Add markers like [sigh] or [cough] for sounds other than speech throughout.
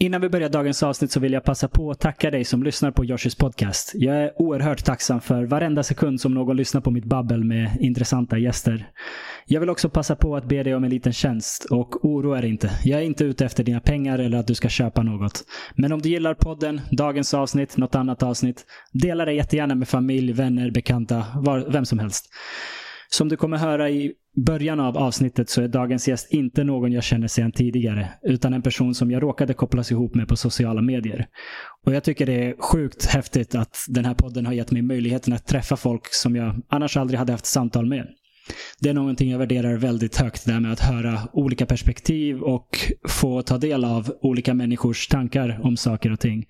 Innan vi börjar dagens avsnitt så vill jag passa på att tacka dig som lyssnar på Joshis podcast. Jag är oerhört tacksam för varenda sekund som någon lyssnar på mitt babbel med intressanta gäster. Jag vill också passa på att be dig om en liten tjänst och oroa dig inte. Jag är inte ute efter dina pengar eller att du ska köpa något. Men om du gillar podden, dagens avsnitt, något annat avsnitt, dela det jättegärna med familj, vänner, bekanta, var, vem som helst. Som du kommer höra i början av avsnittet så är dagens gäst inte någon jag känner sedan tidigare, utan en person som jag råkade kopplas ihop med på sociala medier. Och jag tycker det är sjukt häftigt att den här podden har gett mig möjligheten att träffa folk som jag annars aldrig hade haft samtal med. Det är någonting jag värderar väldigt högt, det här med att höra olika perspektiv och få ta del av olika människors tankar om saker och ting.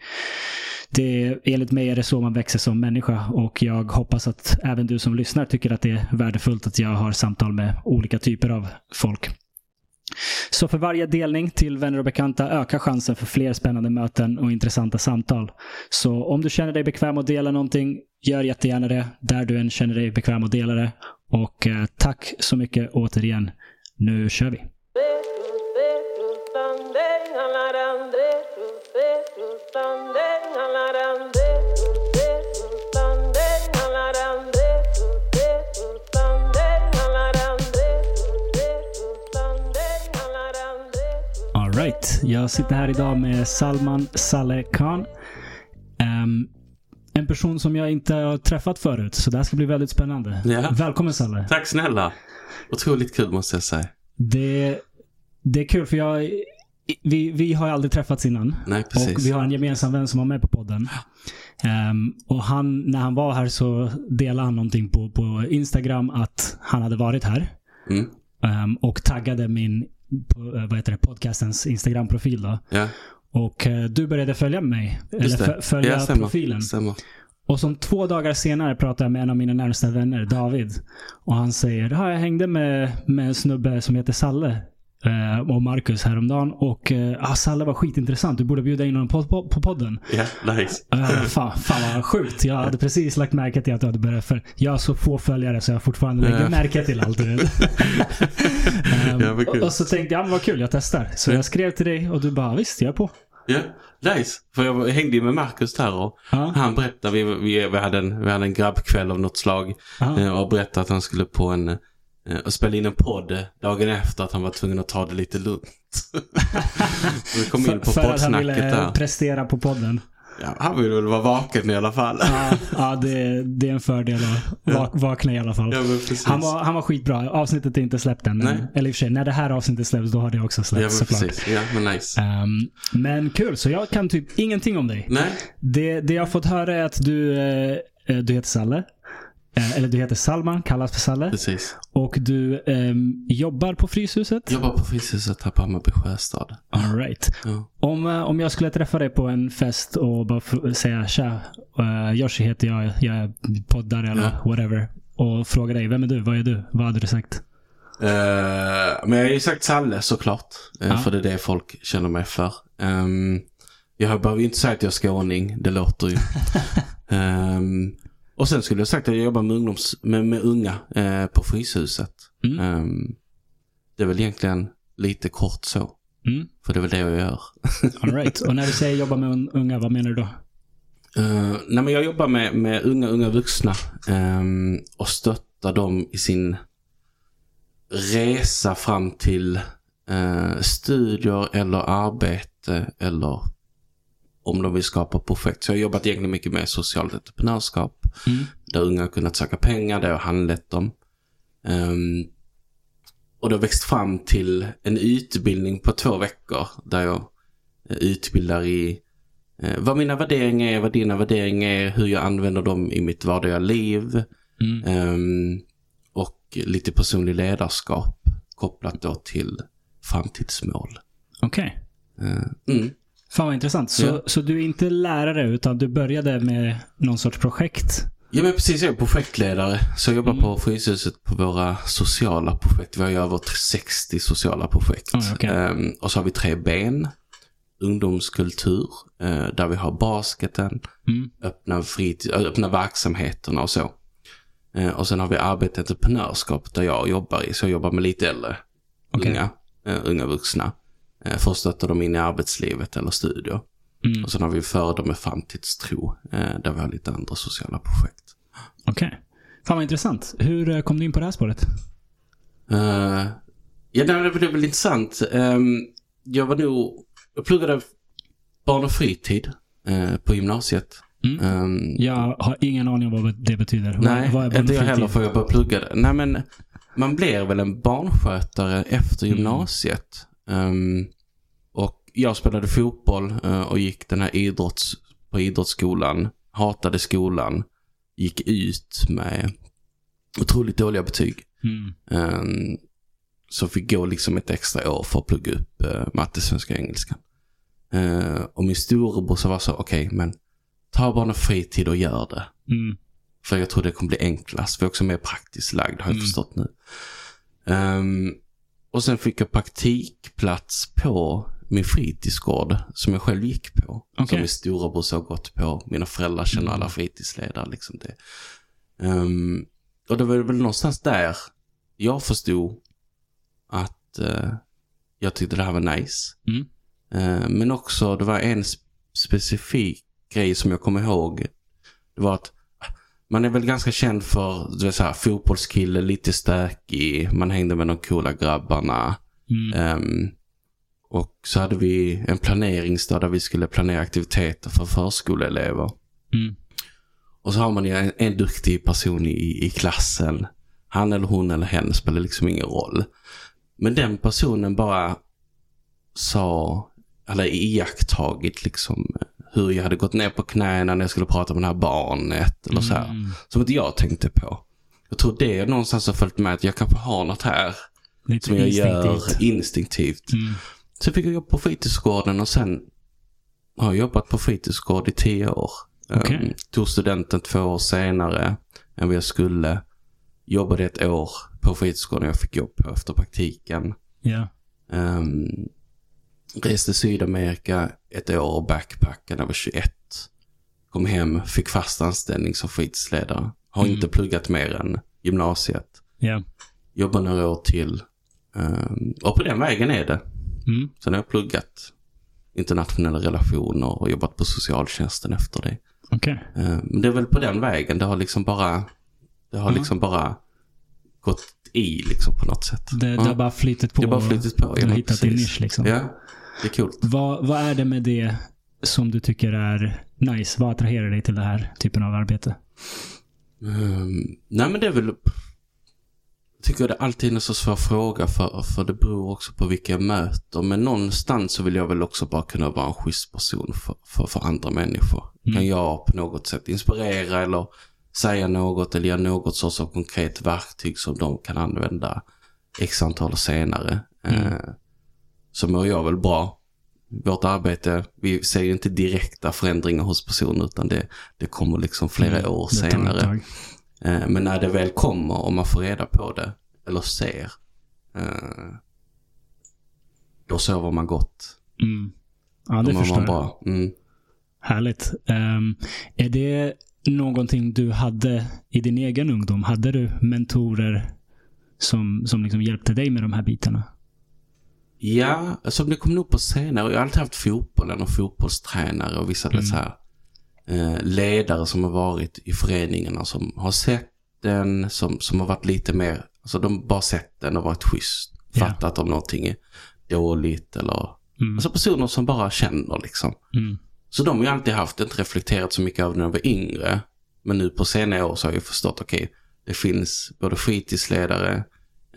Det, enligt mig är det så man växer som människa och jag hoppas att även du som lyssnar tycker att det är värdefullt att jag har samtal med olika typer av folk. Så för varje delning till vänner och bekanta ökar chansen för fler spännande möten och intressanta samtal. Så om du känner dig bekväm att dela någonting, gör jättegärna det där du än känner dig bekväm att dela det. Och eh, tack så mycket återigen. Nu kör vi! Alright, jag sitter här idag med Salman Saleh Khan. Um, en person som jag inte har träffat förut, så det här ska bli väldigt spännande. Ja. Välkommen Saleh. Tack snälla. Otroligt kul måste jag säga. Det, det är kul för jag, vi, vi har aldrig träffats innan. Nej, precis. Och vi har en gemensam vän som var med på podden. Um, och han, när han var här så delade han någonting på, på Instagram att han hade varit här. Mm. Um, och taggade min på, eh, vad heter det, podcastens Instagram-profil. Då. Ja, Och eh, du började följa mig. Eller just fö- följa ja, stämmer. profilen. Stämmer. Och som två dagar senare pratade jag med en av mina närmsta vänner, David. Och han säger, ja, jag hängde med, med en snubbe som heter Salle. Eh, och Marcus häromdagen. Och uh, ah, Salle var skitintressant. Du borde bjuda in honom på, på, på podden. Ja, nice. Uh, fan, fan vad sjukt. Jag hade precis lagt märke till att du hade börjat för Jag har så få följare så jag fortfarande lägger märke till allt. [laughs] Ehm, Ja, och, och så tänkte jag, ja, men vad kul, jag testar. Så Ja. jag skrev till dig och du bara, visst, jag är på. Ja, nice. För jag hängde ju med Marcus där och Ja. han berättade, vi, vi, vi, hade en, vi hade en grabbkväll av något slag. Ja. eh, Och berättade att han skulle på en, eh, och spela in en podd dagen efter att han var tvungen att ta det lite lugnt. [laughs] Vi kom in på för, för att han ville där. prestera på podden. Ja, han ville väl vara vaken i alla fall. Ja, ja det, det är en fördel att vak, vakna i alla fall. Ja. Han var, han var skitbra. Avsnittet är inte släppt än. Men, eller i och för sig, när det här avsnittet släpps då har det också släppts såklart. men nice. Ehm, men kul, så jag kan typ ingenting om dig. Nej, Det, det jag har fått höra är att du, eh, eh, du heter Salle. Eh, eller du heter Salman, kallas för Salle. precis. Och du ehm, jobbar på Fryshuset. Jobbar på Fryshuset här på Hammarby Sjöstad. All right. Ja. Om, eh, om jag skulle träffa dig på en fest och bara säga tja, uh, Yoshi heter jag, jag är poddare eller Ja. whatever. Och fråga dig, vem är du? Vad är du? Vad hade du sagt? Eh, men jag har ju sagt Salle såklart. Uh, Ja. För det är det folk känner mig för. Um, jag behöver ju inte säga att jag är skåning. Det låter ju. [laughs] Ehm, och sen skulle jag sagt att jag jobbar med, ungdoms, med, med unga eh, på Fryshuset. Mm. Ehm, det är väl egentligen lite kort så. Mm. För det är väl det jag gör. [laughs] All right. Och när du säger jobba med un- unga, vad menar du då? Uh, nej men jag jobbar med, med unga, unga vuxna ehm, och stöttar dem i sin resa fram till eh, studier eller arbete eller om de vill skapa projekt. Så jag har jobbat egentligen mycket med socialt entreprenörskap Mm. där unga har kunnat söka pengar, där jag har handlett dem. Ehm, och det har växt fram till en utbildning på två veckor där jag eh, utbildar i eh, vad mina värderingar är, vad dina värderingar är, hur jag använder dem i mitt vardagliga liv. Mm. Ehm, och lite personlig ledarskap kopplat då till framtidsmål. Okej. Eh, mm. Fan vad intressant. Så, Ja. så du är inte lärare utan du började med någon sorts projekt? Ja men precis, jag är projektledare. Så jag jobbar Mm. på Fryshuset på våra sociala projekt. Vi har ju över 60 sociala projekt. Oj, okej. Ehm, och så har vi tre ben. Ungdomskultur, eh, där vi har basketen, Mm. öppna, fritid, öppna verksamheterna och så. Eh, och sen har vi arbete entreprenörskap där jag jobbar i. Så jag jobbar med lite äldre, Okej. unga, eh, unga vuxna. Eh, för att stötta dem in i arbetslivet eller studier. Mm. Och sen har vi Före dem med framtidstro, eh, där vi har lite andra sociala projekt. Okej. Fan vad intressant. Hur eh, kom du in på det här spåret? Uh, ja, det är väl intressant. Um, jag var nog, jag pluggade barn och fritid uh, på gymnasiet. Mm. Um, Jag har ingen aning om vad det betyder. nej, vad, vad är inte jag heller för jag började plugga det. Nej, men man blir väl en barnskötare efter Mm. gymnasiet. Um, och jag spelade fotboll uh, och gick den här idrotts, på idrottsskolan. Hatade skolan. Gick ut med otroligt dåliga betyg. Mm. Um, så fick gå liksom ett extra år för att plugga upp uh, matte, svenska och engelskan. Uh, och min storebror var så, okej, men ta bara en fritid och gör det. Mm. För jag tror det kommer bli enklast. För jag är också mer praktiskt lagd, har jag Mm. förstått nu. Um, och sen fick jag praktikplats på min fritidsgård som jag själv gick på. Som Okej. min storebror har gått på. Mina föräldrar känner alla fritidsledare. Liksom det. Um, och det var väl någonstans där jag förstod att eh, jag tyckte det här var nice. Mm. Eh, men också, det var en sp- specifik grej som jag kommer ihåg. Det var att man är väl ganska känd för, du vet så här, fotbollskille, lite stökig. Man hängde med de coola grabbarna. Mm. Ehm, och så hade vi en planeringsdag där vi skulle planera aktiviteter för förskoleelever. Mm. Och så har man ju en, en duktig person i, i klassen. Han eller hon eller hen spelar liksom ingen roll. Men den personen bara sa, eller iakttagit liksom hur jag hade gått ner på knäna när jag skulle prata med det här barnet. Eller så här. Mm. Som inte jag tänkte på. Jag tror det är någonstans har följt med att jag kanske har något här Lite som jag gör instinktivt. Mm. Sen fick jag jobba på fritidsgården och sen har jag jobbat på fritidsgård i tio år. Okej. Um, tog studenten två år senare än vad jag skulle. Jobbade ett år på fritidsgården jag fick jobb på efter praktiken. Ja. Um, reste Sydamerika ett år och backpackade var 21. Kom hem, fick fast anställning som fritidsledare. Har Mm. inte pluggat mer än gymnasiet. Ja. Jobbar några år till. Um, och på den vägen är det. Mm. Sen har jag pluggat internationella relationer och jobbat på socialtjänsten efter det. Okej. Eh, Men det är väl på den vägen. Det har liksom bara, det har Ja. liksom bara gått i liksom på något sätt. Det, det har bara flyttit på. Det har bara flyttit på. Du har hittat din nisch liksom. Ja, det är coolt. Vad, vad är det med det som du tycker är nice? Vad attraherar dig till den här typen av arbete? Um, nej men det är väl, jag tycker det alltid är en så svår fråga för, för det beror också på vilka jag möter. Men någonstans så vill jag väl också bara kunna vara en schysst person för, för, för andra människor. Mm. Kan jag på något sätt inspirera eller säga något eller göra något sorts av konkret verktyg som de kan använda x antal senare. Mm. Eh, så mår jag väl bra. Vårt arbete, vi ser ju inte direkta förändringar hos personer utan det, det kommer liksom flera Mm, år senare. Eh, Men när det väl kommer och man får reda på det, eller ser, eh, då sover man gott. Mm. Ja, det mår förstår man jag. bra. Mm. Härligt. Ehm, är det någonting du hade i din egen ungdom? Hade du mentorer som, som liksom hjälpte dig med de här bitarna? Ja, alltså det kom nog på senare. Jag har alltid haft fotbollen och fotbollstränare och vissa Mm. så här, eh, ledare som har varit i föreningarna som har sett den, som, som har varit lite mer, alltså de bara sett den och varit schysst. Ja. Fattat om någonting är dåligt eller, Mm. alltså personer som bara känner liksom. Mm. Så de har ju alltid haft, inte reflekterat så mycket över när jag var yngre. Men nu på senare år så har jag förstått, okej, det finns både fritidsledare,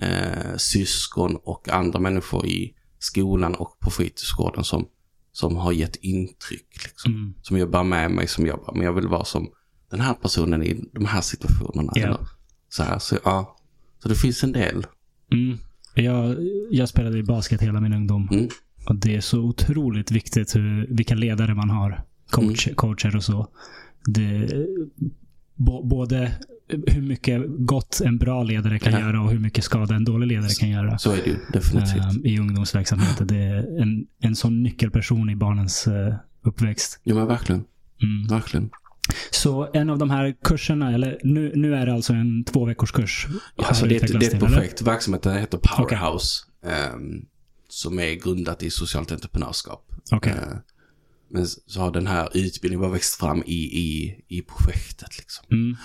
eh, syskon och andra människor i skolan och på fritidsgården som, som har gett intryck. Liksom. Mm. Som jag bär med mig, som jag bara, men jag vill vara som den här personen i de här situationerna. Eller så här, så ja. Så det finns en del. Mm. Jag, jag spelade i basket hela min ungdom. Mm. Och det är så otroligt viktigt hur, vilka ledare man har. Coach, Mm. Coacher och så. Det, bo, både hur mycket gott en bra ledare kan Ja. göra och hur mycket skada en dålig ledare kan göra. Så är det ju definitivt. ehm, i ungdomsverksamheten. Det är en, en sån nyckelperson i barnens eh, uppväxt. Ja men verkligen. Mm. Verkligen. Så en av de här kurserna, eller nu, nu är det alltså en två veckors kurs. Alltså det, är ett- det är ett till, eller? projekt. Verksamheten heter Powerhouse. Ehm, som är grundat i socialt entreprenörskap. Okej. Eh, men så har den här utbildningen bara växt fram i, i, i projektet. Liksom. Mm.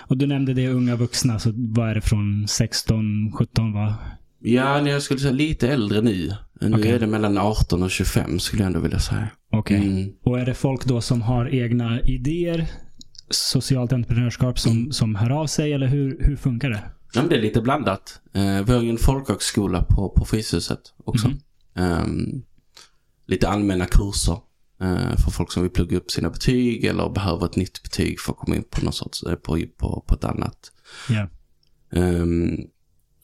Och du nämnde det unga vuxna, så vad är det från 16, 17 va? Ja, jag skulle säga lite äldre nu. Nu Okej. är det mellan 18 och 25 skulle jag ändå vilja säga. Okej. Mm. Och är det folk då som har egna idéer, socialt entreprenörskap, som, som hör av sig? Eller hur, hur funkar det? Ja, men det är lite blandat. Eh, vi har ju en folkhögskola på, på Fryshuset också. Mhm. Ehm, lite allmänna kurser eh, för folk som vill plugga upp sina betyg eller behöver ett nytt betyg för att komma in på något sorts, eh, på, på, på ett annat. Ehm,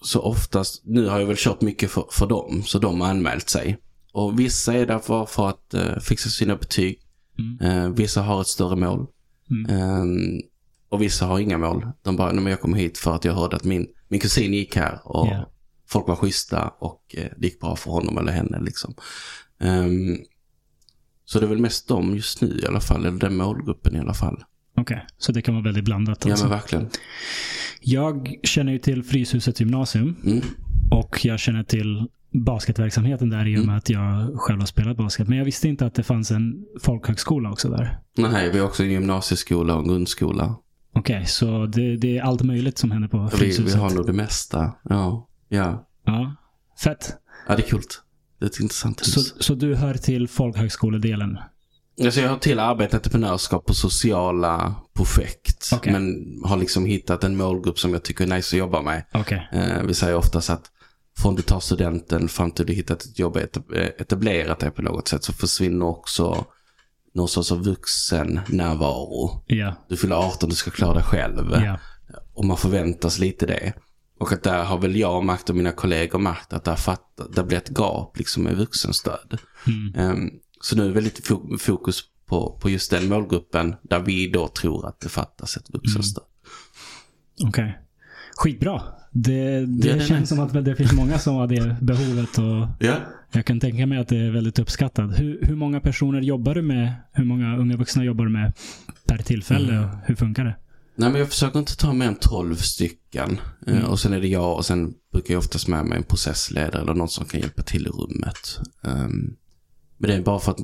så oftast, nu har jag väl kört mycket för, för dem, så de har anmält sig. Och vissa är där för, för att eh, fixa sina betyg. Mm. Eh, vissa har ett större mål. Mm. Och vissa har inga mål. De bara, "Nej, men jag kom hit för att jag hörde att min, min kusin gick här och Ja. folk var schyssta och eh, det gick bra för honom eller henne liksom. Ehm, så det är väl mest de just nu i alla fall, eller den målgruppen i alla fall. Okej, så det kan vara väldigt blandat. Ja Alltså. men verkligen. Jag känner ju till Fryshusets gymnasium Mm. och jag känner till basketverksamheten där i och med Mm. att jag själv har spelat basket. Men jag visste inte att det fanns en folkhögskola också där. Nej, vi har också en gymnasieskola och en grundskola. Okej, så det, det är allt möjligt som händer på Vi, Fryshuset? vi har nog det mesta. Ja, ja. Ja, fett. Ja, det är kul. Det är ett intressant hus. Så, så du hör till folkhögskoledelen? Alltså jag har till arbete entreprenörskap på sociala projekt. Okej. Men har liksom hittat en målgrupp som jag tycker är nice att jobba med. Okej. Eh, vi säger oftast att från du tar studenten fram till du hittat ett jobb och eh, etablerat det på något sätt så försvinner också någon sorts av vuxen närvaro. Ja. Du fyller 18, du ska klara dig själv. Ja. Och man förväntas lite det. Och att där har väl jag märkt och mina kollegor märkt att där, fatt, där blir ett gap liksom med vuxenstöd. Mm. Ehm, så nu är det lite fo- fokus på, på just den målgruppen där vi då tror att det fattas ett vuxenstöd. Okej. Skitbra. Det, det, det känns nice. som att det finns många som har det behovet och Ja. Jag kan tänka mig att det är väldigt uppskattat. Hur, hur många personer jobbar du med? Hur många unga vuxna jobbar du med per tillfälle? Mm. Hur funkar det? Nej men jag försöker inte ta mer än 12 stycken. Eh, Mm. Och sen är det jag och sen brukar jag oftast med mig en processledare eller någon som kan hjälpa till i rummet. Ehm, men det är bara för att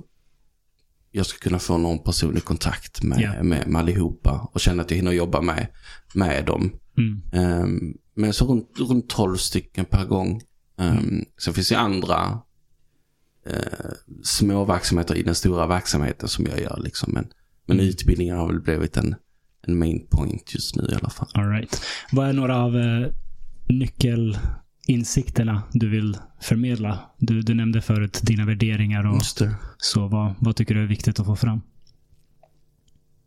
jag ska kunna få någon personlig kontakt med, Ja. med, med allihopa och känna att jag hinner jobba med, med dem. Mm. Ehm, men så runt, runt 12 stycken per gång. Um, Sen finns det andra uh, små verksamheter i den stora verksamheten som jag gör. Liksom. Men, men Mm. utbildningen har väl blivit en, en main point just nu i alla fall. All right. Vad är några av eh, nyckelinsikterna du vill förmedla? Du, du nämnde förut dina värderingar och så. Vad, vad tycker du är viktigt att få fram?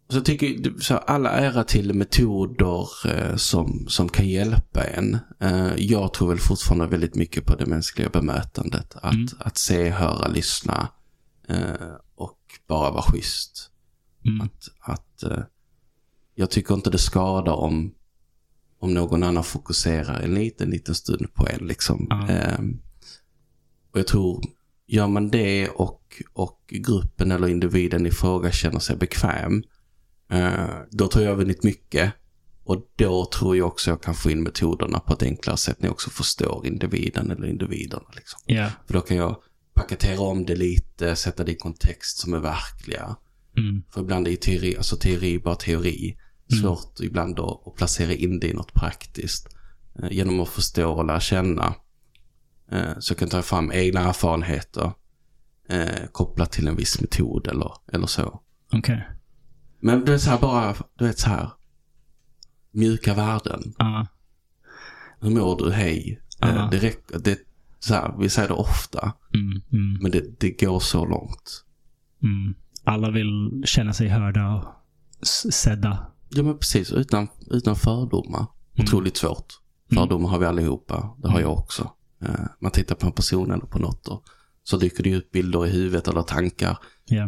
Så jag tycker så alla ära till metoder eh, som, som kan hjälpa en. Eh, jag tror väl fortfarande väldigt mycket på det mänskliga bemötandet. Att, Mm. att se, höra, lyssna eh, och bara vara schysst. Mm. Att, att jag tycker inte det skadar om, om någon annan fokuserar en liten, liten stund på en. Liksom. Ehm, och jag tror, gör man det och, och gruppen eller individen i fråga känner sig bekväm, då tror jag har vunnit mycket. Och då tror jag också jag kan få in metoderna på ett enklare sätt när jag också förstår individen eller individerna. Liksom. Ja. För då kan jag paketera om det lite, sätta det i kontext som är verkliga. Mm. För ibland är ju teori, alltså teori bara teori. Mm. Svårt ibland då att placera in det i något praktiskt. Eh, genom att förstå och lära känna. Eh, så jag kan ta fram egna erfarenheter. Eh, kopplat till en viss metod eller, eller så. Okej. Men du vet så här bara, du vet så här. Mjuka värden. Ja. Hur mår du? Hej. Eh, det räcker, det, så här, vi säger det ofta. Mm. Mm. Men det, det går så långt. Mm. Alla vill känna sig hörda och sedda. Ja men precis, utan, utan fördomar. Otroligt svårt. Fördomar har vi allihopa. Det har jag också. Eh, man tittar på en person eller på något och så dyker det upp bilder i huvudet eller tankar.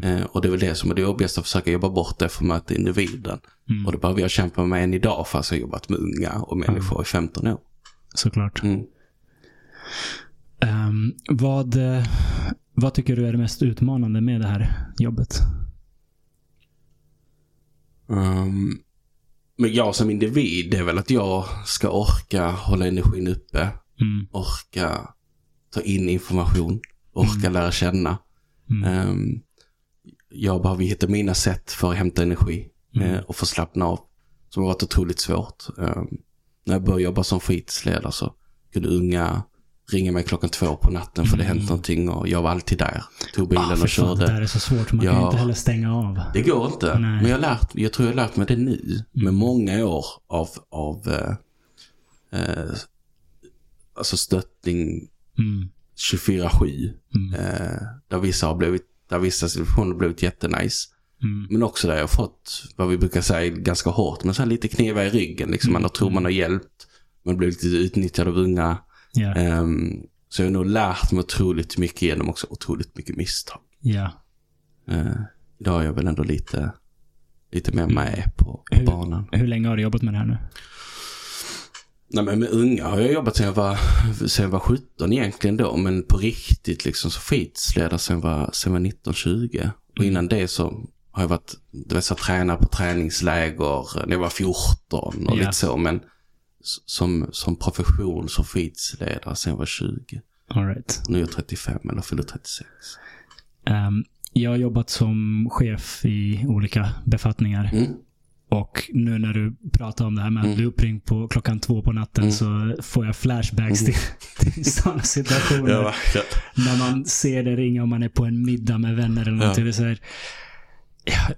Eh, och det är väl det som är det jobbigaste, att försöka jobba bort det för att möta individen. Mm. Och det behöver jag kämpa med än idag fast jag har jobbat med unga och människor i 15 år. Såklart. Mm. Ehm, vad, eh, vad tycker du är det mest utmanande med det här jobbet? Um, men jag som individ, det är väl att jag ska orka hålla energin uppe. Mm. Orka ta in information, orka lära känna. Mm. Um, jag behöver hitta mina sätt för att hämta energi Mm. eh, och få slappna av. Som har varit otroligt svårt. Um, när jag började jobba som fritidsledare så kunde unga ringa mig klockan två på natten för det Mm. hänt någonting och jag var alltid där. Tog bilen Ah, och fan, körde. det där är så svårt. Man kan Ja. ju inte heller stänga av. Det går inte. Nej. Men jag, lärt, jag tror jag har lärt mig det nu. Med många år av, av eh, eh, alltså stöttning Mm. 24-7. Mm. Eh, där vissa har blivit, där vissa situationer har blivit jättenice. Mm. Men också där jag har fått, vad vi brukar säga, ganska hårt, men så lite knivar i ryggen. Liksom. Man har tror man har hjälpt, man blivit lite utnyttjad av unga. Ja. Ehm, så jag har nog lärt mig otroligt mycket genom också otroligt mycket misstag. ja. Eh, idag är jag väl ändå lite, lite mer med på, på Hur- banan. Hur länge har du jobbat med det här nu? Nej men med unga har jag jobbat sedan jag var, sedan jag var 17 egentligen då. Men på riktigt liksom så fritidsledare sedan jag var, sedan jag var 19-20. Och innan det så har jag varit, du vet så här, tränare på träningsläger när jag var 14 och Ja. lite så. Men som, som profession som fritidsledare sedan jag var 20. All right. Nu är jag 35 eller fyller 36. Ehm, jag har jobbat som chef i olika befattningar. Mm. Och nu när du pratar om det här med att Mm. bli uppringd på klockan två på natten Mm. så får jag flashbacks till, [laughs] till sådana situationer. verkligen. när man ser det ringa om man är på en middag med vänner eller någonting. Det är så här,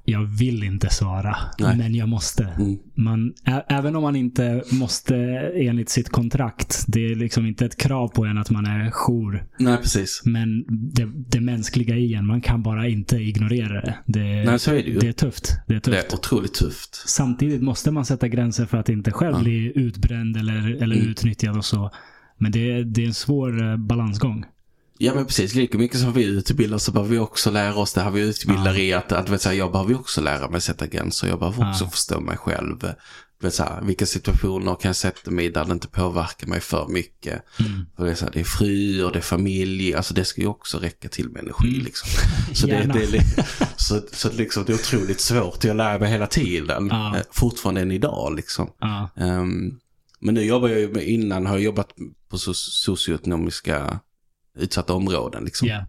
jag, vill inte svara, Nej. men jag måste. Mm. Man, även om man inte måste enligt sitt kontrakt. Det är liksom inte ett krav på en att man är jour. Nej, precis. Men det, det mänskliga i en, man kan bara inte ignorera det. Det, Nej, så är det ju. det är tufft. Det är tufft. Det är otroligt tufft. Samtidigt måste man sätta gränser för att inte själv Ja. bli utbränd eller, eller Mm. utnyttjad och så. Men det, är- det är en svår eh, balansgång. Ja men precis, lika mycket som vi utbildar så behöver vi också lära oss det här vi utbildar i att, att vet, så här, jag behöver också lära mig sätta gränser. Jag behöver också Ja. förstå mig själv. Vet, så här, vilka situationer kan jag sätta mig i där det inte påverkar mig för mycket. Mm. För det, är så här, det är fru och det är familj, alltså det ska ju också räcka till med energi Mm. liksom. [laughs] Så det, det, är, [laughs] så, så liksom, det är otroligt svårt, jag lär mig hela tiden. Ja. Eh, Fortfarande än idag liksom. Ja. Ehm, men nu jobbar jag ju innan har jag jobbat på so socioekonomiska utsatta områden liksom. Ja.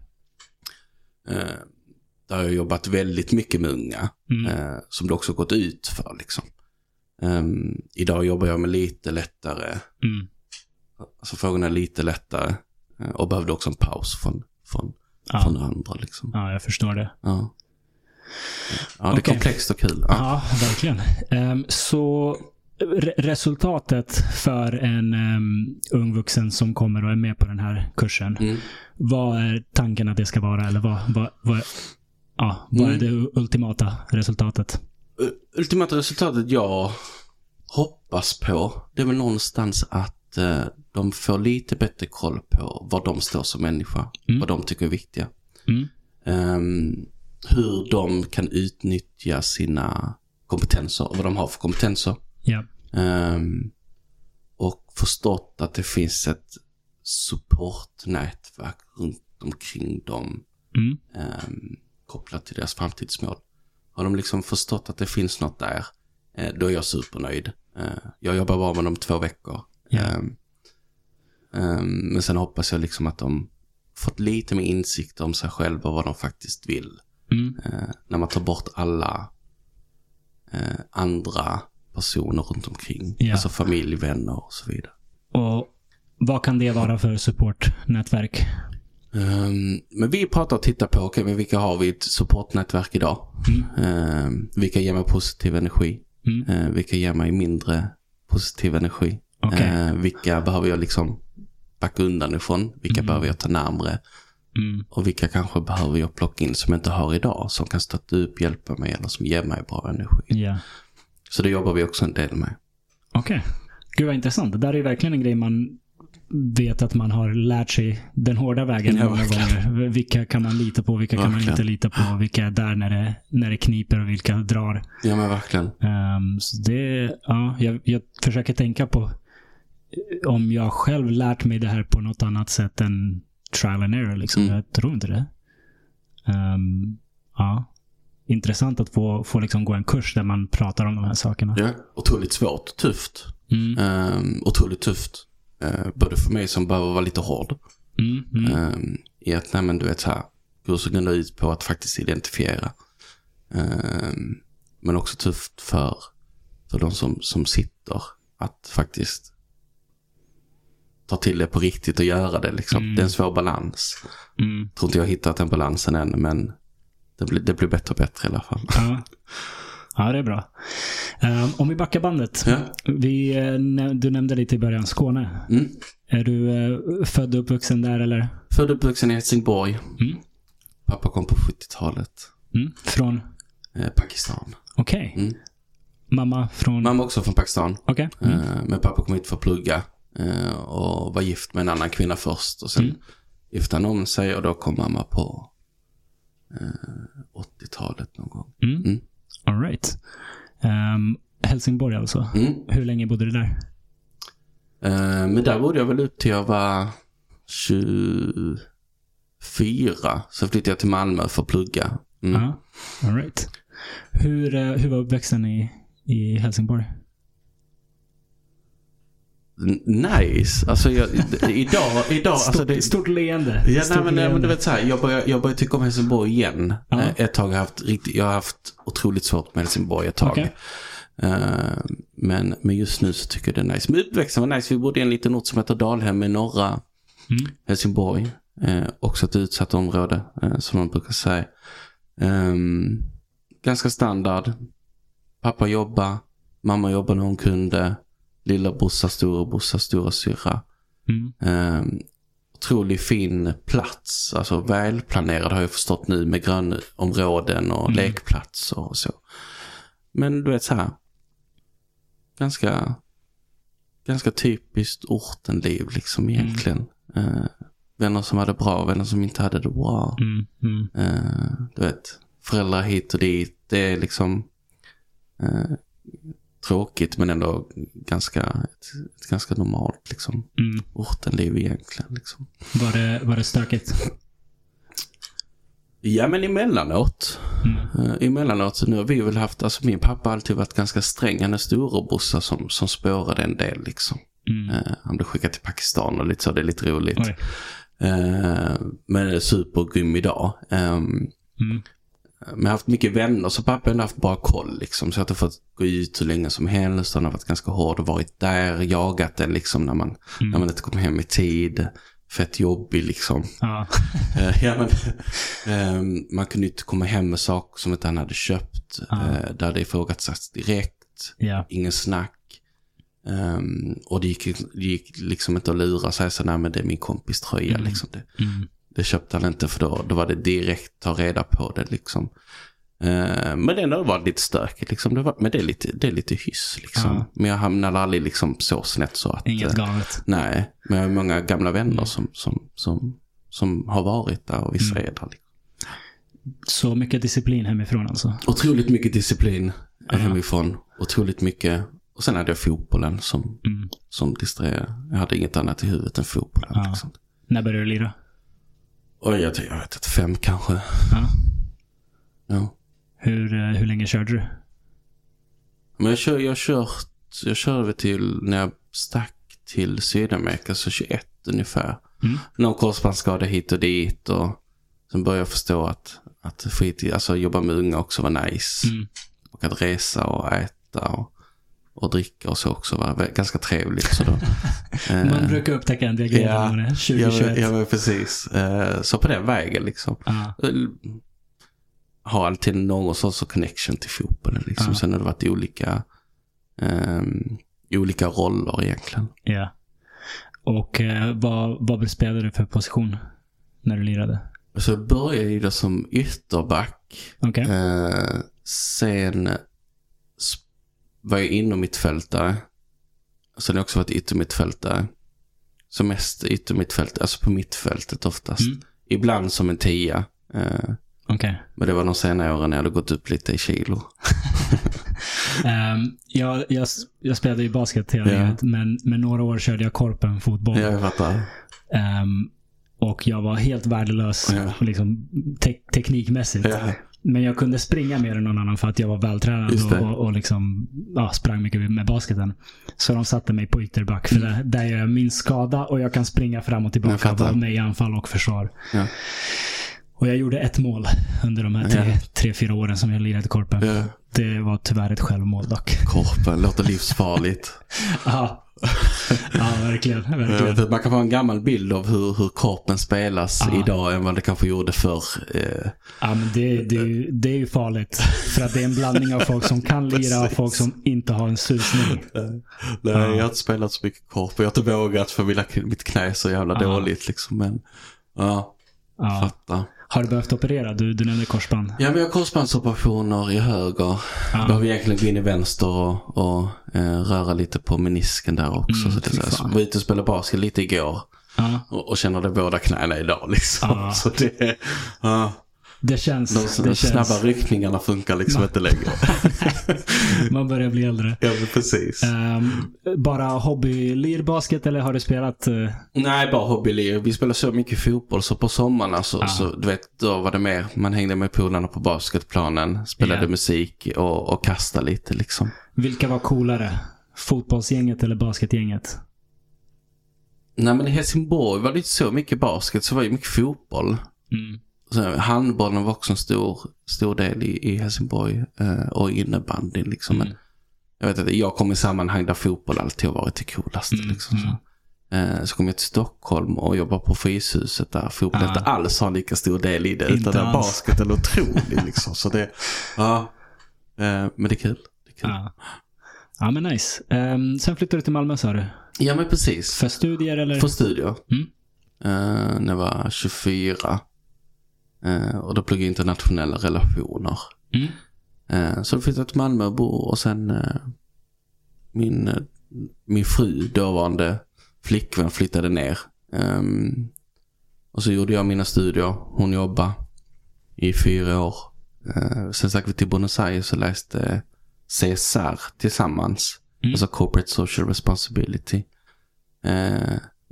Eh, där har jag jobbat väldigt mycket med unga. Mm. eh, som det också gått ut för liksom. Ehm, idag jobbar jag med lite lättare, Mm. alltså frågorna är lite lättare. eh, och behövde också en paus från, från, från Ja. det andra liksom. ja, jag förstår det. Ja. Ja, det är Okej. komplext och kul. Ja. Ja, verkligen. Ehm, så re- resultatet för en um, ung vuxen som kommer och är med på den här kursen. Mm. Vad är tanken att det ska vara? Eller vad, vad, vad, ja, vad är Mm. det u- ultimata resultatet? Ultimata resultatet jag hoppas på, det är väl någonstans att eh, de får lite bättre koll på vad de står som människa. Mm. Vad de tycker är viktiga. Mm. Ehm, hur de kan utnyttja sina kompetenser och vad de har för kompetenser. Ja. Ehm, och förstått att det finns ett supportnätverk runt omkring dem Mm. ehm, kopplat till deras framtidsmål. Har de liksom förstått att det finns något där, eh, då är jag supernöjd. Eh, jag jobbar bara med dem två veckor. Ja. Ehm, men sen hoppas jag liksom att de fått lite mer insikt om sig själva och vad de faktiskt vill. Mm. Eh, när man tar bort alla eh, andra personer runt omkring. Ja. Alltså familj, vänner och så vidare. Och vad kan det vara för supportnätverk? Ehm, men vi pratar och tittar på, okej, men vilka har vi ett supportnätverk idag? Ehm, vilka ger mig positiv energi? Mm. Ehm, vilka ger mig mindre positiv energi? Okej. Ehm, vilka behöver jag liksom backa undan ifrån? Vilka Mm. behöver jag ta närmre? Mm. Och vilka kanske behöver jag plocka in som jag inte har idag? Som kan stötta upp, hjälpa mig eller som ger mig bra energi. Ja. Så det jobbar vi också en del med. Okej. Gud vad intressant. Det där är ju verkligen en grej man vet att man har lärt sig den hårda vägen Ja, många verkligen. gånger. Vilka kan man lita på? Vilka kan man Verkligen. inte lita på? Vilka är där när det, när det kniper och vilka drar? Ja men verkligen. Um, så det, ja, jag, jag försöker tänka på om jag själv lärt mig det här på något annat sätt än trial and error. Liksom. Mm. Jag tror inte det. Um, ja. Intressant att få, få liksom gå en kurs där man pratar om de här sakerna. Ja, otroligt svårt, tufft. Mm. Um, otroligt tufft. Eh, både för mig som behöver vara lite hård. Mm, mm. Ehm, I att, nej men du vet så här, kursen går ut på att faktiskt identifiera. Ehm, men också tufft för, för de som, som sitter att faktiskt ta till det på riktigt och göra det. Liksom. Mm. Det är en svår balans. Mm. Tror inte jag har hittat den balansen än, men det blir, det blir bättre och bättre i alla fall. Ja. ja, det är bra. Ehm, om vi backar bandet. Ja. Vi, eh, du nämnde lite i början Skåne. Mm. Är du eh, född och uppvuxen där eller? Född och uppvuxen i Helsingborg. Mm. Pappa kom på 70-talet. Mm. Från? Eh, Pakistan. Okej. Mm. Mamma från? Mamma också från Pakistan. Eh, Men pappa kom hit för att plugga. Och var gift med en annan kvinna först. Och sen Mm. gifte han om sig och då kom mamma på 80-talet någon gång. Mm. Mm. All right. Ehm, Helsingborg alltså. Mm. Hur länge bodde du där? Eh, Men där bodde jag väl upp till jag var 24. Sen flyttade jag till Malmö för att plugga. Mm. Ja. All right. Hur, eh, hur var uppväxten i, i Helsingborg? Nice. Alltså jag, idag, idag, Stort, alltså det, stort leende. Ja, Stort nej, men, nej, men leende. du vet så här, jag börjar, jag börjar tycka om Helsingborg igen. Ja. Eh, Ett tag har jag haft riktigt, jag har haft otroligt svårt med Helsingborg ett tag. Okej. Eh, men, men just nu så tycker jag det är nice. Men uppväxten var nice. Vi bodde i en liten ort som heter Dalhem i norra Mm. Helsingborg. Eh, också ett utsatt område, eh, som man brukar säga. Ehm, ganska standard. Pappa jobba, mamma jobba när hon kunde. Lilla brorsa, storebrorsa, stora syrra. Mm. Um, otroligt fin plats. Alltså välplanerad har jag förstått nu med grönområden och Mm. lekplatser och så. Men du vet så här. Ganska, ganska typiskt ortenliv liksom egentligen. Eh, vänner som hade bra, vänner som inte hade det bra. Mm. Mm. Eh, du vet, föräldrar hit och dit. Det är liksom eh, tråkigt men ändå ganska, ett, ett ganska normalt liksom Mm. ortenliv egentligen. Liksom. Var, det, var det stökigt? Ja men emellanåt. Mm. Uh, emellanåt så nu har vi väl haft, alltså min pappa har alltid varit ganska sträng. Han är storebrorsa som, som spårade en del liksom. Mm. Eh, han blev skickad till Pakistan och lite så, det är lite roligt. Oj. Uh, men är supergrym idag. Um, Mm. Men jag har haft mycket vänner så pappa har haft bra koll liksom. Så jag har inte fått gå ut hur länge som helst. Han har varit ganska hård och varit där, jagat en liksom när man, Mm. när man inte kom hem i tid. Fett jobbig liksom. Ja. [laughs] Eh, ja, men, ehm, man kunde inte komma hem med saker som inte han hade köpt. Ja. Uh, där det ifrågasatts direkt. ja. Ingen snack. Ehm, och det gick, det gick liksom inte att lura sig så nej men det är min kompis tröja Mm. liksom. Det, Mm. Det köpte han inte för då, då var det direkt ta reda på det liksom. Eh, men det har ändå varit lite stökigt liksom. Det var, men det är lite, det är lite hyss liksom. Ja. Men jag hamnade aldrig liksom så snett så att... Inget eh, galet. nej, men jag har många gamla vänner Mm. som, som, som, som har varit där och vissa Mm. är där. Liksom. Så mycket disciplin hemifrån alltså. Otroligt mycket disciplin eh, Ja. hemifrån. Otroligt mycket. Och sen hade jag fotbollen som, Mm. som distraherade. Jag hade inget annat i huvudet än fotbollen. Ja. Liksom. När började du lira? Och jag, jag vet inte, fem kanske. Ja. Ja. Hur, eh, hur länge körde du? Men jag kör, jag kört, jag körde till när jag stack till Sydamerika, så 21 ungefär. Mm. Någon korsbandsskada hit och dit och sen började jag förstå att, att skit alltså jobba med unga också var nice. Mm. Och att resa och äta och, och dricka och så också vä- ganska trevligt. Så då, [laughs] eh, Man brukar upptäcka en del grejer ja, ja, 20-21. men- ja, men precis. Eh, Så på den vägen liksom. Ja. Har alltid någon sorts connection till fotbollen liksom. Ja. Sen har det varit olika, ehm, olika roller egentligen. Ja. Och eh, vad, vad spelade du för position när du lirade? Så jag började som ytterback. Okej. Eh, sen var jag inom mittfältare. Sen har jag också varit yttermittfältare. Så mest yttermittfältare, alltså på mittfältet oftast. Mm. Ibland som en tia. Eh, Okej. men det var de senare åren när jag hade gått upp lite i kilo. [laughs] Ehm, jag, jag, jag spelade ju basket hela livet, men, men några år körde jag korpen fotboll. Jag fattar. Ehm, och jag var helt värdelös Ja. liksom, te- teknikmässigt. Ja. Men jag kunde springa mer än någon annan för att jag var vältränad och, och, liksom, ja, sprang mycket med basketen. Så de satte mig på ytterback. För där, där gör jag min skada och jag kan springa fram och Mm. Tillbaka. Vara med i anfall och försvar. Ja. Och jag gjorde ett mål under de här tre, Ja. tre fyra åren som jag lirade Korpen. Ja. Det var tyvärr ett självmål dock. Korpen låter livsfarligt. [laughs] Ja, ja verkligen. Verkligen. vet man kan få en gammal bild av hur, hur korpen spelas Ja. idag än vad det kanske gjorde förr. Eh, Ja, men det, det, är ju- det är ju farligt. För att det är en blandning av folk som kan lira och folk som inte har en susning. Nej, Ja. jag har inte spelat så mycket korp. Jag har inte vågat för mina, mitt knä är så jävla Ja. dåligt liksom. Men ja, Ja. fattar. Har du behövt operera? Du, du nämnde korsband. Ja, jag har korsbandsoperationer i höger. Ja. Behöver egentligen gå in i vänster och, och eh, röra lite på menisken där också. Mm, så det är var ute och spelade basket lite igår. Ja. Och, och känner det båda knäna idag liksom. Ja. [laughs] Så det, ja, Det känns. de det snabba känns. ryckningarna funkar liksom inte längre. [laughs] Man börjar bli äldre. ja, men precis. Um, bara hobby lirbasket eller har du spelat? eh, Nej, bara hobbylir. Vi spelade så mycket fotboll så på sommarna så, Ja. så du vet, då var det mer. Man hängde med polarna på basketplanen, spelade Ja. musik och, och kastade lite liksom. vilka var coolare? Fotbollsgänget eller basketgänget? Nej, men i Helsingborg var det inte så mycket basket, så var det mycket fotboll. Mm. Så handbollen var också en stor, stor del i, i Helsingborg eh, och innebandyn liksom. Mm. Men jag vet inte, jag kom i sammanhang där fotboll alltid har varit det coolaste Mm, liksom. Så. mm. Eh, Så kom jag till Stockholm och jobbade på Fryshuset där fotboll Ah. inte alls har lika stor del i det. Inte utan där alls. basket är otrolig [laughs] liksom. Så det, ja. Eh, Men det är kul. Det är kul. Ja. Ja. ja, men nice. Ehm, sen flyttade du till Malmö sa du? men precis. För studier eller? För studier. Mm. Eh, när jag var 24. Eh, och då pluggade jag internationella relationer. Mm. Eh, så då flyttade jag till Malmö och bor och sen eh, min, min fru, dåvarande flickvän, flyttade ner. Ehm, och så gjorde jag mina studier. Hon jobbade i fyra år. Sen stack vi till Buenos Aires och läste CSR tillsammans. Mm. Alltså Corporate Social Responsibility.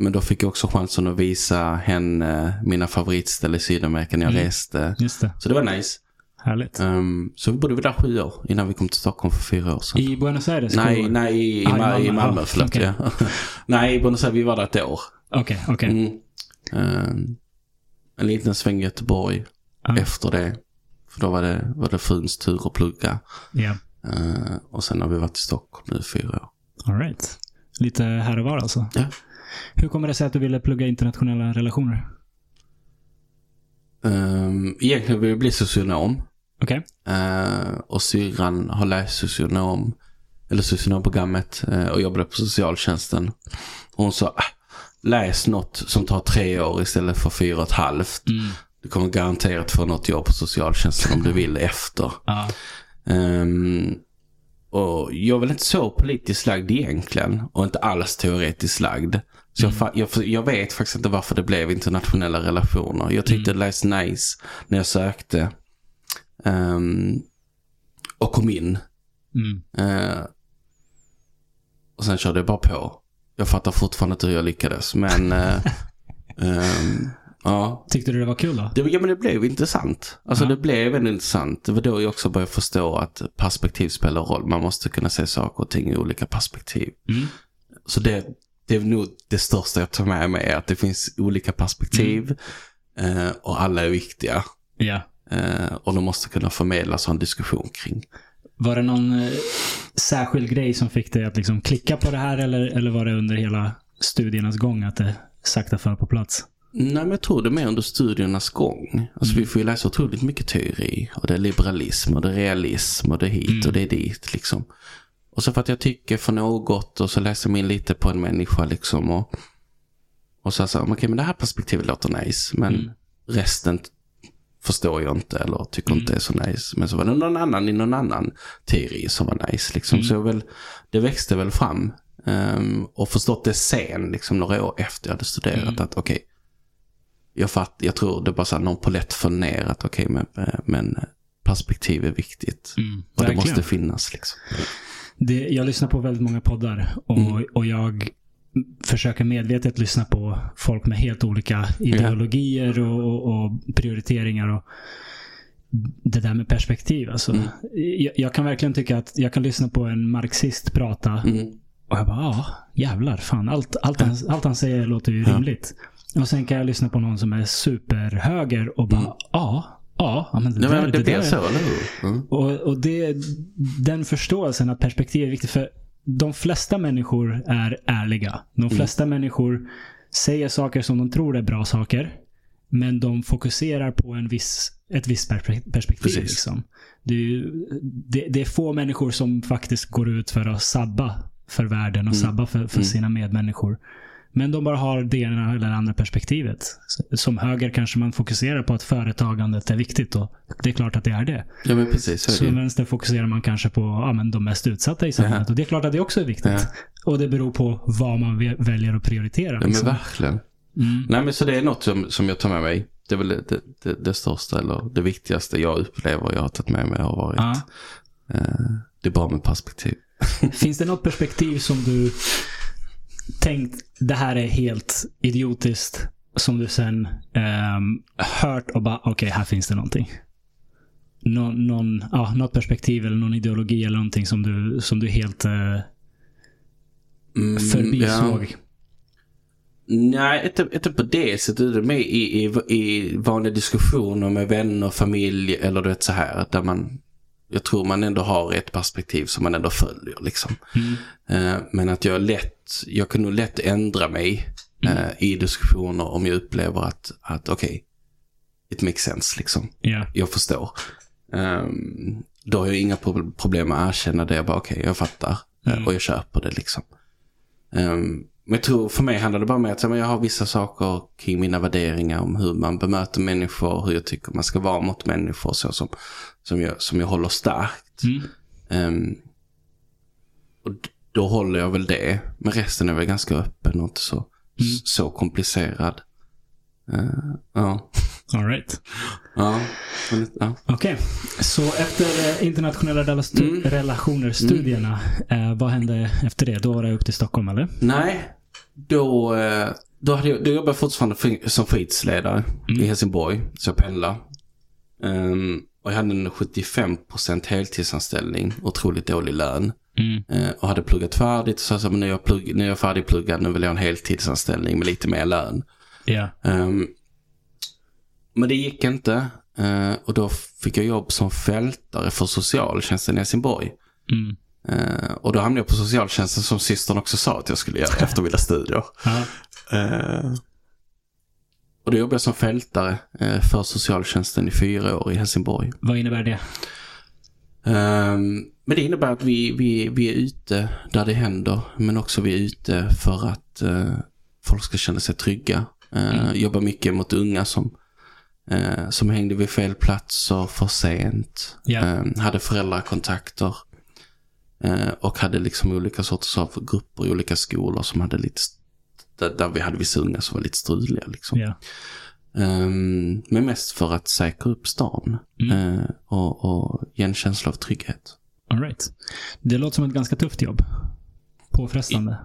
Eh, men då fick jag också chansen att visa henne mina favoritställen i Sydamerika när jag Mm. reste. Just det. Så det var nice. Härligt. Um, så vi bodde vi där sju år innan vi kom till Stockholm för fyra år sedan. I Buenos Aires? nej, nej, i, i, Ah, i Ma- Malmö. i Malmö. Ah, förlåt, okej. ja. [laughs] nej, i Buenos Aires, vi var där ett år. Okej, okej. Mm. Um, en liten sväng i Göteborg Ja. efter det. För då var det, var det fruns tur att plugga. Ja. Uh, och sen har vi varit i Stockholm nu i fyra år. All right. Lite här och var alltså. Ja. Hur kommer det sig att du ville plugga internationella relationer? Um, egentligen vill jag bli socionom. Okej. Eh, och syrran har läst socionom, eller socionomprogrammet uh, och jobbade på socialtjänsten. Och hon sa, ah, läs något som tar tre år istället för fyra och ett halvt. Mm. Du kommer garanterat få något jobb på socialtjänsten om du vill efter. Ja. Ehm, och jag är väl inte så politiskt lagd egentligen och inte alls teoretiskt lagd. Så jag, fa- jag, jag vet faktiskt inte varför det blev internationella relationer. Jag tyckte det lät nice när jag sökte. Ehm, och kom in. Mm. Eh, och sen körde jag bara på. Jag fattar fortfarande inte hur jag lyckades. Men eh, [laughs] ehm, ja, Tyckte du det var kul då? det, ja, men det blev intressant. Alltså Ja. det blev väldigt intressant. Det var då jag också började förstå att perspektiv spelar roll. Man måste kunna se saker och ting i olika perspektiv. Mm. Så det, det är nog det största jag tar med mig. Att det finns olika perspektiv. Mm. Eh, och alla är viktiga. Ja. Eh, och de måste kunna förmedlas och en diskussion kring. Var det någon eh, särskild grej som fick dig att liksom klicka på det här eller, eller var det under hela studiernas gång att det sakta föll på plats? Nej, men jag tror det är mer under studiernas gång. Alltså vi får ju läsa otroligt mycket teori. Och det är liberalism och det är realism och det är hit och det är dit liksom. Och så för att jag tycker för något och så läser mig in lite på en människa liksom. Och, och så sa jag, okej men det här perspektivet låter nice. Men Mm. resten förstår jag inte eller tycker inte är så nice. Men så var det någon annan i någon annan teori som var nice liksom. Så jag väl, det växte väl fram. ehm, och förstått det sen, liksom några år efter jag hade studerat. Att okej, jag, fatt, jag tror det bara så här någon polett föll ner att okej, men, men perspektiv är viktigt. Mm, och det måste finnas liksom. Det, jag lyssnar på väldigt många poddar och, Mm. och jag försöker medvetet lyssna på folk med helt olika ideologier och, och, och prioriteringar. Och det där med perspektiv. Alltså. Mm. Jag, jag kan verkligen tycka att jag kan lyssna på en marxist prata Mm. och jag bara, ja, jävlar. Fan, allt, allt, han, allt han säger låter ju Ja. Och sen kan jag lyssna på någon som är superhöger och bara, Mm. ja, ja, ja, men det, där, men det, det blir så, eller hur? Mm. Och, och det, den förståelsen att perspektiv är viktigt. För de flesta människor är ärliga. De Mm. flesta människor säger saker som de tror är bra saker. Men de fokuserar på en viss, ett visst perspektiv. Liksom. Det, är det, det är få människor som faktiskt går ut för att sabba för världen och Mm. sabba för, för Mm. sina medmänniskor. Men de bara har det ena eller andra perspektivet. Som höger kanske man fokuserar på att företagandet är viktigt och det är klart att det är det. Ja, men precis. Så ju. vänster fokuserar man kanske på ja, men de mest utsatta i samhället. Och det är klart att det också är viktigt. Ja. Och det beror på vad man väljer att prioritera. Ja, men Liksom. verkligen. Mm. Nej, men så det är något som, som jag tar med mig. Det är väl det, det, det största eller det viktigaste jag upplever jag har tagit med mig har varit. Ja. Eh, det är bra med perspektiv. Finns det något perspektiv som du tänkt, det här är helt idiotiskt, som du sen ehm, hört och bara, okej, här finns det någonting. Nå, någon, ja, något perspektiv eller någon ideologi eller någonting som du, som du helt eh, Mm, förbisåg. ja. Nej, inte, inte på det sättet. Det är mer i, i, i vanliga diskussioner med vänner, familj eller du vet så här. Där man, jag tror man ändå har ett perspektiv som man ändå följer liksom. Mm. Eh, men att jag lätt, jag kan nog lätt ändra mig Mm. eh, i diskussioner om jag upplever att, att okej, it makes sense liksom. Ja. Jag förstår. Ehm, då har jag inga pro- problem med att erkänna det. Jag bara okej, jag fattar. Eh, Mm. Och jag köper det liksom. Ehm, men jag tror för mig handlar det bara om att jag har vissa saker kring mina värderingar om hur man bemöter människor, hur jag tycker man ska vara mot människor så som, som, jag, som jag håller starkt. Mm. Ehm, och då håller jag väl det. Men resten är väl ganska öppen och inte så, Mm. så komplicerad. Eh, ja. [laughs] All right. Ja. Ja. Okej, så efter eh, internationella stu- Mm. relationer-studierna, eh, vad hände efter det? Då var det upp till Stockholm, eller? Nej, då, eh, då, hade jag, då jobbade jag fortfarande som fritidsledare Mm. i Helsingborg. Så jag pendlade. Ehm, och jag hade en 75% heltidsanställning, otroligt dålig lön. Mm. Eh, och hade pluggat färdigt. Så jag sa, men nu är jag, plugg, nu är jag färdigpluggad, nu vill jag ha en heltidsanställning med lite mer lön. Ja. Ehm, men det gick inte. Eh, och då fick jag jobb som fältare för socialtjänsten i Helsingborg. Mm. Eh, och då hamnade jag på socialtjänsten som systern också sa att jag skulle göra efter mina studier. Ja. Och då jobbade jag som fältare eh, för socialtjänsten i fyra år i Helsingborg. Vad innebär det? Ehm, men det innebär att vi, vi, vi är ute där det händer, men också vi är ute för att eh, folk ska känna sig trygga. Uh, Mm. Jobbar mycket mot unga som, eh, som hängde vid fel platser för sent. Ja. Eh, hade föräldrakontakter. och hade liksom olika sorters av grupper i olika skolor som hade lite, där, där vi hade vissa unga som var lite struliga liksom. Ja. Ehm, men mest för att säkra upp stan. Mm. eh, och, och ge en känsla av trygghet. All right. Det låter som ett ganska tufft jobb. Påfrestande.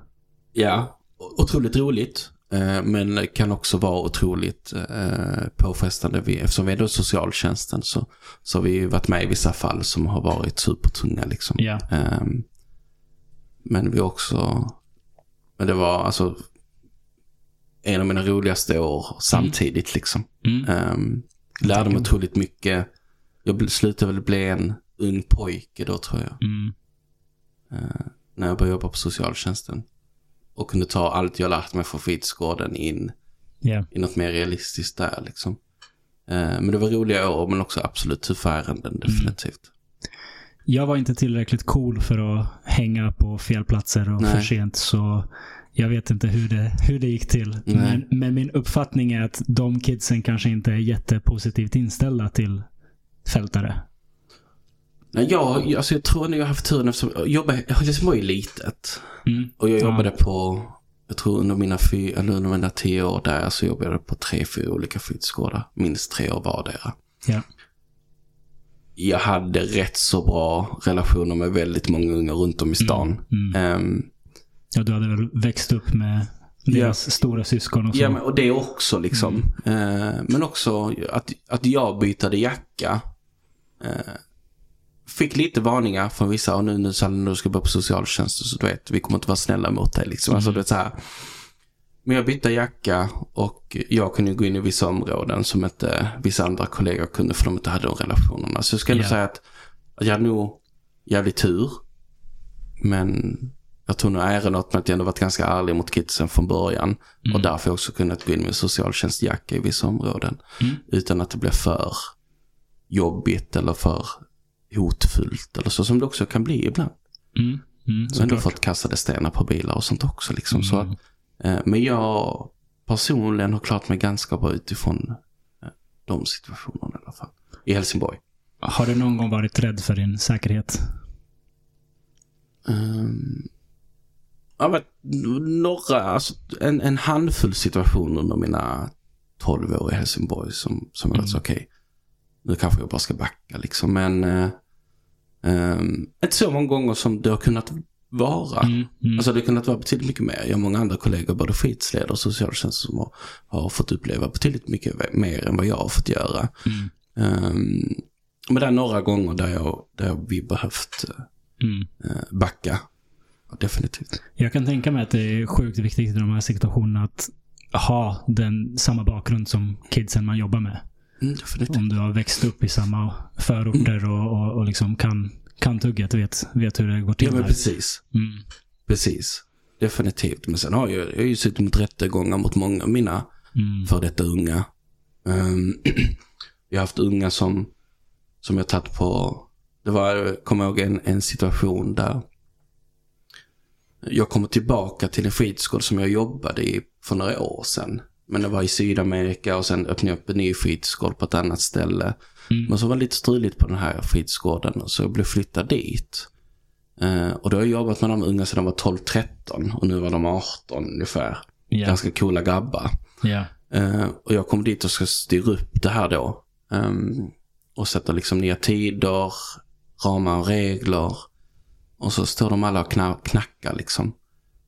Ja, otroligt roligt. eh, Men kan också vara otroligt eh, påfrestande. Vi, eftersom vi är då socialtjänsten så, så har vi ju varit med i vissa fall som har varit supertunga. Liksom. Ehm, men vi också... Men det var alltså en av mina roligaste år samtidigt. liksom. Mm. Um, lärde mig otroligt mycket. Jag slutade väl bli en ung pojke då tror jag. Mm. Eh, när jag började jobba på socialtjänsten. Och kunde ta allt jag lärt mig från fritidsgården in Ja. i något mer realistiskt där liksom. Eh, men det var roliga år men också absolut tuffa ärenden definitivt. Jag var inte tillräckligt cool för att hänga på fel platser och Nej. för sent. Så jag vet inte hur det, hur det gick till. Men, men min uppfattning är att de kidsen kanske inte är jättepositivt inställda till fältare. Nej, jag, alltså jag tror nog jag har haft turen eftersom jag jobbade, Helsingborg är litet. Mm. Och jag Ja. jobbade på, jag tror under mina, fy, eller under mina tio år där så jobbade jag på tre, fyra olika fritidsgårdar. Minst tre år vardera. Ja. Jag hade rätt så bra relationer med väldigt många unga runt om i stan. Mm. Ehm, Ja, du hade väl växt upp med deras stora syskon och så. ja, men, och det också liksom. Eh, men också att, att jag bytade jacka Eh, fick lite varningar från vissa och nu, nu sa när du ska börja på socialtjänsten så du vet, vi kommer inte vara snälla mot dig liksom. Alltså, Mm. det är så här. Men jag bytte jacka och jag kunde gå in i vissa områden som inte vissa andra kollegor kunde för de inte hade de relationerna. Så jag ändå Ja. säga att jag hade nog jävligt tur. Men jag tror nog äran åt mig att jag ändå varit ganska ärlig mot kidsen från början. Mm. Och därför också kunnat gå in med socialtjänstjacka i vissa områden. Mm. Utan att det blir för jobbigt eller för hotfullt. Eller så som det också kan bli ibland. Mm. Mm. Har ändå fått kastade stenar på bilar och sånt också. Liksom. Så Mm. att, eh, men jag personligen har klarat mig ganska bra utifrån eh, de situationerna i alla fall. I Helsingborg. Har du någon gång varit rädd för din säkerhet? Um, ja, men, några, alltså, en, en handfull situationer under mina 12 år i Helsingborg som, som jag var så okej, nu kanske jag bara ska backa liksom. Men eh, ehm, inte så många gånger som det har kunnat vara. Mm. Mm. Alltså det har kunnat vara betydligt mycket mer. Jag har många andra kollegor, både skitsledare och socialtjänst som har, har fått uppleva betydligt mycket mer än vad jag har fått göra. Mm. Ehm, men det är några gånger där, jag, där vi behövt Mm. eh, backa. Definitivt. Jag kan tänka mig att det är sjukt viktigt i de här situationerna att ha den samma bakgrund som kidsen man jobbar med. Mm. Om du har växt upp i samma förorter och, och, och liksom kan, kan tugget, vet, vet hur det går till Ja, men precis. Mm. Precis. Definitivt. Men sen har jag, jag har ju suttit mot rättegångar mot många av mina Mm. för detta unga. Um, [clears throat] jag har haft unga som, som jag tagit på, det var, jag kommer ihåg en, en situation där jag kommer tillbaka till en skidskola som jag jobbade i för några år sedan. Men det var i Sydamerika och sen öppnade jag upp en ny skidskola på ett annat ställe. Mm. Men så var det lite struligt på den här skidgården så jag blev flyttad dit. Eh, och då har jag jobbat med de unga sedan de var 12-13 och nu var de 18 ungefär. Ja. Ganska coola grabbar. Ja. Eh, och jag kom dit och ska styra upp det här då. Ehm, och sätta liksom nya tider, ramar och regler. Och så står de alla och kna- knackar liksom.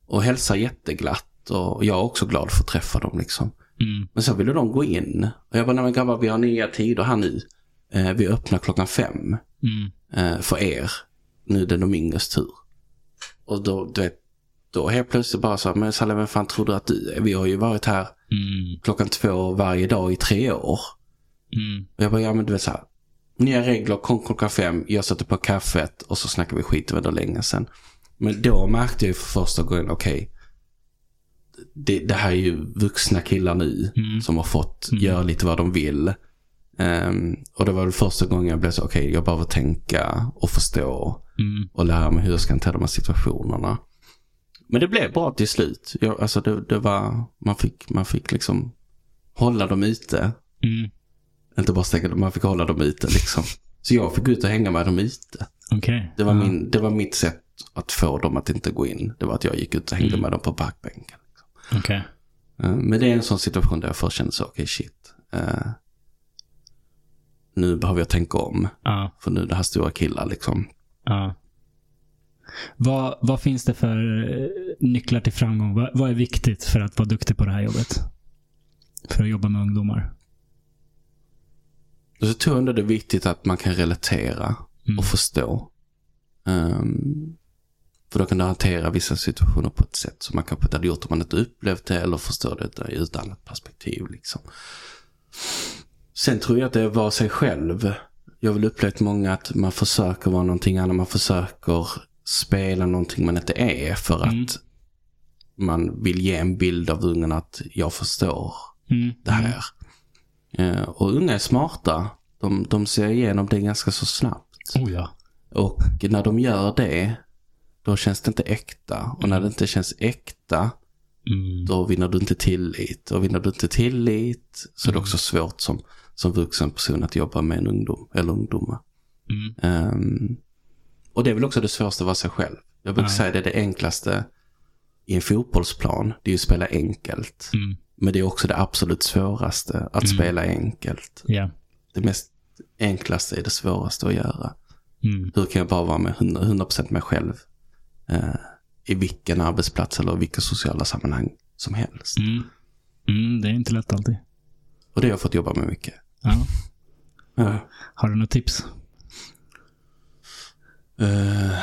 Och hälsar jätteglatt. Och jag är också glad för att träffa dem liksom. Mm. Men så ville de gå in. Och jag bara, nej men grabbar vi har nya tider här nu. Eh, vi öppnar klockan fem Mm. eh, för er. Nu är det de yngres tur. Och då, du vet, då helt plötsligt bara så men Salle, vem fan tror du att du är? Vi har ju varit här Mm. klockan två varje dag i tre år. Mm. Och jag bara, ja men du vet så här. Nya regler, kom klockan fem, jag sätter på kaffet och så snackar vi skit det länge sen. Men då märkte jag för första gången, okej. det, det här är ju vuxna killar nu Mm. som har fått Mm. göra lite vad de vill. Ehm, och det var det första gången jag blev så, okej jag behöver tänka och förstå Mm. och lära mig hur jag ska hantera de här situationerna. Men det blev bra till slut. Jag, alltså det, det var, man fick, man fick liksom hålla dem ute. Mm. Inte bara stänga dem, man fick hålla dem ute liksom. Så jag fick ut och hänga med dem ute. Okej. Det var, Ja. min, det var mitt sätt att få dem att inte gå in. Det var att jag gick ut och hängde Mm. med dem på parkbänken. Okej. Eh, Men det är en sån situation där jag först kände så, okej shit. eh, nu behöver jag tänka om. Ja. För nu är det här stora killar liksom. Ja. Vad, vad finns det för eh, nycklar till framgång? Vad, vad är viktigt för att vara duktig på det här jobbet? För att jobba med ungdomar? Så tror jag ändå det är viktigt att man kan relatera Mm. och förstå. Ehm, för då kan du hantera vissa situationer på ett sätt som man kanske inte hade gjort om man inte upplevt det eller förstår det ur ett annat perspektiv. Liksom. Sen tror jag att det är att vara sig själv. Jag har väl upplevt många att man försöker vara någonting annat. Man försöker spela någonting man inte är för Mm. att man vill ge en bild av ungen att jag förstår Mm. det här. Eh, och unga är smarta. De, de ser igenom det ganska så snabbt. Oh ja. Och när de gör det, då känns det inte äkta. Och när det inte känns äkta, Mm. då vinner du inte tillit. Och vinner du inte tillit så är det också svårt som, som vuxen person att jobba med en ungdom eller ungdomar. Mm. Ehm, och det är väl också det svåraste att vara sig själv. Jag brukar Ja. säga det är det enklaste i en fotbollsplan. Det är ju att spela enkelt. Mm. Men det är också det absolut svåraste, att Mm. spela enkelt. Ja. Det mest enklaste är det svåraste att göra. Mm. Hur kan jag bara vara med 100%, 100% mig själv eh, i vilken arbetsplats eller vilka sociala sammanhang som helst. Mm. Mm. Det är inte lätt alltid. Och det har jag fått jobba med mycket. Ja. Ja. Har du något tips Eh,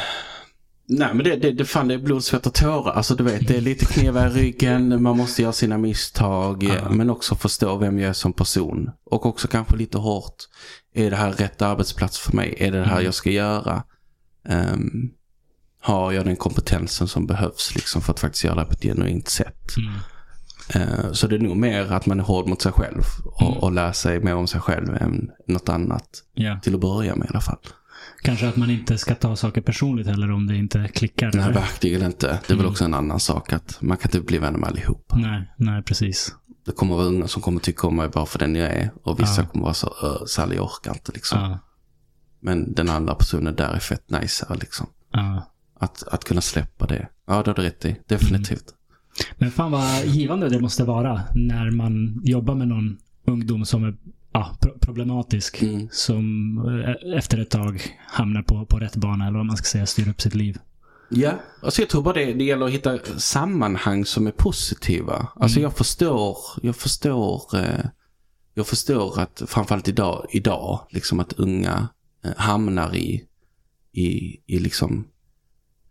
nej men det, det, det fan det är blod, svett och tårar. Alltså du vet det är lite kneva i ryggen. Man måste göra sina misstag. Ja. Men också förstå vem jag är som person. Och också kanske lite hårt. Är det här rätt arbetsplats för mig? Är det det här Mm. jag ska göra? Ehm, har jag den kompetensen som behövs liksom för att faktiskt göra det på ett genuint sätt? Mm. Eh, Så det är nog mer att man är hård mot sig själv och, Mm. och lär sig mer om sig själv än något annat. Ja. Till att börja med i alla fall. Kanske att man inte ska ta saker personligt heller om det inte klickar. Nej, eller? verkligen inte. Det är väl Mm. också en annan sak att man kan inte bli vänner med allihop. nej, nej, precis. Det kommer vara unga som kommer tycka om mig bara för den jag är. Och vissa Ja. kommer vara så, uh, Sally jag orkar inte liksom. Ja, Men den andra personen där är fett nice liksom. ja. Att, att kunna släppa det. Ja, det har du rätt i. Definitivt. Men fan vad givande det måste vara när man jobbar med någon ungdom som är ja, pro- problematisk. Mm. Som eh, efter ett tag hamnar på, på rätt bana eller vad man ska säga, styr upp sitt liv. Ja, alltså jag tror bara det, det gäller att hitta sammanhang som är positiva. Alltså Mm. jag förstår, jag förstår, eh, jag förstår att framförallt idag, idag liksom att unga eh, hamnar i, i, i liksom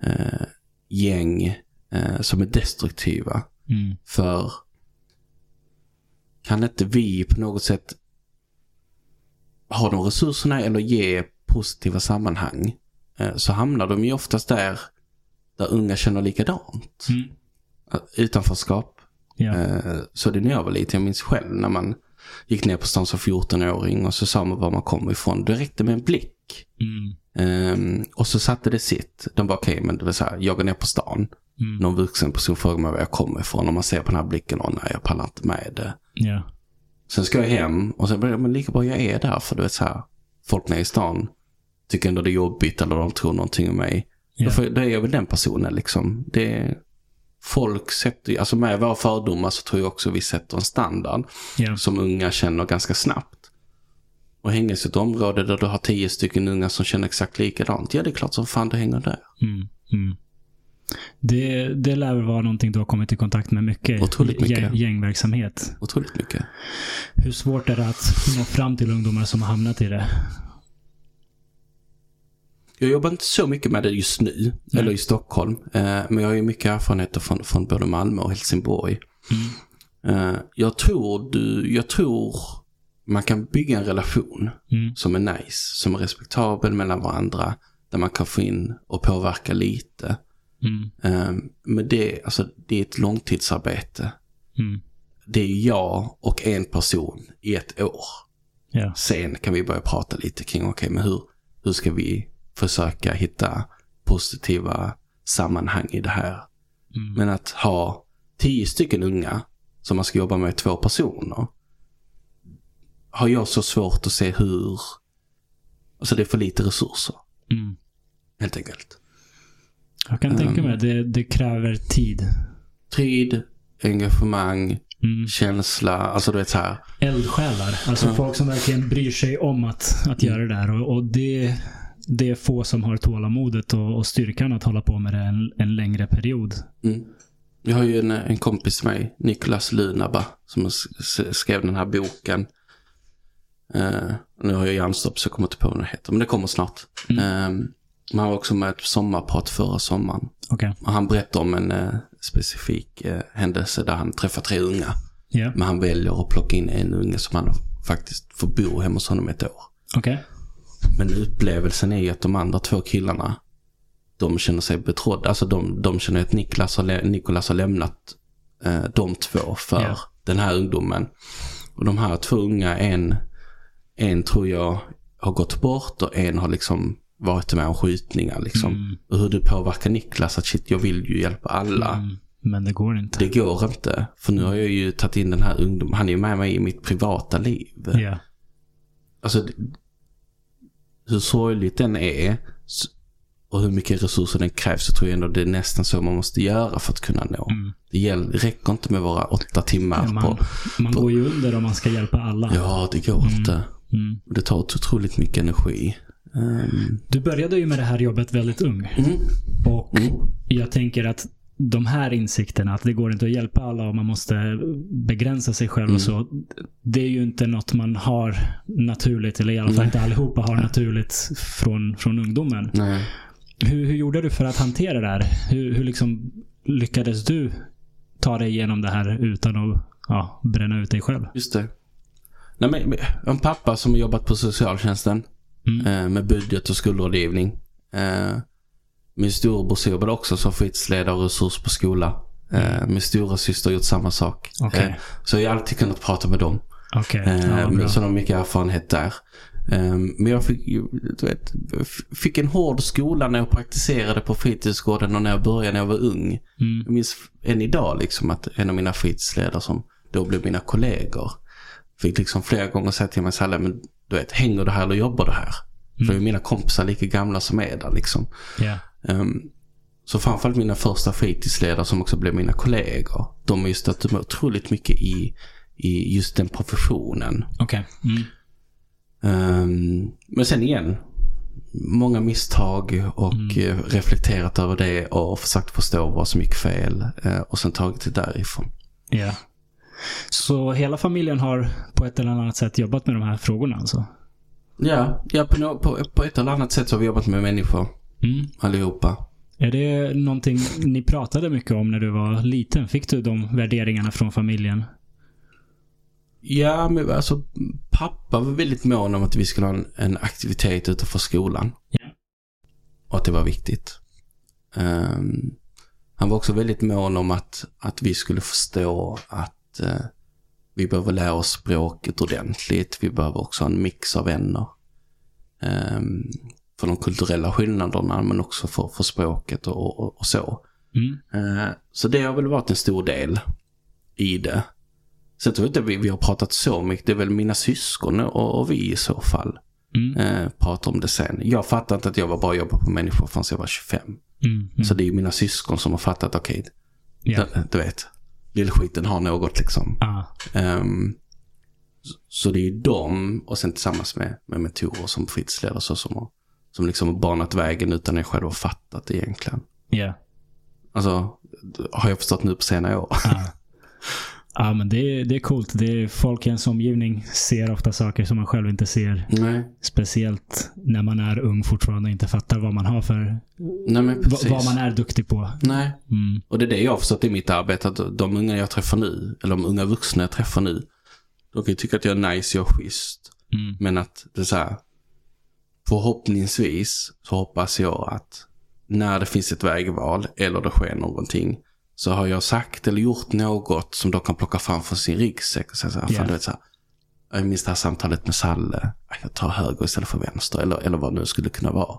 eh, gäng eh, som är destruktiva. Mm. För kan inte vi på något sätt ha de resurserna eller ge positiva sammanhang eh, så hamnar de ju oftast där där unga känner likadant. Mm. Eh, Utanförskap. Ja. Eh, Så det när jag var liten, jag minns själv när man gick ner på stan som 14-åring och så sa man var man kom ifrån. Det räckte med en blick. Mm. Ehm, och så satte det sitt. De bara okej, men det var så här, jag går ner på stan. Mm. Någon vuxen person frågar mig var jag kommer ifrån och man ser på den här blicken och nej, jag pallar inte med det. Ja. Sen ska jag hem och sen jag, men lika bra jag är där för du vet så här, folk nere i stan tycker ändå det är jobbigt eller de tror någonting om mig. Då, får, då är jag väl den personen liksom. Det, folk sätter alltså med våra fördomar så tror jag också vi sätter en standard Ja. som unga känner ganska snabbt. Och hänga i ett område där du har tio stycken unga som känner exakt likadant. Ja, det är klart som fan det hänger där. Mm. Mm. Det, det lär vara någonting du har kommit i kontakt med mycket. Otroligt mycket. Gäng, gängverksamhet. Otroligt mycket. Hur svårt är det att nå fram till ungdomar som har hamnat i det? Jag jobbar inte så mycket med det just nu, Nej. eller i Stockholm. Eh, men jag har ju mycket erfarenheter från, från både Malmö och Helsingborg. Mm. Eh, jag tror du, jag tror man kan bygga en relation Mm. som är nice, som är respektabel mellan varandra, där man kan få in och påverka lite. Mm. Eh, men det, alltså, det är ett långtidsarbete. Mm. Det är jag och en person i ett år. Ja. Sen kan vi börja prata lite kring, okej, men hur, hur ska vi försöka hitta positiva sammanhang i det här? Mm. Men att ha tio stycken unga som man ska jobba med två personer har jag så svårt att se hur, alltså det är för lite resurser, Mm. helt enkelt. Jag kan tänka Um. mig att det, det kräver tid. Tid, engagemang, Mm. känsla, alltså du vet så här. Eldsjälar. Alltså Ja. folk som verkligen bryr sig om att, att göra det här. Och, och det, det är få som har tålamodet och, och styrkan att hålla på med det en, en längre period. Mm. Jag har ju en, en kompis med mig, Niklas Lunaba, som skrev den här boken. Eh, nu har jag hjärnstopp så jag kommer inte på vad den heter, men det kommer snart. Mm. Eh, man var också med ett sommarprat förra sommaren. Okej. Och han berättade om en eh, specifik eh, händelse där han träffar tre unga. Ja. Men han väljer att plocka in en unge som han faktiskt får bo hemma hos honom ett år. Okej. Men upplevelsen är ju att de andra två killarna, de känner sig betrodda. Alltså de, de känner att Niklas har, Nikolas har lämnat eh, de två för Ja. den här ungdomen. Och de här två unga, en, en tror jag har gått bort och en har liksom varit med om skjutningar liksom. Mm. Och hur det påverkar Niklas att shit, jag vill ju hjälpa alla. Mm. Men det går inte. Det går inte. För nu har jag ju tagit in den här ungdomen. Han är ju med mig i mitt privata liv. Ja. Alltså, hur sorgligt den är och hur mycket resurser den krävs så tror jag ändå det är nästan så man måste göra för att kunna nå. Mm. Det gäller, räcker inte med våra åtta timmar Man, på... man går ju under om man ska hjälpa alla. Ja, det går Mm. inte. Mm. Det tar otroligt mycket energi. Ehm, Du började ju med det här jobbet väldigt ung. mm, Och mm, jag tänker att de här insikterna, att det går inte att hjälpa alla och man måste begränsa sig själv Mm. och så. Det är ju inte något man har naturligt, eller i alla fall Nej. inte allihopa har naturligt från, från ungdomen. nej. Hur, hur gjorde du för att hantera det här? Hur, hur liksom lyckades du ta dig igenom det här utan att ja, bränna ut dig själv? Just det. Nej, men, en pappa som har jobbat på socialtjänsten Mm. eh, med budget och skuldrådgivning. Eh, min storebror jobbade också som fritidsledare och resurs på skola. Eh, min stora syster har gjort samma sak. Eh, så jag har alltid kunnat prata med dem. Eh, Ja, så de har mycket erfarenhet där. Men jag fick, du vet, fick en hård skola när jag praktiserade på fritidsgården och när jag började när jag var ung. Mm. Jag minns än idag liksom att en av mina fritidsledare som då blev mina kollegor fick liksom flera gånger säga till mig så här, men du vet, hänger du här eller jobbar du här? För mina kompisar lika gamla som är där liksom. Ja. Um, så framförallt mina första fritidsledare som också blev mina kollegor. De har ju stött mig otroligt mycket i, i just den professionen. Okej. Mm. Ehm, men sen igen, många misstag och eh, reflekterat över det och försökt förstå vad som gick fel eh, och sen tagit det därifrån. Ja. Så hela familjen har på ett eller annat sätt jobbat med de här frågorna alltså? Ja, ja på, på, på ett eller annat sätt så har vi jobbat med människor Mm. allihopa. Är det någonting ni pratade mycket om när du var liten? Fick du de värderingarna från familjen? Ja, men alltså pappa var väldigt mån om att vi skulle ha en, en aktivitet utanför skolan. Ja. Och att det var viktigt. Ehm, han var också väldigt mån om att, att vi skulle förstå att eh, vi behöver lära oss språket ordentligt. Vi behöver också ha en mix av vänner. Ehm, för de kulturella skillnaderna men också för, för språket och, och, och så. Mm. Eh, Så det har väl varit en stor del i det. Tror jag inte vi, vi har pratat så mycket. Det är väl mina syskon och, och vi i så fall Mm. eh, pratar om det sen. Jag fattar inte att jag var bara jobba på människor förrän jag var 25. Mm. Mm. Så det är ju mina syskon som har fattat, okej, Ja. du, du vet, lillskiten har något liksom. Ah. Ehm, så- så det är ju dem och sen tillsammans med, med mentorer som fritidsledare så som, har- som liksom banat vägen utan jag själv har fattat egentligen. Ja. Alltså, har jag förstått nu på senare år. Ah. [laughs] Ja, men det, är- det är coolt. Det är, folk i ens omgivning ser ofta saker som man själv inte ser. Nej, Speciellt när man är ung fortfarande och inte fattar vad man har för... nej. Vad man är duktig på. Nej, Mm. och det är det jag har förstått i mitt arbete. Att de unga jag träffar nu, eller de unga vuxna jag träffar nu, de kan ju tycka att jag är nice, jag är schysst. Mm. Men att det är så här, förhoppningsvis så hoppas jag att när det finns ett vägval eller det sker någonting så har jag sagt eller gjort något som de kan plocka fram från sin ryggsäck och säga så här, Ja. fan du vet så här, jag minns det här samtalet med Salle, jag tar höger istället för vänster eller, eller vad det nu skulle kunna vara.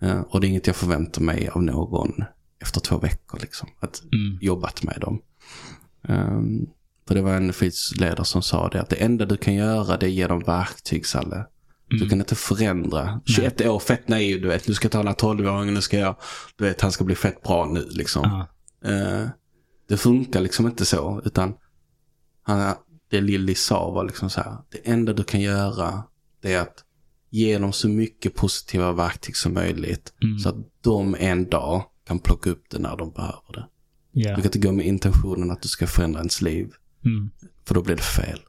Eh, Och det är inget jag förväntar mig av någon efter två veckor liksom. Att Mm. jobbat med dem. Um, för det var en fritidsledare som sa det att det enda du kan göra det är ge dem verktyg Salle. Du Mm. kan inte förändra. 21 år, fett naiv du vet. Nu ska jag ta den här 12-åringen, nu ska jag, du vet han ska bli fett bra nu liksom. Ah. Eh, det funkar liksom inte så. Utan han, det Lilly sa var liksom så här. Det enda du kan göra det är att ge dem så mycket positiva verktyg som möjligt. Mm. Så att de en dag kan plocka upp det när de behöver det. Ja. Du kan inte gå med intentionen att du ska förändra ens liv. Mm. För då blir det fel.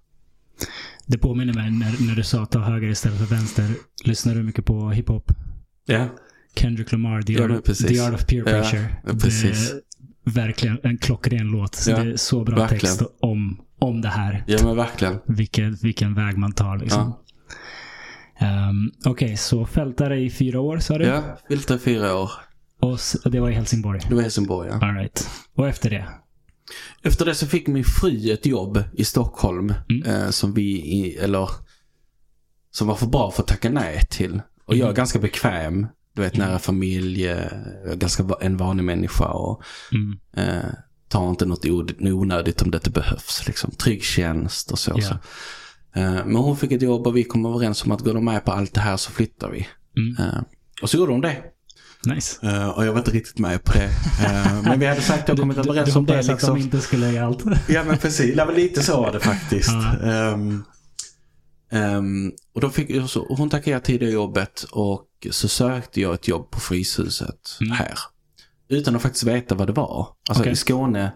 Det påminner mig när, när du sa ta höger istället för vänster. Lyssnar du mycket på hiphop? Ja. Kendrick Lamar, The, Ja, Art, precis. The Art of Peer Pressure. ja, precis. Det verkligen en klockren låt. Så Ja, det är så bra verkligen. text om, om det här. Ja men verkligen. Vilken, vilken väg man tar liksom. Ehm, Okej, så fältare i fyra år sa du? Ja, Filter i fyra år. Och det var i Helsingborg? Det var Helsingborg ja. All right. Och efter det? Efter det så fick min fru ett jobb i Stockholm. Mm. Eh, som vi, i, eller som var för bra för att tacka nej till. Och jag är Mm. ganska bekväm. Du vet nära familj, eh, jag ganska en vanlig människa och Mm. eh, tar inte något onödigt om det inte behövs. Liksom. Trygg tjänst och så. Ja. så. Eh, men hon fick ett jobb och vi kom överens om att går de med på allt det här så flyttar vi. Mm. Eh, och så gjorde hon det. Nice. Eh, och jag var inte riktigt med på det. Eh, men vi hade sagt och kommit Du- du- överens du om det. att Liksom. de inte skulle göra allt. Ja men precis, det var lite så var det faktiskt. Ja. Ehm, och då fick jag så, hon tackade till det jobbet och så sökte jag ett jobb på Fryshuset Mm. här. Utan att faktiskt veta vad det var. Alltså Okej. i Skåne,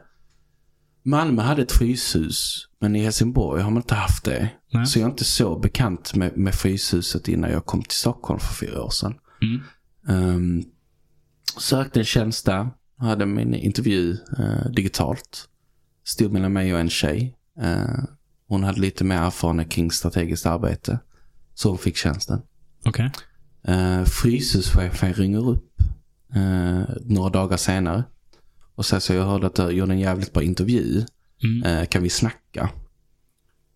Malmö hade ett fryshus men i Helsingborg har man inte haft det. Nej. Så jag är inte så bekant med, med Fryshuset innan jag kom till Stockholm för fyra år sedan. Mm. Ehm, sökte en tjänst där. Hade min intervju eh, digitalt. Stod mellan mig och en tjej. Eh, hon hade lite mer erfarenhet kring strategiskt arbete. Så hon fick tjänsten. Okej. Eh, Fryshuschefen ringer upp eh, några dagar senare. Och säger så jag hörde att du gjorde en jävligt bra intervju. Mm. Eh, kan vi snacka?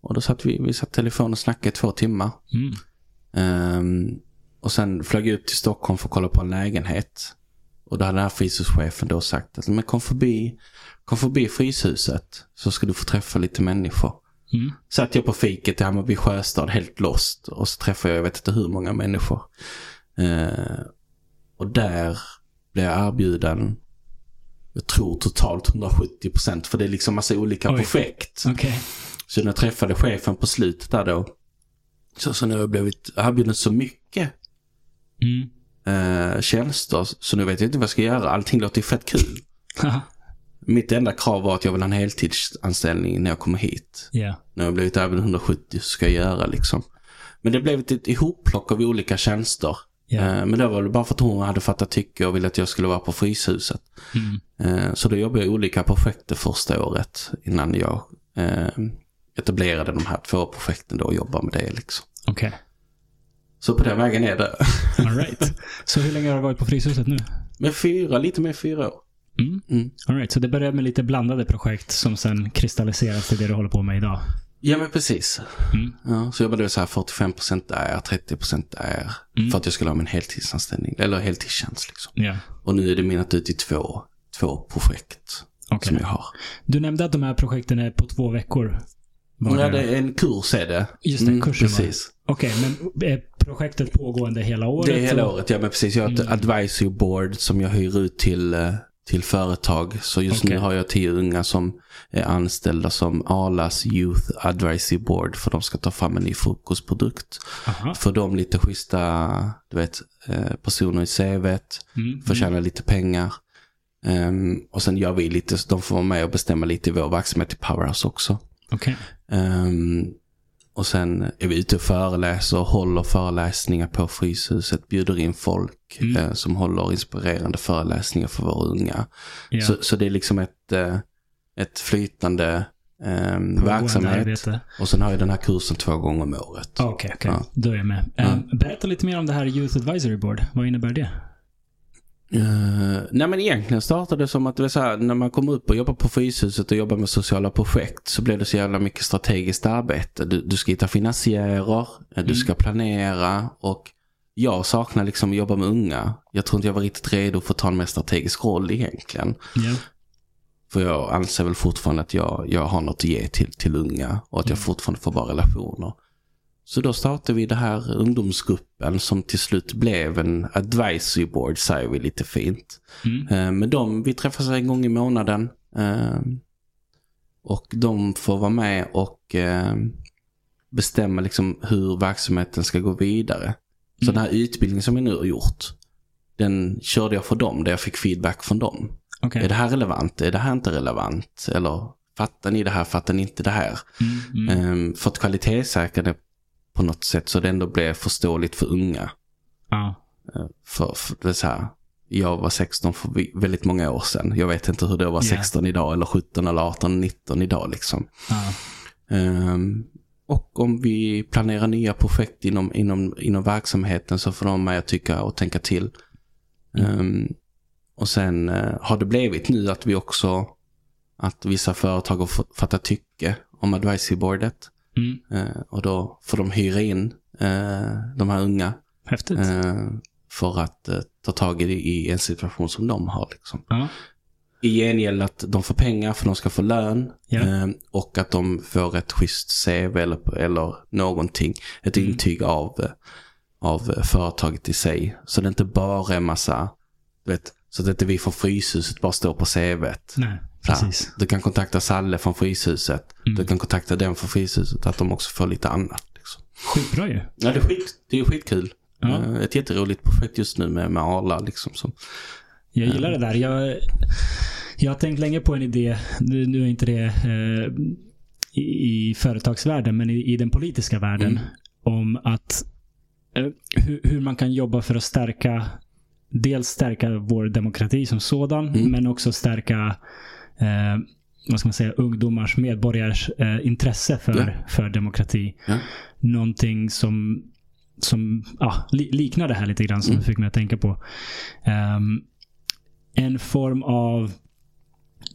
Och då satt vi, vi satt telefon och snackade i två timmar. Mm. Ehm, och sen flög jag upp till Stockholm för att kolla på en lägenhet. Och då hade den här fryshuschefen då sagt att men kom förbi, kom förbi Fryshuset så ska du få träffa lite människor. Mm. Satt jag på fiket i Hammarby sjöstad helt lost och så träffade jag, jag vet inte hur många människor. Eh, och där blev jag erbjuden, jag tror totalt 170 procent för det är liksom massa olika Oj. projekt. Okej. Så när jag träffade chefen på slutet där då, så, så nu har jag blivit erbjuden så mycket Mm. eh, tjänster så nu vet jag inte vad jag ska göra. Allting låter ju fett kul. [laughs] Mitt enda krav var att jag vill ha en heltidsanställning när jag kommer hit. Ja. När jag blivit erbjuden 170 så ska jag göra liksom. Men det blev ett ihopplock av olika tjänster. Eh, men det var väl bara för att hon hade fattat tycke och ville att jag skulle vara på Fryshuset. Mm. Eh, så då jobbade jag i olika projekt det första året innan jag eh, etablerade de här två projekten då och jobbade med det liksom. Okej. Så på den vägen är det. All right. [laughs] Så hur länge har du varit på Fryshuset nu? Men fyra, lite mer fyra år. Mm. Mm. All right. Så det började med lite blandade projekt som sen kristalliseras till det du håller på med idag. Ja men precis. Mm. Ja, så jobbade jag så här 45% där, 30% där. Mm. För att jag skulle ha min heltidsanställning, eller heltidstjänst liksom. Ja. Och nu är det minnat ut i två, två projekt Okej. som jag har. Du nämnde att de här projekten är på två veckor. Var Ja, det är en kurs är det. Just det, kursen var det. Precis. Okej, men är projektet pågående hela året? Det är hela året, ja men precis. Jag har ett Mm. advisory board som jag hyr ut till, eh, till företag. Så just Okej. nu har jag tio unga som är anställda som Arlas Youth Advisory Board. För de ska ta fram en ny frukostprodukt. Aha. För dem lite schyssta, du vet, eh, personer i CVt. Mm. Får tjäna lite pengar. Ehm, och sen gör vi lite, de får vara med och bestämma lite i vår verksamhet i Powerhouse också. Okej. Ehm, och sen är vi ute och föreläser, håller föreläsningar på Fryshuset, bjuder in folk Mm. eh, som håller inspirerande föreläsningar för våra unga. Ja. Så, så det är liksom ett, eh, ett flytande ehm, Pågående verksamhet. arbete. Och sen har jag den här kursen två gånger om året. Okej, okej. Ja. Då är jag med. Um, berätta lite mer om det här Youth Advisory Board. Vad innebär det? Uh, nej men egentligen startade det som att det var så här, när man kommer upp och jobbar på Fryshuset och jobbar med sociala projekt så blev det så jävla mycket strategiskt arbete. Du, du ska hitta finansiärer, eh, du ska planera och jag saknar liksom att jobba med unga. Jag tror inte jag var riktigt redo för att ta en mer strategisk roll egentligen. Ja. För jag anser väl fortfarande att jag, jag har något att ge till, till unga och att jag fortfarande får bra relationer. Så då startade vi det här ungdomsgruppen som till slut blev en advisory board, säger vi lite fint. Mm. Eh, Men de, vi träffas en gång i månaden. eh, Och de får vara med och eh, bestämma liksom hur verksamheten ska gå vidare. Så den här utbildningen som jag nu har gjort, den körde jag för dem, där jag fick feedback från dem. Okej. Är det här relevant? Är det här inte relevant? Eller fattar ni det här? Fattar ni inte det här? Mm, mm. Mm. För att kvalitetssäkra det på något sätt så det ändå blev förståeligt för unga. Ja. Eh, För, för det är så här, jag var 16 för väldigt många år sedan. Jag vet inte hur det var Ja. 16 idag eller 17 eller 18, 19 idag liksom. Ja. Ehm, och om vi planerar nya projekt inom, inom, inom verksamheten så får de med att tycka och tänka till. Ehm, och sen eh, har det blivit nu att vi också, att vissa företag har fått fatta tycke om advisory boardet. Mm. Eh, och då får de hyra in eh, de här unga Häftigt. eh, för att ta tag i, i en situation som de har. Liksom. Ja. I gengäld att de får pengar för de ska få lön Ja. och att de får ett schysst CV eller, eller någonting. Ett Mm. intyg av, av företaget i sig. Så det inte bara är massa, vet, så att inte vi från Fryshuset bara står på CVt. Nej, precis. Du kan kontakta Salle från Fryshuset. Mm. Du kan kontakta den från Fryshuset. Att de också får lite annat. Liksom. Skitbra ju. Ja, det är, skit, det är skitkul. Ja. Eh, Ett jätteroligt projekt just nu med, med Arla. Liksom, som, Jag gillar det där. Jag, jag har tänkt länge på en idé. Nu, nu är inte det eh, i, i företagsvärlden, men i, i den politiska världen. Mm. Om att eh, hur, hur man kan jobba för att stärka dels stärka vår demokrati som sådan, Mm. men också stärka eh, vad ska man säga, ungdomars, medborgares eh, intresse för, Ja. för demokrati. Ja. Någonting som, som ja, li, liknar det här lite grann som Mm. fick mig att tänka på. Ehm, en form av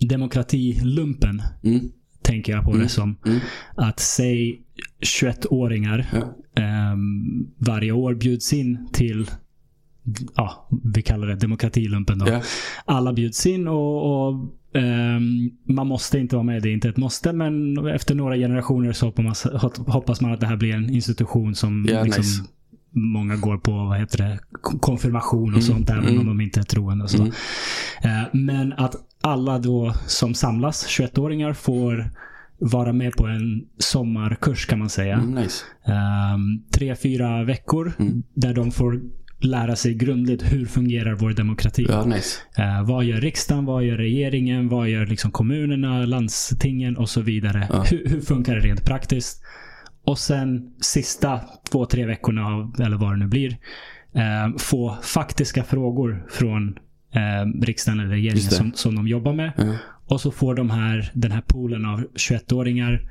demokratilumpen Mm. tänker jag på Mm. det som. Mm. Att säg 21-åringar Ja. ehm, varje år bjuds in till ja, vi kallar det demokratilumpen då. Alla bjuds in och, och man måste inte vara med. Det är inte ett måste. Men efter några generationer så hoppas man, att det här blir en institution som Ja, liksom, nice. många går på vad heter det, Kon- konfirmation och Mm, sånt även mm. om de inte är troende. Och så. Mm. Eh, Men att alla då som samlas, 21-åringar, får vara med på en sommarkurs kan man säga. Mm, nice. Um, tre, fyra veckor Mm. där de får lära sig grundligt hur fungerar vår demokrati. Ja, nice. Eh, vad gör riksdagen? Vad gör regeringen? Vad gör liksom kommunerna, landstingen och så vidare? Ja. Hur, hur funkar det rent praktiskt? Och sen sista två, tre veckorna, eller vad det nu blir, eh, få faktiska frågor från eh, riksdagen eller regeringen som, som de jobbar med. Ja. Och så får de här, den här poolen av 21-åringar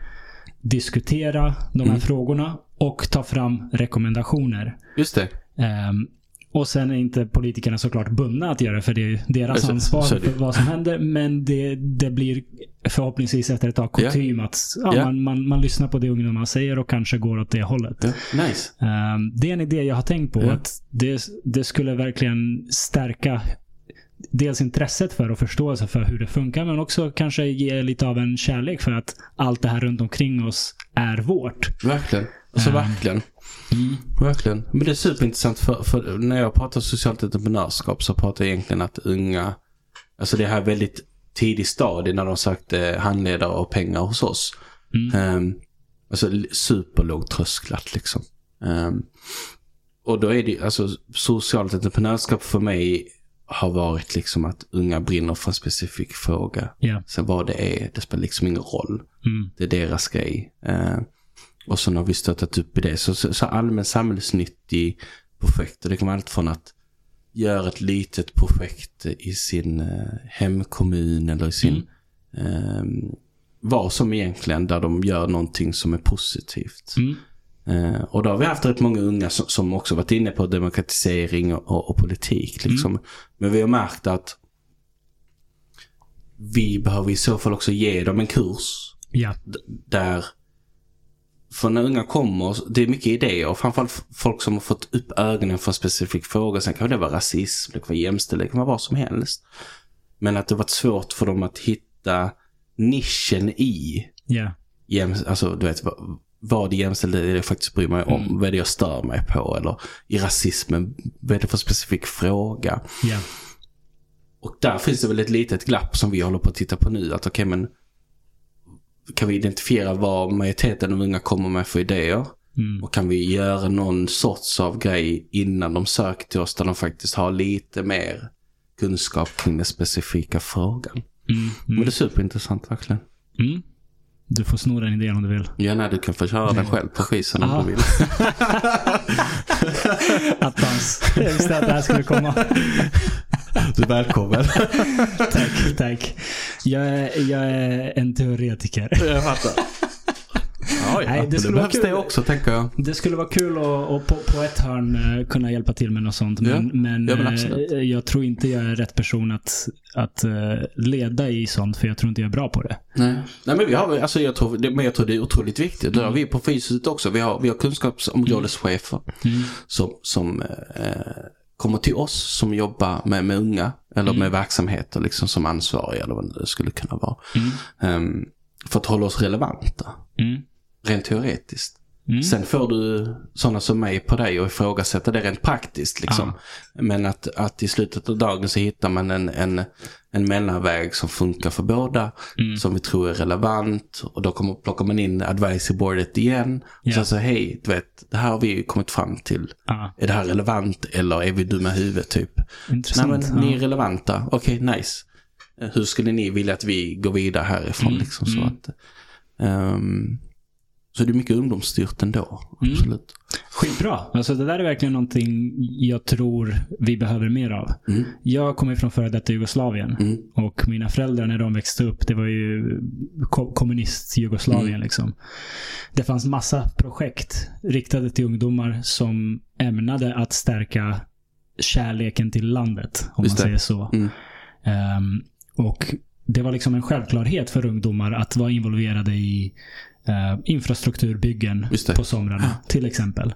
diskutera de här Mm. frågorna och ta fram rekommendationer. Just det. Ehm, och sen är inte politikerna såklart bundna att göra för det är deras Så- ansvar så det. för vad som händer. Men det, det blir förhoppningsvis efter ett tag kutym att ja, Ja. man, man, man lyssnar på det ungdomar säger och kanske går åt det hållet. Ja. Nice. Ehm, det är en idé jag har tänkt på. Att det, det skulle verkligen stärka dels intresset för och förståelse för hur det funkar, men också kanske ge lite av en kärlek för att allt det här runt omkring oss är vårt. Verkligen. Alltså Ja. verkligen. Verkligen. Men det är superintressant för, för när jag pratar socialt entreprenörskap så pratar jag egentligen att unga, alltså det här är väldigt tidig stadie när de sökte handledare och pengar hos oss. Mm. Um, alltså superlåg trösklat liksom. Ehm, och då är det, alltså socialt entreprenörskap för mig har varit liksom att unga brinner för en specifik fråga. Ja. Sen vad det är, det spelar liksom ingen roll. Mm. Det är deras grej. Eh, och så har vi stöttat upp i det. Så, så, så allmän samhällsnyttig projekt. Och det kan vara allt från att göra ett litet projekt i sin eh, hemkommun eller i sin... Eh, vad som egentligen där de gör någonting som är positivt. Mm. Eh, och då har vi haft rätt många unga som, som också varit inne på demokratisering och, och, och politik. Liksom. Men vi har märkt att vi behöver i så fall också ge dem en kurs Ja. där för när unga kommer, det är mycket idéer och framförallt folk som har fått upp ögonen för en specifik fråga. Sen kan det vara rasism, det kan vara jämställdhet, det kan vara vad som helst. Men att det varit svårt för dem att hitta nischen i jäm, alltså du vet vad, vad i jämställdhet är det jag faktiskt bryr mig om, vad är det jag stör mig på eller i rasismen, vad är det för specifik fråga? Ja. Och där finns det väl ett litet glapp som vi håller på att titta på nu. Att okej men kan vi identifiera vad majoriteten av unga kommer med för idéer? Mm. Och kan vi göra någon sorts av grej innan de söker till oss där de faktiskt har lite mer kunskap kring den specifika frågan. Mm. Men Mm. det är superintressant verkligen. Mm. Du får sno den idén om du vill. Ja, nej, du kan få köra den själv på skisen Aha. om du vill. [laughs] Attans. Jag visste att det här skulle komma. Du är välkommen. Tack, tack. Jag är, jag är en teoretiker. Jag fattar. Ja. Nej, det det, behövs kul. det också, tänker jag. Det skulle vara kul att, att på, på ett hörn eh, kunna hjälpa till med något sånt. Men, Ja, men, ja, men eh, absolut. jag tror inte jag är rätt person att, att eh, leda i sånt. För jag tror inte jag är bra på det. Nej. Nej, men vi har, alltså jag tror, det, men jag tror det är otroligt viktigt. Det har vi på fysiskt också. Vi har, vi har kunskapsområdeschefer Mm. som, som eh, kommer till oss som jobbar med, med unga eller med verksamheter liksom som ansvariga eller vad det skulle kunna vara. Mm. Ehm, för att hålla oss relevanta, Mm. Rent teoretiskt. Mm. Sen får du sådana som mig på dig och ifrågasätta det rent praktiskt. Liksom. Men att, att i slutet av dagen så hittar man en, en, en mellanväg som funkar för båda. Mm. Som vi tror är relevant. Och då kommer, plockar man in advisory boardet igen. Och Ja. sen så hej, du vet, det här har vi kommit fram till. Ja, Är det här relevant eller är vi dumma i huvudet typ? Nej intressant. men ni är relevanta, okej nice. Eh, Hur skulle ni vilja att vi går vidare härifrån Mm, liksom så mm. att. ehm, så det är mycket ungdomsstyrt ändå, Mm. absolut. Skitbra. Alltså det där är verkligen någonting jag tror vi behöver mer av. Mm. Jag kommer från före detta Jugoslavien. Mm. Och mina föräldrar när de växte upp, det var ju ko- kommunist-Jugoslavien. Mm. Liksom. Det fanns massa projekt riktade till ungdomar som ämnade att stärka kärleken till landet. Om Just man det. säger så. Mm. Ehm, och det var liksom en självklarhet för ungdomar att vara involverade i eh, infrastrukturbyggen på somrarna, till exempel.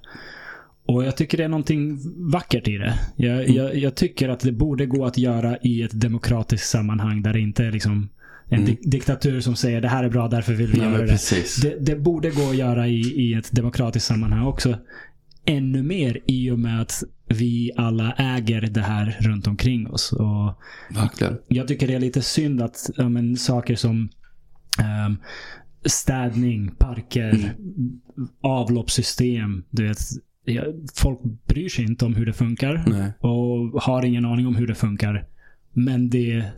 Och jag tycker det är någonting vackert i det. Jag, Mm. jag, jag tycker att det borde gå att göra i ett demokratiskt sammanhang där det inte är liksom en Mm. di- diktatur som säger det här är bra, därför vill vi Ja, göra det. precis. det. Det borde gå att göra i, i ett demokratiskt sammanhang också. Ännu mer i och med att vi alla äger det här runt omkring oss. Och Verkligen. jag tycker det är lite synd att ja, men, saker som ehm, städning, parker, Mm. avloppssystem. Du vet, folk bryr sig inte om hur det funkar Nej. och har ingen aning om hur det funkar. Men det är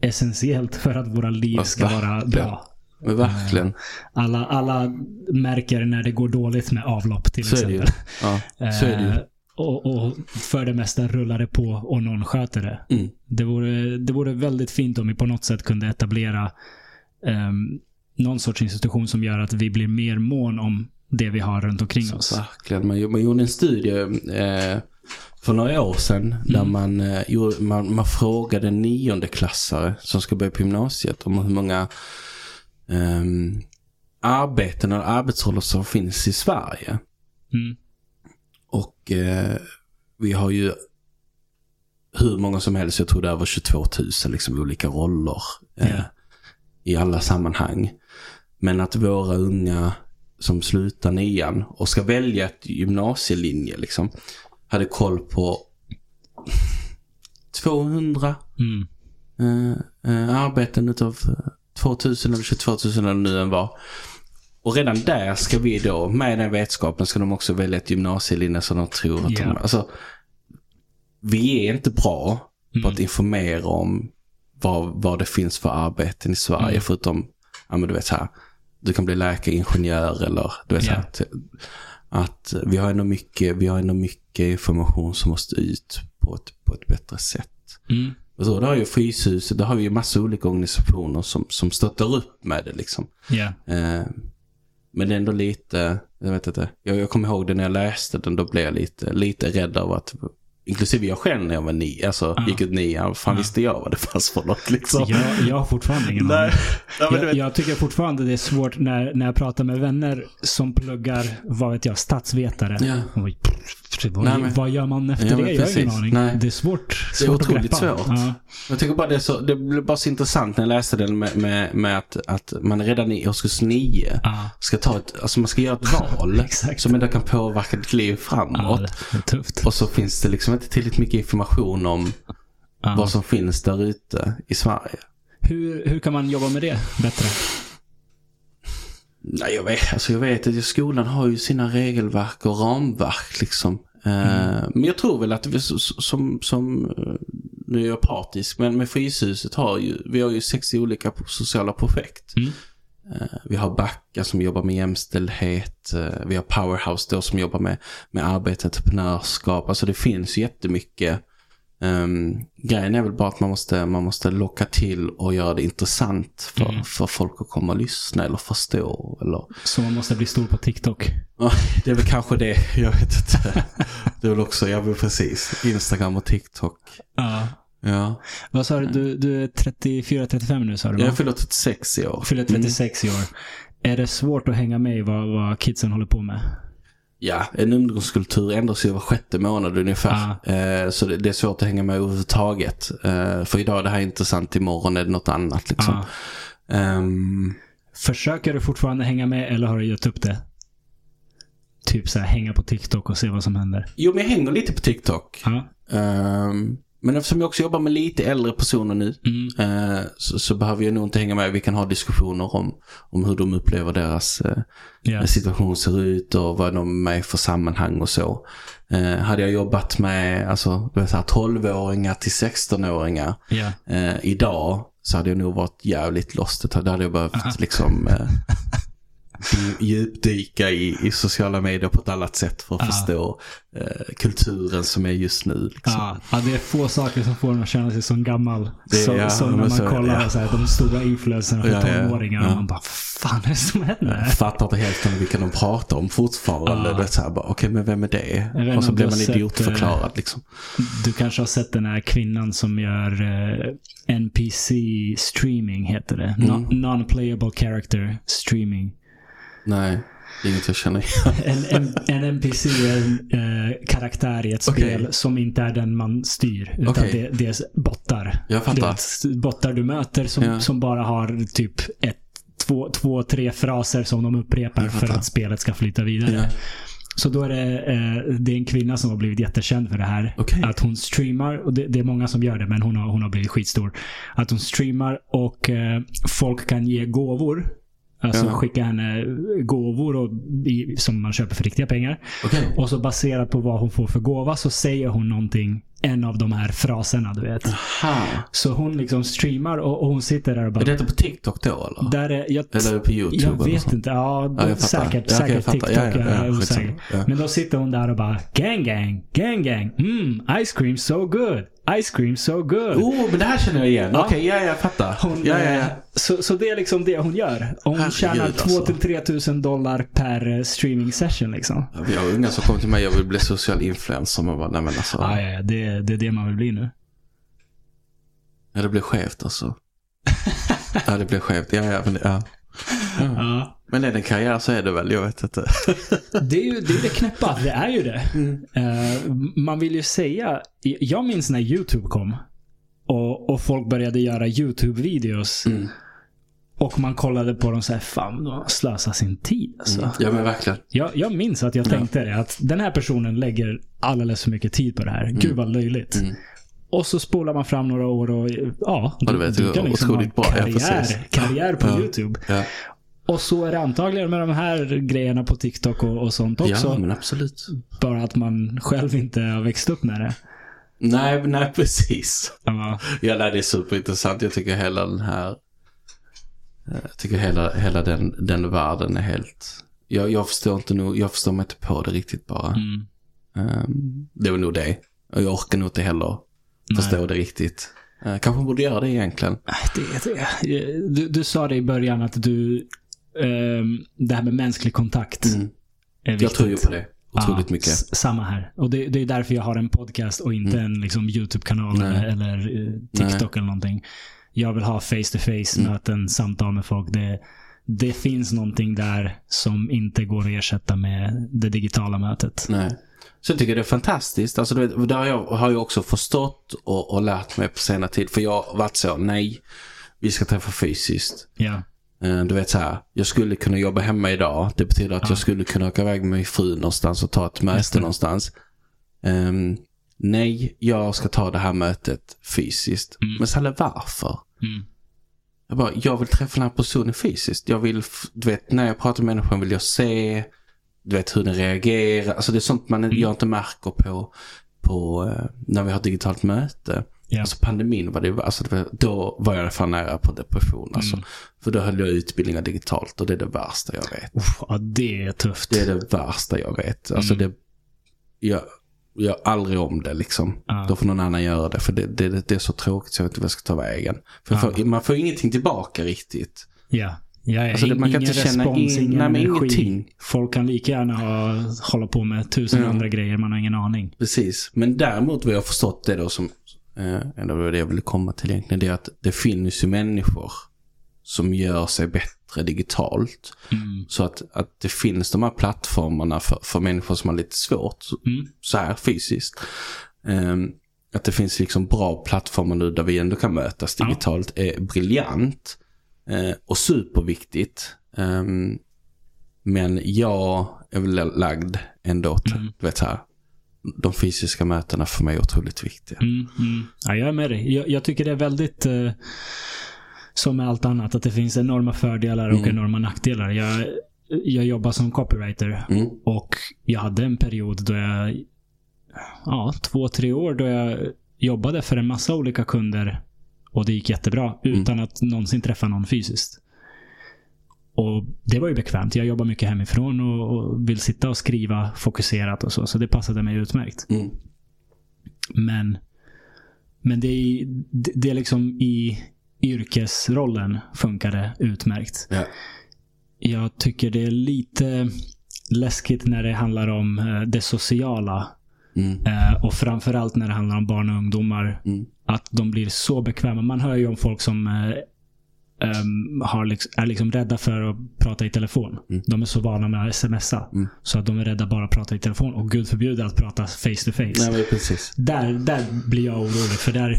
essentiellt för att våra liv ska vara verkligen. bra. Verkligen. Alla, alla märker när det går dåligt med avlopp till Så exempel. Ja, så är det ju. Eh, och, och för det mesta rullar det på och någon sköter det. Mm. Det vore, det vore väldigt fint om vi på något sätt kunde etablera um, någon sorts institution som gör att vi blir mer mån om det vi har runt omkring Så, oss. verkligen. Man, man gjorde en studie eh, för några år sedan där Mm. man, eh, gjorde, man, man frågade niondeklassare som ska börja på gymnasiet om hur många eh, arbeten eller arbetsroller som finns i Sverige. Mm. Och eh, vi har ju hur många som helst, jag tror det är över 22 000 liksom, olika roller eh, Ja. i alla sammanhang. Men att våra unga som slutar nian och ska välja ett gymnasielinje liksom, hade koll på [laughs] 200 Mm. eh, eh, arbeten utav eh, 2000 eller 22 000 eller nu än var. Och redan där ska vi då, med den vetskapen, ska de också välja ett gymnasielinje som de tror att Ja. de... Alltså, vi är inte bra på Mm. att informera om vad, vad det finns för arbeten i Sverige, Mm. förutom, ja men du vet så här, du kan bli läkare, ingenjör eller du vet så här, Ja. t- att vi har ändå mycket, vi har ändå mycket information som måste ut på ett, på ett bättre sätt. Mm. Och så, det har ju Fryshuset, det har vi ju massa olika organisationer som, som stöttar upp med det liksom. Ja. Eh, men det är ändå lite, jag vet inte, jag, jag kommer ihåg det när jag läste den, då blev jag lite, lite rädd av att, inklusive jag själv när jag var ni, alltså Ja. gick ut nian, fan Ja. visste jag vad det fanns för något liksom. Jag, jag har fortfarande ingen aning. Jag, jag tycker fortfarande det är svårt när, när jag pratar med vänner som pluggar, vad vet jag, statsvetare. Ja. Vad, Nej, men- vad gör man efter Ja, det? Jag har ingen aning. Nej. Det är svårt, Det är svårt att otroligt greppa. svårt. Ja. jag tycker bara det är så, det blev bara så intressant när jag läste den med, med, med att, att man redan i årskurs nio Ja. ska ta ett, alltså man ska göra ett [laughs] val som ändå kan påverka ditt liv framåt. det är tufft. Och så finns det liksom inte tillräckligt mycket information om Ja. vad som finns där ute i Sverige. Hur, hur kan man jobba med det bättre? Nej, jag vet, alltså jag vet att skolan har ju sina regelverk och ramverk liksom. Eh, Men jag tror väl att vi som, som eh, nu är jag partisk, men med Fryshuset har ju, vi har ju 60 olika sociala projekt. Mm. Eh, Vi har Backa som jobbar med jämställdhet. Vi har Powerhouse då som jobbar med, med arbete, entreprenörskap. Alltså det finns jättemycket. Um, grejen är väl bara att man måste, man måste locka till och göra det intressant för, Mm. för folk att komma och lyssna eller förstå. Eller, Så man måste bli stor på TikTok. Det är väl kanske det, jag vet inte. Det är väl också, ja men precis, Instagram och TikTok. Ja. Ja, Vad sa du? Du, du är 34-35 nu sa du va? jag fyller 36 i år. Fyller 36 i år. Är det svårt att hänga med i vad, vad kidsen håller på med? Ja, en ungdomskultur ändras ju var sjätte månad ungefär. Eh, så det, det är svårt att hänga med överhuvudtaget. Eh, för idag är det här intressant, imorgon är det något annat liksom. Ja. Ehm, Försöker du fortfarande hänga med eller har du gett upp det? Typ så här, hänga på TikTok och se vad som händer. jo, men jag hänger lite på TikTok. Ja. Ehm, men eftersom jag också jobbar med lite äldre personer nu Mm. eh, så, så behöver jag nog inte hänga med. Vi kan ha diskussioner om, om hur de upplever deras eh, Ja. situation ser ut och vad de är med för sammanhang och så. Eh, hade jag jobbat med alltså, du vet, så här 12-åringar till 16-åringar Ja. eh, idag så hade jag nog varit jävligt lost. Då hade jag behövt liksom... [laughs] Eh, [laughs] djupdyka i, i sociala medier på ett annat sätt för att Ja. förstå eh, kulturen som är just nu. Liksom. Ja, ja, det är få saker som får en att känna sig som gammal. Det- så, ja, som när man så- kollar ja. så här, de stora influencerna för Ja, tonåringar och man bara, fan är det som händer? Jag fattar inte helt om vilka de pratar om fortfarande. Ja. Okej men vem är det? Och så blir man idiotförklarad liksom. Du kanske har sett den här kvinnan som gör eh, NPC streaming, heter det. Mm. Non- Non-playable character streaming. Nej, inget jag känner igen. [laughs] En, en, en NPC är en eh, karaktär i ett Okej. spel som inte är den man styr. Utan Okej. det, det är bottar. Jag fattar. Det är bottar du möter som, Ja. som bara har typ ett, två, två, tre fraser som de upprepar för att spelet ska flyta vidare. Ja. Så då är det, eh, det är en kvinna som har blivit jättekänd för det här. Okej. Att hon streamar, och det, det är många som gör det, men hon har, hon har blivit skitstor. Att hon streamar och eh, folk kan ge gåvor. Alltså Ja. skicka henne gåvor och, i, som man köper för riktiga pengar. Okej. Och så baserat på vad hon får för gåva så säger hon någonting. En av de här fraserna du vet. Aha. Så hon liksom streamar och, och hon sitter där och bara... Är detta på TikTok då eller? Där är, jag, Eller är på YouTube? jag eller vet inte. Ja, Ja, jag säkert, Ja, jag säkert fattar. TikTok. Ja, ja, jag osäker. Ja. Men då sitter hon där och bara gang gang, gang gang. Mm, ice cream so good. Ice cream so good. Oh, men det här känner jag igen. Ja. Okej, ja, jag fattar. Hon, ja, ja, ja. eh, Så, så det är liksom det hon gör. Och Hon Herregud, tjänar 2 alltså. till 3 tusen dollar per eh, streaming session liksom. Vi har unga som kommer till mig jag vill bli social influencer. Man bara, nej men alltså. Ja, ja, det, det är det man vill bli nu. Ja, det blir skevt alltså. ja, det blir skevt. Ja, ja, men ja. Ja. Ja. Men är det en karriär så är det väl, jag vet inte. [laughs] Det är ju det, är det knäppa. Det är ju det. Mm. Eh, man vill ju säga... Jag minns när YouTube kom. Och, och folk började göra YouTube-videos. Mm. Och man kollade på dem och här, fan de slösar sin tid alltså. Ja, men verkligen. Jag, jag minns att jag Mm. Ja. tänkte det. Att den här personen lägger alldeles för mycket tid på det här. Gud vad löjligt. Och så spolar man fram några år och ja, Ja, du vet, är otroligt bra. Ja, karriär, precis. karriär på Ja. YouTube. Ja. Och så är det antagligen med de här grejerna på TikTok och, och sånt också. ja, men absolut. Bara att man själv inte har växt upp med det. Nej, nej, precis. Ja, Ja, nej, det är superintressant. Jag tycker hela den här... eh, Jag tycker hela, hela den, den världen är helt... Jag, jag förstår inte nog, jag förstår mig inte på det riktigt bara. mm. Ehm, det väl nog det. Och jag orkar nog inte heller förstå det riktigt. Uh, kanske borde göra det egentligen. det, det, du, du sa det i början att du... ehm, det här med mänsklig kontakt Mm. är viktigt. Jag tror ju på det otroligt Ja, mycket. Samma här. Och det, det är därför jag har en podcast och inte en liksom, YouTube-kanal Mm. Nej. eller, eh, TikTok eller någonting. Jag vill ha face-to-face Mm. möten, samtal med folk. Det, det finns någonting där som inte går att ersätta med det digitala mötet. Nej. Så jag tycker det är fantastiskt. Alltså, det har jag, har jag också förstått och, och lärt mig på senare tid. För jag har varit så, nej, vi ska träffa fysiskt. Ja. Eh, Du vet så här, jag skulle kunna jobba hemma idag. Det betyder att Ja. jag skulle kunna åka iväg med min fru någonstans och ta ett möte någonstans. Ehm, nej, jag ska ta det här mötet fysiskt. Mm. Men Salle, varför? Mm. Jag bara, jag vill träffa den här personen fysiskt. Jag vill, du vet, när jag pratar med människan vill jag se, du vet hur den reagerar. Alltså det är sånt man Mm. jag inte märker på, på eh, när vi har digitalt möte. Ja. Alltså pandemin var det, alltså det var, då var jag fan nära på depression. Alltså. Mm. För då höll jag utbildningar digitalt och det är det värsta jag vet. Uff, ja, det är tufft. Det är det värsta jag vet. Alltså Mm. det, jag gör aldrig om det liksom. Ja. Då får någon annan göra det. För det, det, det är så tråkigt så jag vet inte vad jag ska ta vägen. För Ja. får, man får ingenting tillbaka riktigt. Ja. Ja, ja. Alltså, man kan inte känna in- ingen nej, men energi. ingenting. Folk kan lika gärna ha, hålla på med tusen Ja. andra grejer. Man har ingen aning. Precis. Men däremot vad jag har förstått det då som, eh, eller vad det jag ville komma till egentligen, det är att det finns ju människor som gör sig bättre digitalt. Mm. Så att, att det finns de här plattformarna för, för människor som har lite svårt Mm. så här fysiskt. Ehm, att det finns liksom bra plattformar nu där vi ändå kan mötas Ja. digitalt är briljant. Eh, och superviktigt. Ehm, men jag är väl lagd ändå Mm. du vet så här. De fysiska mötena för mig är otroligt viktiga. Mm, mm. Ja, jag är med dig. Jag, jag tycker det är väldigt, eh, som med allt annat, att det finns enorma fördelar och Mm. enorma nackdelar. Jag, jag jobbar som copywriter Mm. och jag hade en period då jag, ja, två, tre år då jag jobbade för en massa olika kunder och det gick jättebra Mm. utan att någonsin träffa någon fysiskt. och det var ju bekvämt. Jag jobbar mycket hemifrån och, och vill sitta och skriva fokuserat och så. Så det passade mig utmärkt. Mm. Men, men det, är, det är liksom i yrkesrollen funkar det utmärkt. Ja. Jag tycker det är lite läskigt när det handlar om eh, det sociala. Mm. Eh, och framförallt när det handlar om barn och ungdomar. Mm. Att de blir så bekväma. Man hör ju om folk som har liksom, är liksom rädda för att prata i telefon. Mm. De är så vana med att smsa. Mm. Så att de är rädda bara att prata i telefon. Och gud förbjude att prata face to face. Nej, precis. Där, där blir jag orolig. För där,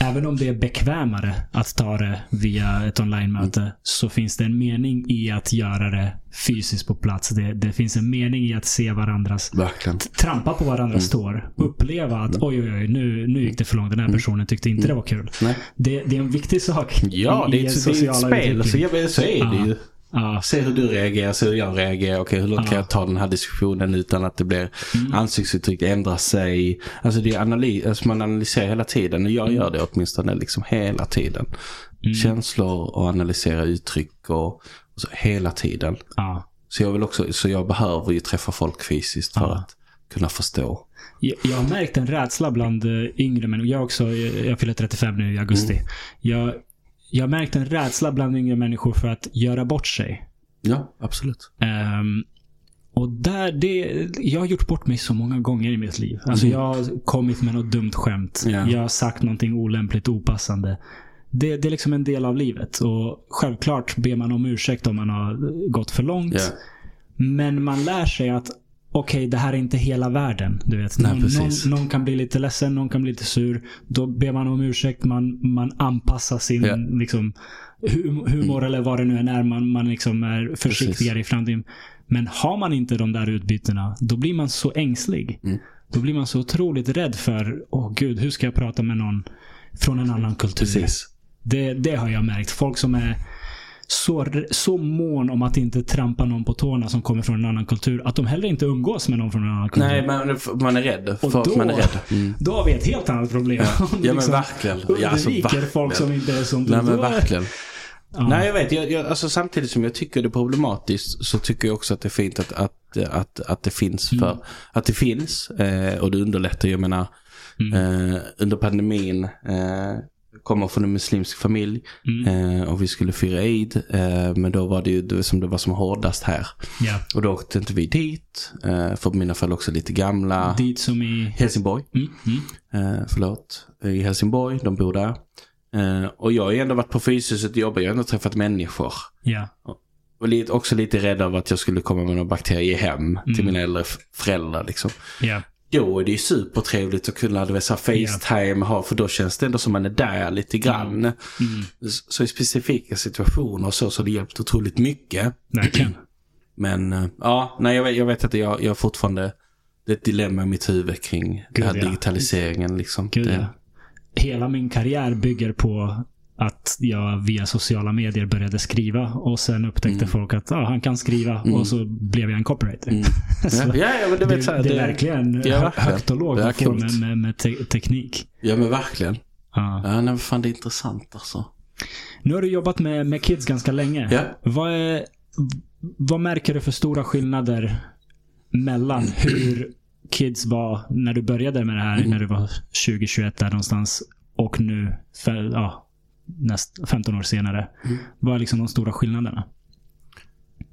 även om det är bekvämare att ta det via ett online-möte, så finns det en mening i att göra det fysiskt på plats. Det, det finns en mening i att se varandras Verkligen. trampa på varandras tår. Uppleva att oj, oj, oj, nu, nu gick det för långt. Den här personen tyckte inte det var kul. Det, det är en viktig sak [laughs] Ja, det är ett, det är ett sociala spel. Så, jag, så är det Ja. ju. Ja, Se hur du reagerar, se hur jag reagerar. Okej, hur långt kan Ja. jag ta den här diskussionen utan att det blir Mm. ansiktsuttryck ändrar sig. Alltså det är analys, alltså man analyserar hela tiden. Och jag gör det åtminstone liksom hela tiden. Mm. Känslor och analysera uttryck och så hela tiden. ja. Så jag vill också, så jag behöver ju träffa folk fysiskt för Ja. att kunna förstå. Jag, jag har märkt en rädsla bland eh, yngre människor. Jag också, jag, jag fyller 35 nu i augusti. Mm. Jag, jag har märkt en rädsla bland yngre människor för att göra bort sig. Ja, absolut. Ehm, och där, det, jag har gjort bort mig så många gånger i mitt liv. Alltså Mm. jag har kommit med något dumt skämt. Ja. Jag har sagt någonting olämpligt, opassande. Det, det är liksom en del av livet. Och självklart ber man om ursäkt om man har gått för långt. Ja. Men man lär sig att okej, det här är inte hela världen. Du vet. Nej, någon, precis. någon, någon kan bli lite ledsen, någon kan bli lite sur. Då ber man om ursäkt. Man, man anpassar sin. Mm. liksom, hum- humor eller vad det nu än är. Man, man liksom är försiktigare i framtiden. Men har man inte de där utbytena, då blir man så ängslig. Mm. Då blir man så otroligt rädd för, åh gud, hur ska jag prata med någon från en annan kultur? Precis. Det, det har jag märkt. Folk som är så, så mån om att inte trampa någon på tårna som kommer från en annan kultur. Att de heller inte umgås med någon från en annan kultur. Nej, man, man är rädd. Och då- man är rädd. Mm. Då har vi ett helt annat problem. Du [laughs] Ja, men liksom verkligen. Ja, alltså, verkligen. folk som inte är som du. Nej men verkligen. Ja. Nej jag vet, jag, jag, alltså, samtidigt som jag tycker det är problematiskt så tycker jag också att det är fint att, att, att, att det finns Mm. för att det finns eh, och det underlättar. Jag menar Mm. eh, under pandemin eh, kommer från en muslimsk familj Mm. eh, och vi skulle fira Eid eh, men då var det ju det som det var som hårdast här. Ja. Och då åkte inte vi dit eh, för mina föräldrar också lite gamla. Dit som i... Helsingborg. Mm. Mm. Eh, förlåt. I Helsingborg, de bor där. Eh, och jag har ju ändå varit på fysiskt jobb, jag har ändå träffat människor. Ja. Och lite, också lite rädd av att jag skulle komma med några bakterier hem till Mm. mina äldre föräldrar liksom. Ja. Då är det ju supertrevligt att kunna du vet, så Facetime, ha, för då känns det ändå som man är där lite grann. Mm. Så, så i specifika situationer och så, så har det hjälpt otroligt mycket. Verkligen. [clears throat] Men eh, ja, nej jag vet, jag vet att jag, jag fortfarande, det är ett dilemma i mitt huvud kring Gud, den här ja. digitaliseringen liksom. Gud, det, ja. Hela min karriär bygger på att jag via sociala medier började skriva och sen upptäckte Mm. folk att ah, han kan skriva och så blev jag en copywriter. Mm. [laughs] Ja, ja, det, här, det är verkligen ja, verkligen. högt och lågt med, med, med te- teknik. Ja men verkligen. Ja. Ja, nej, fan det är intressant alltså. Nu har du jobbat med, med kids ganska länge. Ja. Vad, är, vad märker du för stora skillnader mellan hur kids var när du började med det här, Mm. när du var 20-21 där någonstans och nu, för, ja, näst, 15 år senare. Mm. Vad är liksom de stora skillnaderna?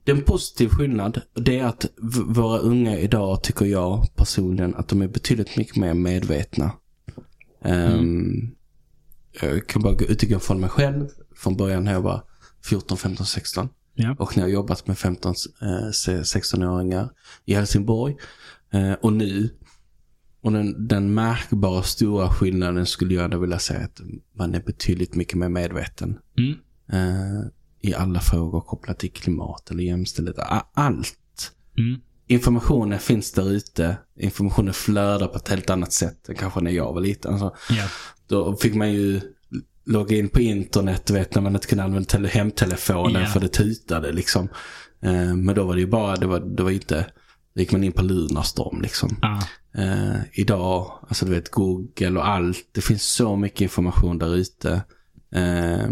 Det är en positiv skillnad. Det är att våra unga idag tycker jag personligen att de är betydligt mycket mer medvetna. Ehm, jag kan bara gå- utgå från mig själv. Från början när jag var 14, 15, 16. Ja. Och när jag jobbat med 15, eh, se- 16-åringar i Helsingborg. Eh, och nu. Och den, den märkbara stora skillnaden skulle jag ändå vilja säga att man är betydligt mycket mer medveten. Mm. Eh, I alla frågor kopplat till klimat eller jämställdhet. Allt. Mm. Informationen finns där ute. Informationen flödar på ett helt annat sätt än kanske när jag var liten. Alltså, Ja. då fick man ju logga in på internet, vet, när man inte kunde använda tele- hemtelefonen Ja. för det tutade liksom. Eh, men då var det ju bara, det var, det var inte, då gick man in på Lunarstorm liksom. Ah. Eh, idag, alltså du vet Google och allt. Det finns så mycket information där ute. Eh,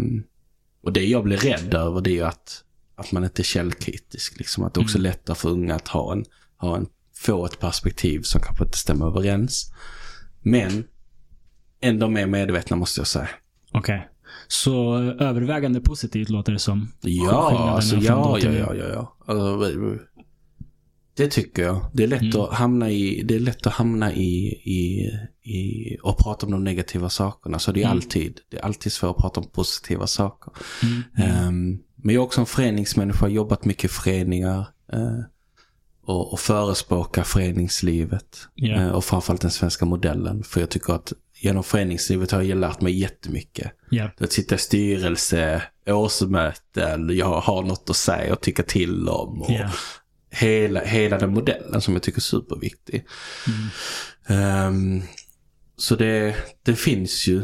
och det jag blir rädd över det är ju att att man inte är källkritisk. Liksom. Att det också är lättare för unga att ha en, ha en, få ett perspektiv som kanske inte stämmer överens. Men ändå mer medvetna måste jag säga. Okej. Så övervägande positivt låter det som. Ja, alltså, ja, ja, ja, ja, ja. Alltså, det tycker jag. Det är lätt Mm. att hamna i, det är lätt att hamna i, i, i och prata om de negativa sakerna. Så det är Mm. alltid, det är alltid svårt att prata om positiva saker. Mm. Ehm, men jag är också en föreningsmänniska, har jobbat mycket i föreningar. eh, och, och förespråkar föreningslivet. Ja. eh, och framförallt den svenska modellen. För jag tycker att genom föreningslivet har jag lärt mig jättemycket. Ja. Att sitta i styrelse, årsmöten, jag har något att säga och tycka till om. Och Ja. Hela, hela den modellen som jag tycker är superviktig. Mm. Ehm, så det, det finns ju.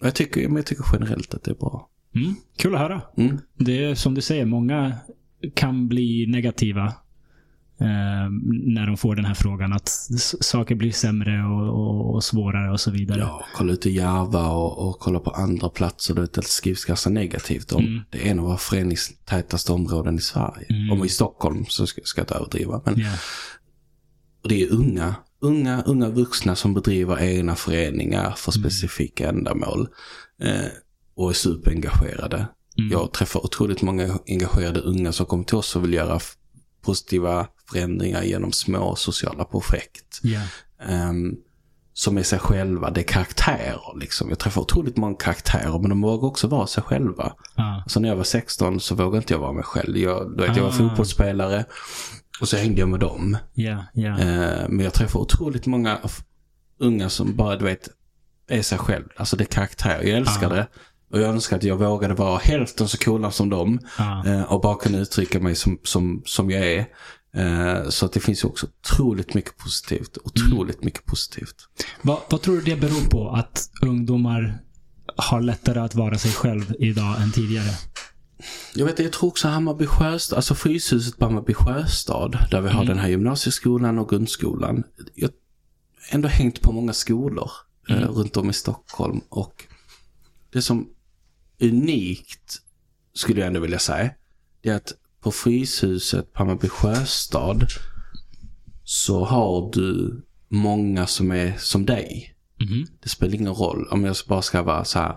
Jag tycker, men jag tycker generellt att det är bra. Mm. Kul att höra. Mm. Det är som du säger, många kan bli negativa eh, när de får den här frågan. Att saker blir sämre och, och, och svårare och så vidare. Ja, kolla ut i Järva och, och kolla på andra platser där det skrivs ganska negativt om. Mm. Det är en av våra föreningstätaste områden i Sverige. Mm. Om i Stockholm så ska, ska jag inte överdriva. Men. Och det är unga, unga, unga vuxna som bedriver egna föreningar för Mm. specifika ändamål. Eh, och är superengagerade. Mm. Jag träffar otroligt många engagerade unga som kommer till oss och vill göra positiva förändringar genom små sociala projekt. Ja. Ehm, som är sig själva, det är karaktärer liksom. Jag träffar otroligt många karaktärer men de vågar också vara sig själva. Ja. Så när jag var 16 så vågade inte jag vara mig själv. Jag, då vet, jag var Ah. fotbollsspelare och så hängde jag med dem. Ja. Ja. Eh, men jag träffar otroligt många unga som bara, du vet, är sig själv. Alltså det är karaktär. Jag älskar Ja. det. Och jag önskar att jag vågade vara hälften så coola som dem. Ja. eh, och bara kunna uttrycka mig som, som, som jag är. Eh, så att det finns ju också otroligt mycket positivt. Otroligt mycket positivt. Vad, vad tror du det beror på att ungdomar har lättare att vara sig själv idag än tidigare? Jag vet, jag tror också Hammarby Sjöstad, alltså Fryshuset på Hammarby Sjöstad, där vi har Mm. den här gymnasieskolan och grundskolan. Jag har ändå hängt på många skolor eh, Mm. runt om i Stockholm och det som unikt, skulle jag ändå vilja säga, det är att på Fryshuset på Hammarby Sjöstad så har du många som är som dig. Mhm. Det spelar ingen roll om jag bara ska vara så här.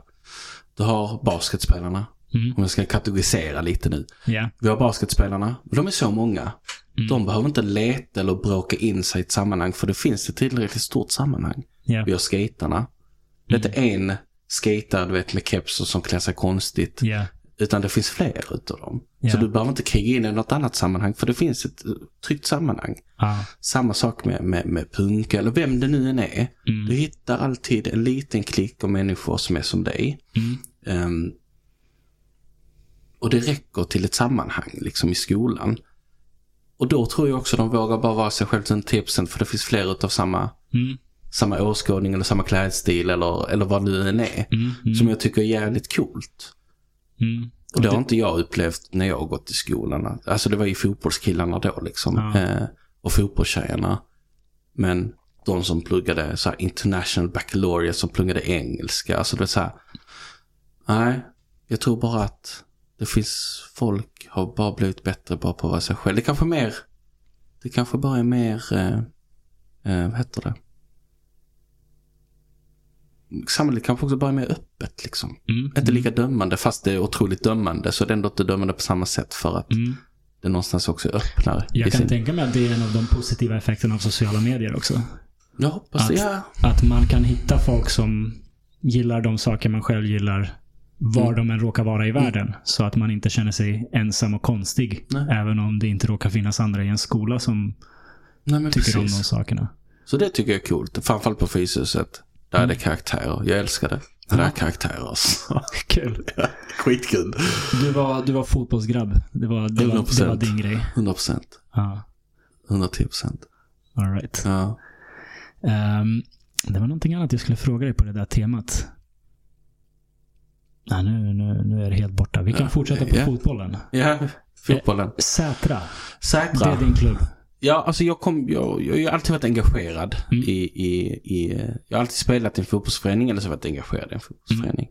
Du har basketspelarna, Mm. om jag ska kategorisera lite nu. Ja. Vi har basketspelarna, och de är så många. Mm. De behöver inte leta eller bråka in sig i ett sammanhang för det finns ett tillräckligt stort sammanhang. Ja. Vi har skaterna. Det är inte en skatare du vet med kepser som klär sig konstigt. Ja. Utan det finns fler utav dem. Ja. Så du behöver inte kriga in i något annat sammanhang för det finns ett eh, tryggt sammanhang. Ja. Samma sak med, med, med punk eller vem det nu än är. Mm. Du hittar alltid en liten klick av människor som är som dig. Mm. Ehm, och det räcker till ett sammanhang liksom i skolan. Och då tror jag också de vågar bara vara sig själv till 10% för det finns fler utav samma, Mm. samma åskådning eller samma klädstil eller, eller vad det nu än är. Mm. Mm. Som jag tycker är jävligt coolt. Mm. Och det har inte jag upplevt när jag har gått i skolan. Alltså det var ju fotbollskillarna då liksom. Ja. Eh, och fotbollstjejerna. Men de som pluggade så här international baccalaureate som pluggade engelska. Alltså det är så här. Nej, jag tror bara att det finns folk har bara blivit bättre bara på att vara sig själv. Det kanske mer, det kanske bara är mer, eh, eh, vad heter det? Samhället kanske också bara är mer öppet liksom. Mm. Inte lika dömande, fast det är otroligt dömande så det är ändå inte dömande på samma sätt för att Mm. det någonstans också är öppnare. Jag kan sin- tänka mig att det är en av de positiva effekterna av sociala medier också. Jag hoppas att- ja. Att man kan hitta folk som gillar de saker man själv gillar var Mm. de än råkar vara i världen. Så att man inte känner sig ensam och konstig. Nej. Även om det inte råkar finnas andra i en skola som Nej, tycker om de precis. sakerna. Så det tycker jag är coolt. Framförallt på Fryshuset. Där är det karaktärer. Jag älskar det. Det där är karaktärer alltså. [laughs] Kul. [laughs] Skitkul. Du var, du var fotbollsgrabb. Det var, det var, det 100%. var din grej. 100 procent. Ja, 110 procent. all right. Ja. Ehm, det var någonting annat jag skulle fråga dig på det där temat. Nej, nu, nu, nu är det helt borta. Vi kan Ja, fortsätta på fotbollen. ja, fotbollen. Sätra, det Säkra. är din klubb. Ja, alltså jag, kom, jag, jag har ju alltid varit engagerad Mm. i, i, i... Jag har alltid spelat i en fotbollsförening eller så har jag varit engagerad i en fotbollsförening.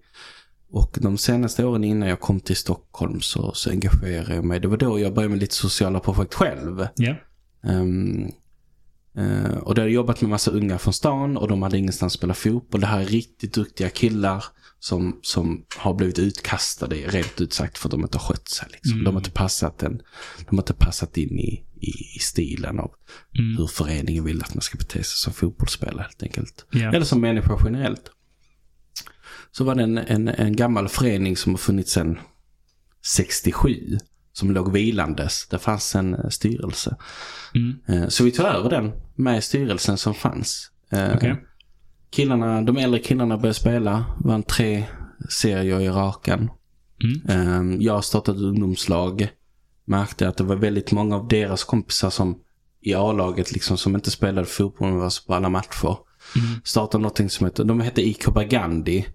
Och de senaste åren innan jag kom till Stockholm så, så engagerade jag mig. Det var då jag började med lite sociala projekt själv. Ja. Um, uh, och där har jag jobbat med massa unga från stan och de hade ingenstans att spela fotboll. Det här är riktigt duktiga killar som, som har blivit utkastade rent ut sagt för att de inte har skött sig. Liksom. Mm. De, har inte passat en, de har inte passat in i, i, i stilen av Mm. hur föreningen vill att man ska bete sig som fotbollsspelare helt enkelt. Ja. Eller som människa generellt. Så var det en, en, en gammal förening som har funnits sedan 67. Som låg vilandes. Det fanns en eh, styrelse. Mm. Eh, Så vi tog över den med styrelsen som fanns. Eh, Okej. Killarna, de äldre killarna började spela. Vann tre serier i raken. Mm. Jag startade ett ungdomslag. Märkte att det var väldigt många av deras kompisar som i A-laget liksom som inte spelade fotboll men var på alla matcher. Mm. Startade någonting som heter, de hette IK Bagandi.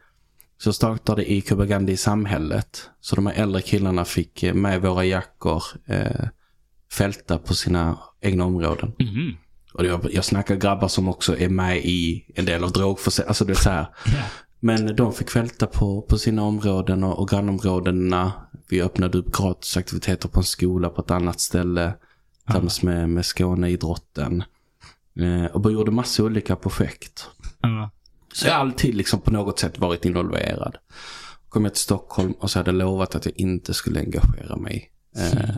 Så startade IK Bagandi i samhället. Så de här äldre killarna fick eh, med våra jackor eh, fälta på sina egna områden. Mhm. Och jag, jag snackar grabbar som också är med i en del av drogförsäljning. Alltså det är så här. Men de fick fälta på, på sina områden och, och grannområdena. Vi öppnade upp gratisaktiviteter på en skola på ett annat ställe. Tillsammans med, med Skåneidrotten. Eh, och bara gjorde massa olika projekt. Ja. Så jag har alltid liksom på något sätt varit involverad. Kom jag till Stockholm och så hade jag lovat att jag inte skulle engagera mig eh,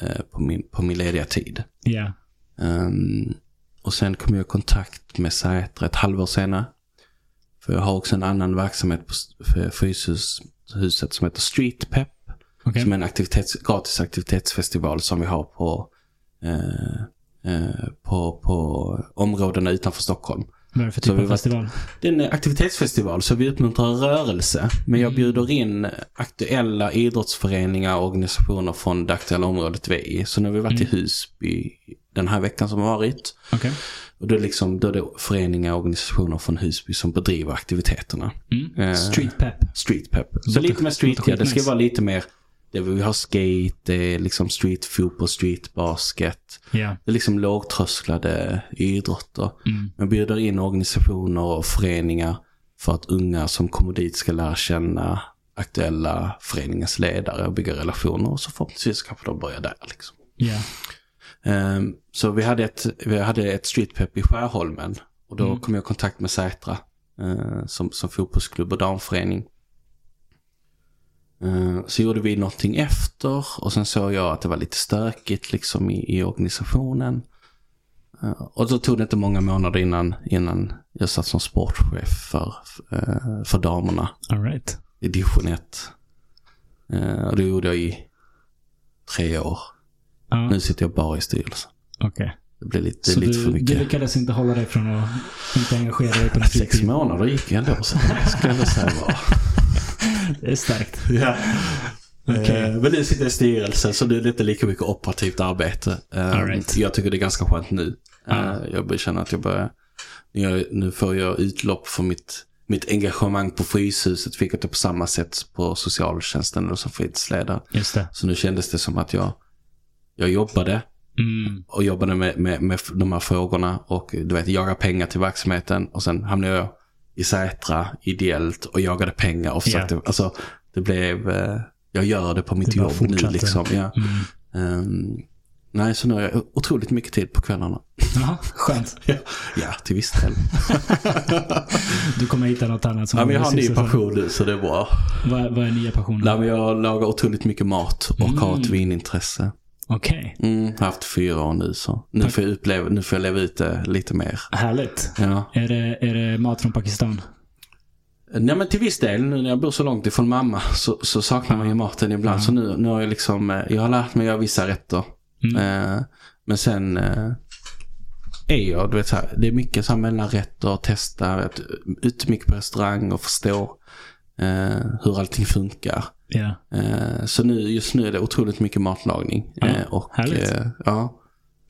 eh, på, min, på min lediga tid. Ja. Ehm, och sen kom jag i kontakt med Sätra ett halvår senare. För jag har också en annan verksamhet på Fryshuset som heter Street Pep. Okej. Som är en aktivitets, gratis aktivitetsfestival som vi har på, eh, eh, på, på områdena utanför Stockholm. Vad är det för typ av festival? Det är en aktivitetsfestival så vi uppmuntrar rörelse. Men jag bjuder in aktuella idrottsföreningar och organisationer från det aktuella området vi är i. Så nu har vi varit i Husby den här veckan som har varit. Okej. Och då är, liksom, då är det föreningar och organisationer från Husby som bedriver aktiviteterna. Mm. Eh, Street pep. Street pep. Så Låter- lite mer street, ja. Det ska skitnice. vara lite mer, det vi har skate, det är liksom street fotboll, street basket. Ja. Det är liksom lågtrösklade idrotter. Mm. Man bjuder in organisationer och föreningar för att unga som kommer dit ska lära känna aktuella föreningens ledare och bygga relationer. Och så förhoppningsvis kanske de börjar där liksom. Ja. Ehm, så vi hade ett, vi hade ett streetpep i Skärholmen. Och då Mm. kom jag i kontakt med Sätra eh, som, som fotbollsklubb och damförening. Eh, så gjorde vi någonting efter och sen såg jag att det var lite stökigt liksom i, i organisationen. Eh, och då tog det inte många månader innan, innan jag satt som sportchef för, för damerna All right. i division 1. Eh, och det gjorde jag i tre år. Ja. Nu sitter jag bara i styrelsen. Okej. Det blir lite, Så lite du, för du mycket. lyckades inte hålla dig från att inte engagera dig på din Sex fritid? månader gick ändå. Så det skulle jag ändå säga var. [laughs] Det är starkt. ja. Okej. Eh, Men nu sitter jag i styrelsen så det är inte lika mycket operativt arbete. Eh, right. Jag tycker det är ganska skönt nu. Ja. Eh, Jag känna att jag börjar... Jag, nu får jag utlopp för mitt, mitt engagemang på Fryshuset. Fick jag det på samma sätt på socialtjänsten eller som fritidsledare. Just det. Så nu kändes det som att jag, jag jobbade Mm. och jobbade med, med, med de här frågorna och du vet, jaga pengar till verksamheten och sen hamnade jag i Sätra ideellt och jagade pengar och försökte, alltså det blev, eh, jag gör det på mitt Det jobb nu liksom. Ja. Mm. Ehm, nej, så nu har jag otroligt mycket tid på kvällarna. Jaha, skönt. [laughs] ja, ja, till viss del. [laughs] Du kommer hitta något annat som ja, men jag har en ny passion nu så det är bra. Vad, vad är nya passionen? Nej, men jag lagar otroligt mycket mat och Mm. har ett vinintresse. Okej, Mm, jag har haft fyra år nu så nu får jag, uppleva, nu får jag leva ut det lite mer. härligt. Ja. Är det, är det mat från Pakistan? Nej men till viss del, nu när jag bor så långt ifrån mamma så, så saknar man ju maten ibland. Ja. Så nu, nu har jag liksom, eh, jag har lärt mig att göra vissa rätter. Mm. Eh, men sen eh, är jag, du vet så här, det är mycket så här mellanrätter, testa, vet, ut mycket på restaurang och förstå eh, hur allting funkar. Ja. Eh, så nu, just nu är det otroligt mycket matlagning. Ja, Eh, och, eh, ja,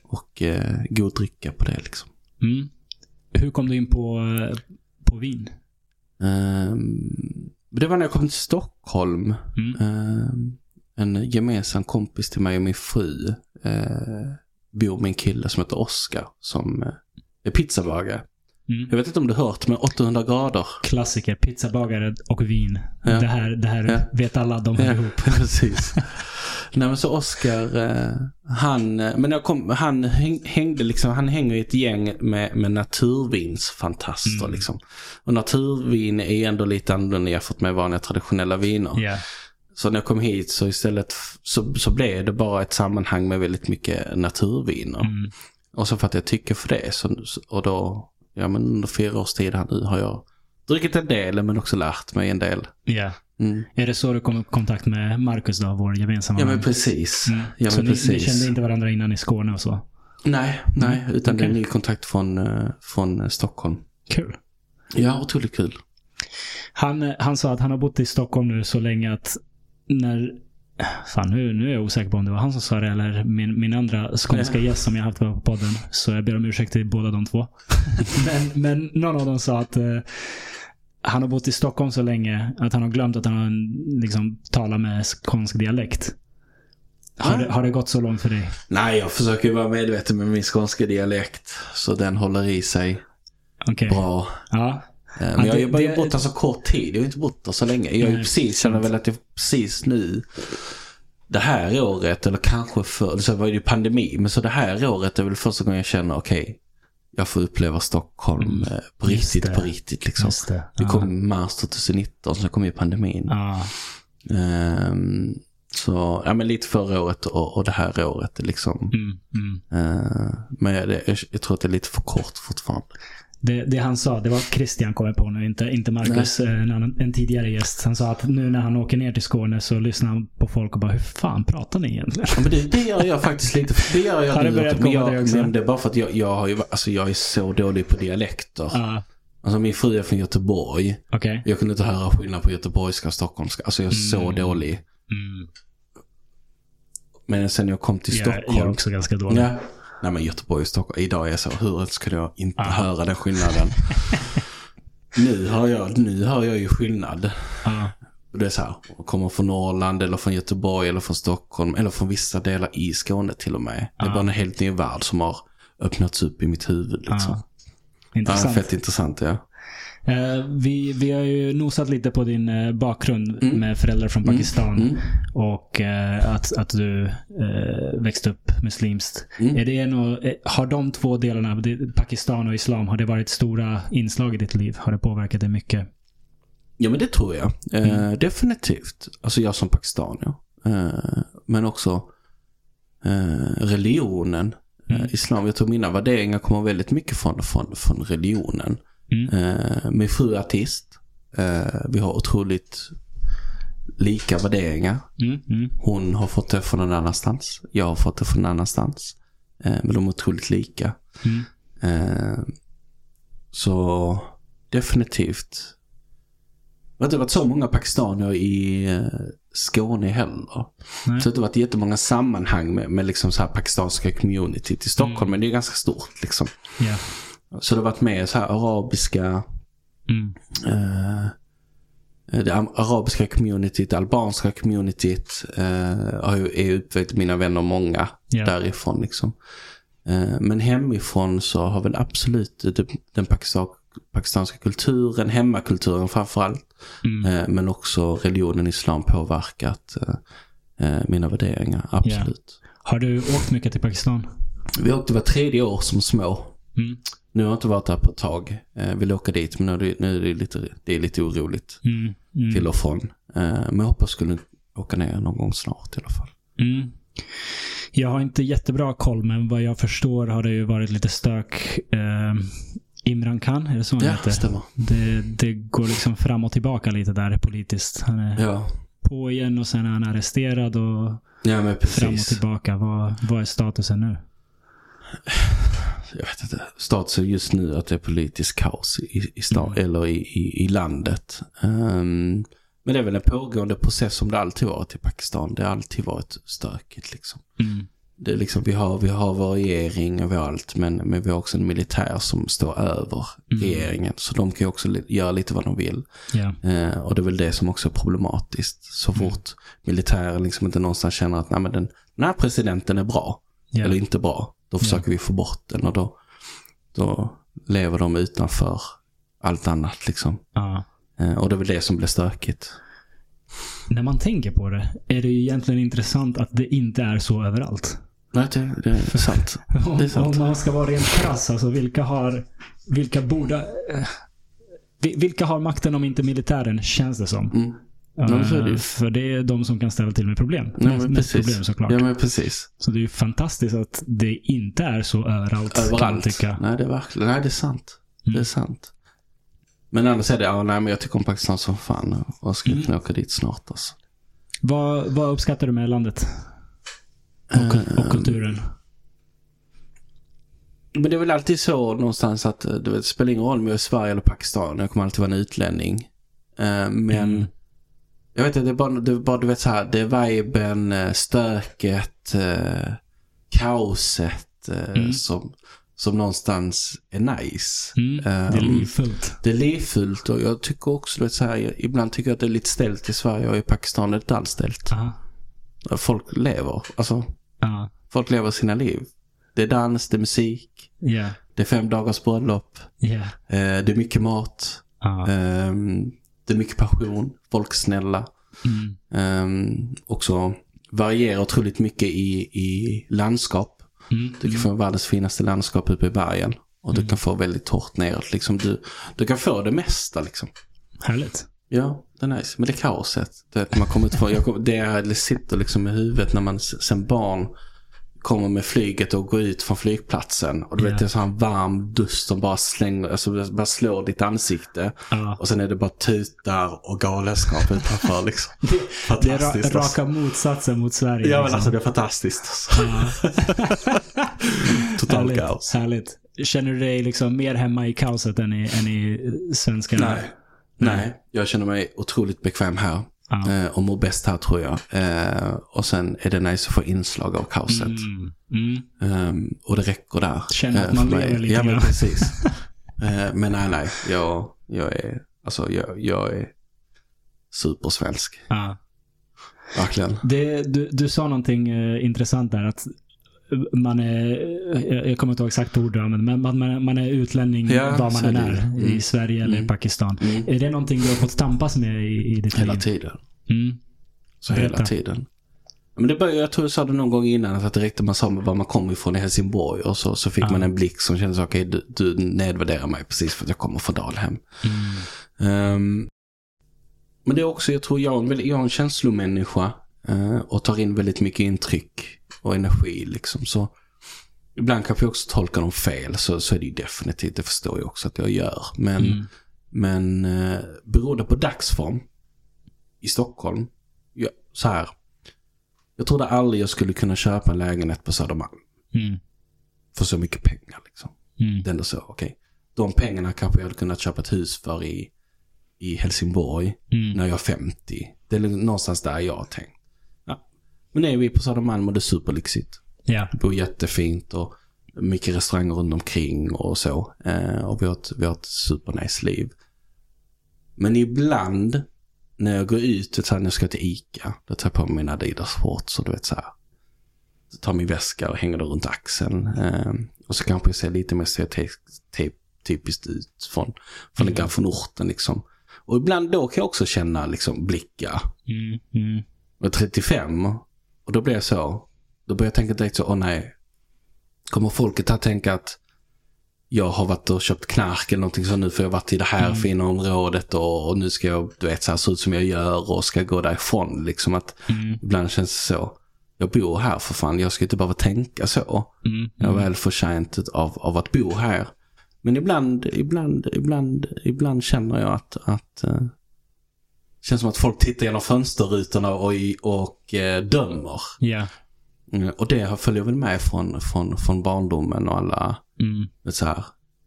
och eh, god dricka på det liksom. Mm. Hur kom du in på, eh, på vin? Ehm, det var när jag kom till Stockholm. Mm. Ehm, en gemensam kompis till mig och min fru bor med en kille som heter Oskar som är pizzabagare. Mm. Jag vet inte om du hört, men 800 grader. Klassiker. Pizzabagare och vin. Ja. Det här, det här Ja. vet alla, de hör Ja, ihop. [laughs] precis. Nej men så Oscar, eh, han, eh, men jag kom, han häng, hängde liksom, han hänger i ett gäng med, med naturvinsfantaster Mm. liksom. Och naturvin är ändå lite annorlunda jämfört med vanliga traditionella viner. Ja. Så när jag kom hit så istället så, så blev det bara ett sammanhang med väldigt mycket naturviner. Mm. Och så för att jag tycker för det så- och då, ja men under fyra års tid här nu har jag druckit en del men också lärt mig en del. Ja. Mm. Är det så du kom i kontakt med Marcus då, vår gemensamma Ja men precis. Mm. Ja så men ni, ni precis. kände inte varandra innan i Skåne och så? Nej, nej, utan det är ny kontakt från, eh, från eh, Stockholm. Kul. Ja, otroligt kul. Han, eh, han sa att han har bott i Stockholm nu så länge att när... Fan, nu, nu är jag osäker på om det var han som sa det eller min, min andra skånska gäst som jag haft på podden. Så jag ber om ursäkt till båda de två. [laughs] men, men någon av dem sa att eh, han har bott i Stockholm så länge att han har glömt att han liksom, talar med skånsk dialekt. Har, det, har det gått så långt för dig? Nej, jag försöker vara medveten med min skånska dialekt. Så den håller i sig Okej. bra. Ja. Eh, Ja, Men jag har ju bara bott där så kort tid. Jag har inte bott där så länge. Jag Nej, precis, känner väl att jag precis nu det här året, eller kanske för, så var det ju pandemi, men så det här året är väl första gången jag känner, okej, jag får uppleva Stockholm Mm. eh, på riktigt, det. på riktigt liksom. Just det. Det Ja. kom i mars 2019, så kom ju pandemin. Ja. Ehm, så, ja men lite förra året och, och det här året liksom. Mm, mm. Eh, men jag, det, jag, jag tror att det är lite för kort fortfarande. Det, det han sa, det var Christian kommer på nu, inte, inte Marcus, eh, en, annan, en tidigare gäst. Han sa att nu när han åker ner till Skåne så lyssnar han på folk och bara, hur fan pratar ni egentligen? Ja, men det, det gör jag faktiskt lite. Det gör jag Har det nu börjat men jag, det är bara för att jag, jag har ju, alltså jag är så dålig på dialekter. Ja, Alltså min fru är från Göteborg. okej. Jag kunde inte höra skillnad på göteborgska och stockholmska. Alltså jag är så Mm. dålig. Mm. Men sen jag kom till Jag, jag är Stockholm. också ganska dålig. Ja. Nej men Göteborg och Stockholm. Idag är jag så, hur skulle jag inte Ah. höra den skillnaden? [laughs] nu, hör jag, nu hör jag ju skillnad. Och det är så här, kommer från Norrland eller från Göteborg eller från Stockholm eller från vissa delar i Skåne till och med. Det är bara en helt ny värld som har öppnats upp i mitt huvud liksom. Ja. Ja, Intressant. fett intressant ja. Eh, vi, vi har ju nosat lite på din eh, bakgrund Mm. med föräldrar från Pakistan. Mm. Och eh, att, att du växte upp muslimskt. Mm. Är det eh, har de två delarna, Pakistan och Islam, har det varit stora inslag i ditt liv? Har det påverkat dig mycket? Ja men det tror jag. Eh, definitivt. Alltså jag som pakistanier. Eh, men också eh, religionen. Mm. Islam. Jag tror mina värderingar kommer väldigt mycket från, från, från religionen. Mm. Min fru är artist. Eh, vi har otroligt lika värderingar. Mm, mm, Hon har fått det från någon annanstans. Jag har fått det från någon annanstans. Eh, men de är otroligt lika. mm. Eh, så definitivt. Det har inte varit så många pakistanier i Skåne heller. Nej. Så det har inte varit jättemånga sammanhang med, med liksom så här pakistanska community till Stockholm. Mm. Men det är ganska stort liksom. Ja. Så det har varit mer så här arabiska, Mm. eh, det arabiska communityt, albanska communityt. Eh, har ju, är uppväxt mina vänner många Ja. därifrån liksom. Eh, men hemifrån så har väl absolut det, den pakistan, pakistanska kulturen, hemmakulturen framförallt. Mm. Eh, men också religionen islam påverkat eh, eh, mina värderingar, absolut. Har du åkt mycket till Pakistan? Vi åkte var tredje år som små. Mm. Nu har jag inte varit där på ett tag. Eh, vill åka dit men nu är det, nu är det, lite, det är lite oroligt Mm. Mm. till och från. Eh, men jag hoppas skulle åka ner någon gång snart i alla fall. Mm. Jag har inte jättebra koll, men vad jag förstår har det ju varit lite stök. Eh, Imran Khan, är det så han Ja, heter? stämmer. Det, det går liksom fram och tillbaka lite där politiskt. Han är Ja, på igen och sen är han arresterad och ja fram och tillbaka. Vad, vad är statusen nu? Jag vet inte. Statusen just nu att det är politisk kaos i, i, sta- Mm. eller i, i, i landet. Ehm, men det är väl en pågående process som det alltid varit i Pakistan. Det har alltid varit stökigt liksom. Mm. Det är liksom, vi har, vi har vår regering och vi har allt, men, men vi har också en militär som står över Mm. regeringen. Så de kan ju också li- göra lite vad de vill. Ja. Eh, och det är väl det som också är problematiskt. Så Mm. fort militären liksom inte någonstans känner att Nej, men den, den här presidenten är bra, Ja. eller inte bra, då försöker vi få bort den och då, då lever de utanför allt annat liksom. Ja. Eh, och det är väl det som blir stökigt. När man tänker på det är det ju egentligen intressant att det inte är så överallt. Nej, det, det är sant. [laughs] Det är sant. om man ska vara rent krass, alltså vilka har... Vilka borde... eh, vi- vilka har makten om inte militären, känns det som. Mm. Ja, så är det ju. För det är de som kan ställa till med problem. Ja, men mest precis. problem såklart. Ja, men precis. Så det är ju fantastiskt att det inte är så överallt. Överallt. Nej, det är verkligen, nej, det är sant. Mm. Det är sant. Men annars är det, ja, nej, men jag tycker om Pakistan som fan och skulle Mm. kunna åka dit snart alltså. Vad, vad uppskattar du med landet? Och, och Eh, kulturen? Men det är väl alltid så någonstans att eh, det spelar ingen roll om jag är i Sverige eller Pakistan. Jag kommer alltid vara en utlänning. Eh, Men Mm. Jag vet inte, det är bara, det är bara du vet så här, det är viben, eh, stöket, eh, kaoset eh, Mm. som, som någonstans är nice. Mm, det är Ehm, livfullt. Det är livfullt och jag tycker också, du vet så här, ibland tycker jag att det är lite ställt i Sverige och i Pakistan är det inte alls ställt. Aha. Folk lever, alltså Ja. folk lever sina liv. Det är dans, det är musik, Ja. det är fem dagars bröllop, Ja. eh, det är mycket mat, Ja. Ehm, det är mycket passion, folk snälla. Mm. Um, också varierar otroligt mycket i, i landskap. Mm. Du kan få världens finaste landskap uppe i bergen. Och du Mm. kan få väldigt torrt neråt. Liksom du, du kan få det mesta liksom. Härligt. Ja, det är nice. Men det är kaoset. Du vet, man kommer inte få, jag kommer, det sitter liksom i huvudet när man sen barn kommer med flyget och går ut från flygplatsen. Och du Ja. vet, det är så en varm dust som bara slänger, alltså bara slår ditt ansikte. Ja. Och sen är det bara tutar och galenskap utanför [laughs] liksom. Det är ra alltså. raka motsatsen mot Sverige. Ja men liksom. alltså det är fantastiskt. Alltså. Ja. [laughs] Total härligt, kaos. härligt. Känner du dig liksom mer hemma i kaoset än i, än i svenska? Nej. Nej, jag känner mig otroligt bekväm här. Ja. Eh, och mår bäst här tror jag. Eh, och sen är det nice att få inslag av kaoset. Mm. Mm. Ehm, och det räcker där. Känner att eh, man lever lite Ja men precis. [laughs] Men nej nej, jag, jag är, alltså jag, jag är supersvensk. Ja. Verkligen. Det, du, du sa någonting intressant där. Att man är, jag, kommer inte ihåg exakt ord men man, man, man är utlänning Ja, var man än är är. I Mm. Sverige eller Mm. Pakistan. Mm. Är det någonting du har fått tampas med i, i ditt Hela liv? tiden. Mm. Så Berätta. hela tiden. Men det började, jag tror jag sa det någon gång innan att det räckte man sa med var man kom ifrån i Helsingborg och så, så fick Ja. man en blick som kändes okej du, du nedvärderar mig precis för att jag kommer från Dalhem. Mm. Ehm, men det är också, jag tror jag är en, väldigt- jag är en känslomänniska och tar in väldigt mycket intryck och energi liksom. Så ibland kanske jag också tolkar dem fel så, så är det ju definitivt, det förstår jag också att jag gör. Men, Mm. men eh, beroende på dagsform i Stockholm, ja, så här. Jag trodde aldrig jag skulle kunna köpa en lägenhet på Södermalm Mm. för så mycket pengar liksom. Mm. Det är ändå så, okej. De pengarna kanske jag hade kunnat köpa ett hus för i, i Helsingborg Mm. när jag är 50. Det är någonstans där jag har tänkt. Men nu är vi på Södermalm och det är superlyxigt. Ja. Det bor jättefint och mycket restauranger runt omkring och så. Eh, och vi har ett, vi har ett supernice liv. Men ibland när jag går ut, så här, när jag ska till Ica, då tar jag på mig mina Adidas shorts och du vet så här. Så tar min väska och hänger den runt axeln. Eh, och så kanske jag ser lite mer stereotypiskt ut från, från, Mm. från orten liksom. Och ibland då kan jag också känna liksom blickar. Mm. Mm. Är 35 och då blir jag så. Då börjar jag tänka direkt så, åh nej. Kommer folket att tänka att jag har varit och köpt knark eller någonting så nu för jag varit i det här Mm. fina området och, och nu ska jag, du vet, så här se ut som jag gör och ska gå därifrån. Liksom att Mm. ibland känns det så. Jag bor här för fan, jag ska inte behöva tänka så. Mm. Jag är väl förtjänt av, av att bo här. Men ibland, ibland, ibland, ibland känner jag att, att eh, känns som att folk tittar genom fönsterrutorna och, och eh, dömer. Ja. Mm, och det följer väl med från, från, från barndomen och alla, Mm. så här,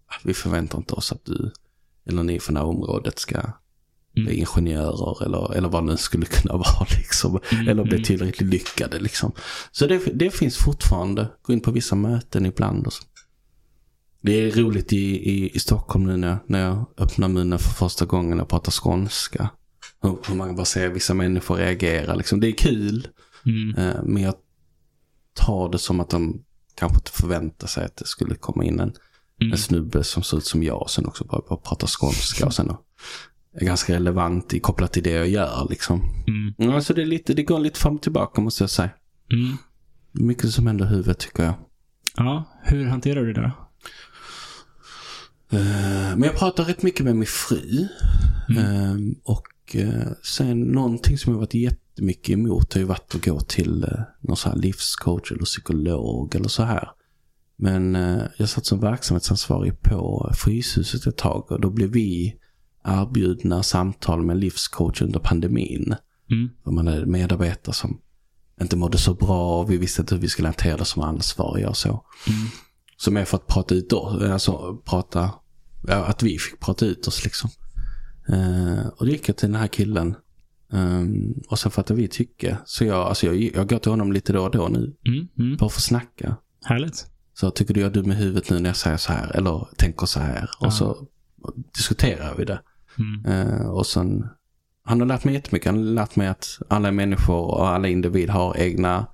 "Ah, vi förväntar inte oss att du eller ni från det här området ska bli Mm. ingenjörer eller, eller vad det nu skulle kunna [laughs] vara liksom. Mm, Eller bli mm. tillräckligt lyckade liksom. Så det, det finns fortfarande. Gå in på vissa möten ibland och så. Det är roligt i, i, i Stockholm nu när, jag- när jag öppnar munnen för första gången och pratar skånska. Hur, hur man bara ser vissa människor reagera liksom. Det är kul. Mm. Eh, men jag tar det som att de kanske inte förväntar sig att det skulle komma in en, Mm. En snubbe som ser ut som jag och sen också bara, bara pratar skånska och sen är ganska relevant i, kopplat till det jag gör liksom. Mm. Alltså det, är lite, det går lite fram och tillbaka måste jag säga. Mm. Mycket som händer i huvudet tycker jag. Ja, hur hanterar du det då? Eh, Men jag pratar rätt mycket med min fru. Eh, Och eh, sen någonting som jag varit jättemycket emot har ju varit att gå till eh, någon så här livscoach eller psykolog eller så här. Men eh, jag satt som verksamhetsansvarig på Fryshuset ett tag och då blev vi erbjudna samtal med livscoach under pandemin. Mm. Och man hade medarbetare som inte mådde så bra och vi visste inte hur vi skulle hantera det som ansvariga och så. Mm. Så mer för att prata ut då, alltså prata, att vi fick prata ut oss liksom. Eh, och gick jag till den här killen. Ehm, och sen fattade vi tycke. Så jag, alltså jag, jag går till honom lite då och då nu. Mm. Mm. Bara för att snacka. Härligt. Så tycker du jag är dum i huvudet nu när jag säger så här? Eller tänker så här? Ja. Och så diskuterar vi det. Mm. Eh, och sen, han har lärt mig jättemycket. Han har lärt mig att alla människor och alla individer har egna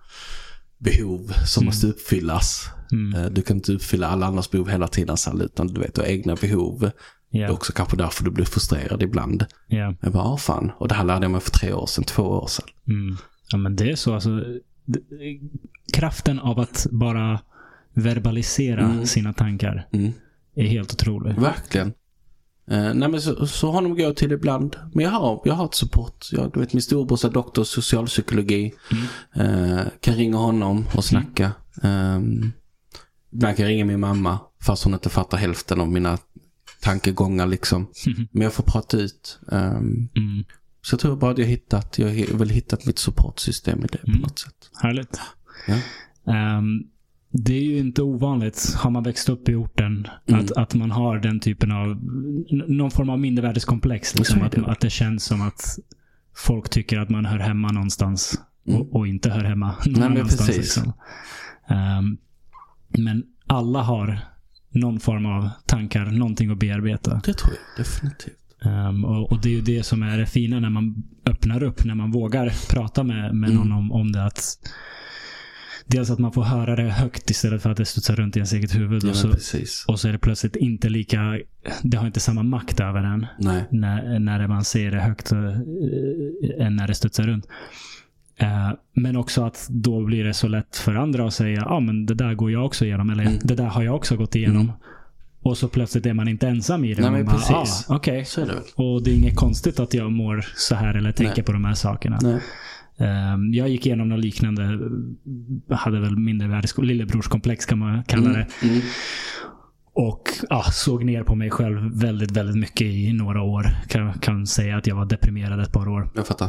behov som Mm. måste uppfyllas. Mm. Eh, Du kan inte uppfylla alla andras behov hela tiden, utan du vet, du har egna behov. Det är också kanske därför du blir frustrerad ibland. Ja. Jag bara, ah, fan. Och det här lärde jag mig för tre år sedan, två år sedan. Mm. Ja, men det är så. Alltså, kraften av att bara verbalisera Mm. sina tankar Mm. är helt otrolig. Verkligen. Eh, nej men så, så honom går jag till ibland. Men jag har, jag har ett support. Jag, du vet min storebrorsa är doktor i socialpsykologi. Eh, kan ringa honom och snacka. Um, ibland kan jag ringa min mamma. Fast hon inte fattar hälften av mina tankegångar liksom. Men jag får prata ut. Ehm, Mm. så jag tror bara att jag hittat, jag har väl hittat mitt supportsystem i det Mm. på något sätt. Härligt. Ja. Ehm, det är ju inte ovanligt, har man växt upp i orten, Mm. att, att man har den typen av, någon form av mindervärdeskomplex. Liksom, att, det. att det känns som att folk tycker att man hör hemma någonstans Mm. och, och inte hör hemma [laughs] någon Nej, annanstans. precis. Liksom. Ehm, men alla har någon form av tankar, någonting att bearbeta. Det tror jag definitivt. Ehm, och, och det är ju det som är det fina när man öppnar upp, när man vågar prata med, med Mm. någon om, om det. Att, dels att man får höra det högt istället för att det studsar runt i ens eget huvud. Ja, och, så, och så är det plötsligt inte lika, det har inte samma makt över en när, när man ser det högt eh, än när det studsar runt. Eh, men också att då blir det så lätt för andra att säga, ja ah, men det där går jag också igenom. Eller Mm. det där har jag också gått igenom. Mm. Och så plötsligt är man inte ensam i det. Nej, men man bara, precis. Ah, Okej, Så är det och det är inget konstigt att jag mår så här eller tänker Nej. på de här sakerna. Nej. Ehm, jag gick igenom något liknande. Hade väl mindervärdes lillebrorskomplex kan man kalla det. Mm. Mm. Och ja, såg ner på mig själv väldigt, väldigt mycket i några år. Kan, kan säga att jag var deprimerad ett par år. Jag fattar.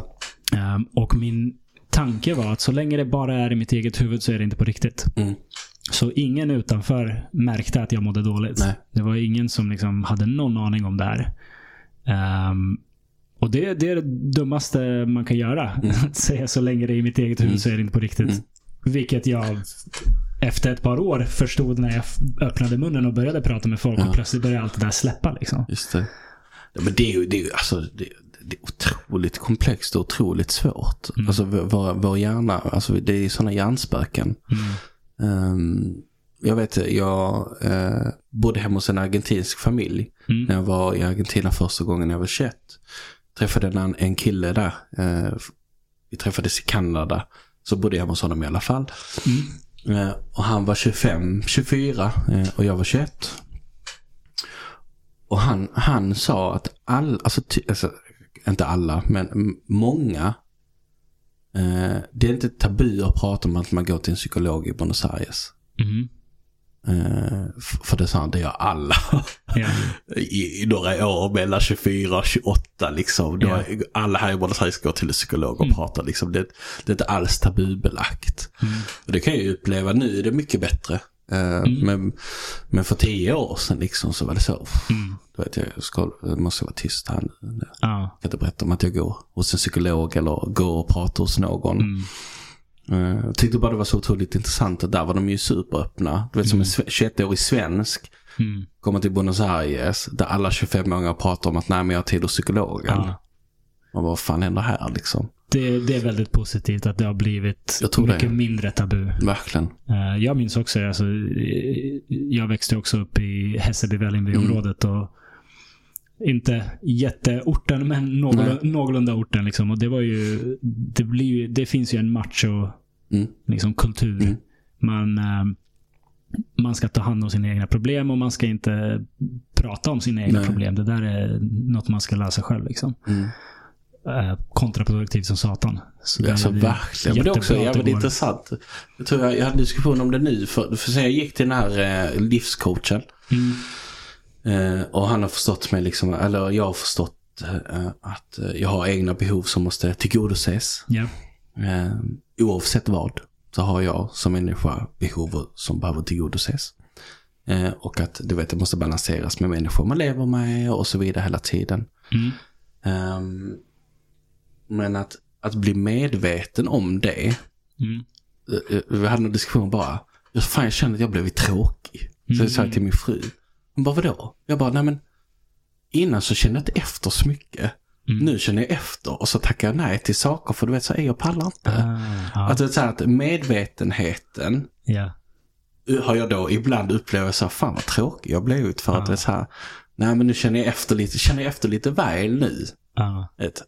Ehm, och min tanke var att så länge det bara är i mitt eget huvud så är det inte på riktigt. Mm. Så ingen utanför märkte att jag mådde dåligt. Nej. Det var ingen som liksom hade någon aning om det här. Ehm, och det, det är det dummaste man kan göra. [laughs] Att säga så länge det är i mitt eget huvud Mm. så är det inte på riktigt. Mm. Vilket jag efter ett par år förstod när jag öppnade munnen och började prata med folk. Ja. Och plötsligt började allt det där släppa. Liksom. Just det. Ja, men det är ju, det är ju alltså, det, det är otroligt komplext och otroligt svårt. Mm. Alltså vår, vår hjärna, alltså det är sådana hjärnspöken. Mm. Ehm, jag vet, jag uh, bodde hemma hos en argentinsk familj. Mm. När jag var i Argentina första gången jag var 21. Träffade en, en kille där. Eh, vi träffades i Kanada. Så bodde jag hemma hos honom i alla fall. Mm. Eh, och han var 25, 24 eh, och jag var 21. Och han, han sa att all, alltså, ty, alltså inte alla, men många. Eh, det är inte tabu att prata om att man går till en psykolog i Buenos Aires. Mm. Eh, för det sa han, det gör alla. [laughs] Ja. I, I några år mellan 24 och 28 liksom. Är alla här i Buenos Aires går till en psykolog och Mm. pratar liksom. Det, det är inte alls tabubelagt. Mm. Och det kan jag ju uppleva nu är det mycket bättre. Eh, men, men för tio år sedan liksom så var det så. Mm. Då vet jag, ska, jag måste vara tyst här nu. Jag Ja. kan inte berätta om att jag går hos en psykolog eller går och pratar hos någon. Mm. Eh, Jag tyckte bara det var så otroligt intressant att där var de ju superöppna. Du vet som en sve- 21-årig svensk Mm. kommer till Buenos Aires där alla 25-åringar pratar om att nej men jag har tid hos psykologen. Ja. Och vad fan händer här liksom? det, det är väldigt positivt att det har blivit tror det. mycket mindre tabu. Verkligen. Eh, Jag minns också, alltså, eh, jag växte också upp i Hässelby-Vällingby-området. och Inte jätteorten, men någorlunda, någorlunda orten. Liksom. Och det, var ju, det, blir ju, det finns ju en macho Mm. liksom, kultur. Mm. Man, eh, man ska ta hand om sina egna problem och man ska inte prata om sina egna Nej. problem. Det där är något man ska lösa själv. Liksom. Mm. Eh, kontraproduktivt som satan. Så Alltså det verkligen. Men det är också jävligt intressant. Jag tror jag, jag hade en diskussion om det nu. För, för sen jag gick till den här eh, livscoachen. Mm. Eh, och han har förstått mig liksom, eller jag har förstått eh, att eh, jag har egna behov som måste tillgodoses. Ja. Eh, oavsett vad så har jag som människa behov som behöver tillgodoses. Eh, och att du vet, det måste balanseras med människor man lever med och så vidare hela tiden. Mm. Ehm, men att, att bli medveten om det. Mm. eh, eh, Vi hade en diskussion bara. Fan, jag känner att jag blivit tråkig. Så jag sa till min fru. Hon bara, vadå? Jag bara, nej men. Innan så kände jag inte efter så mycket. Mm. Nu känner jag efter och så tackar jag nej till saker för du vet så är jag pallar inte. Ah, ja. Att det är så här att medvetenheten ja. har jag då ibland upplevt så här, fan vad tråkig jag blev ut för att Ja. det är så här, nej men nu känner jag efter lite, känner jag efter lite väl nu. Ja. Ett, äh,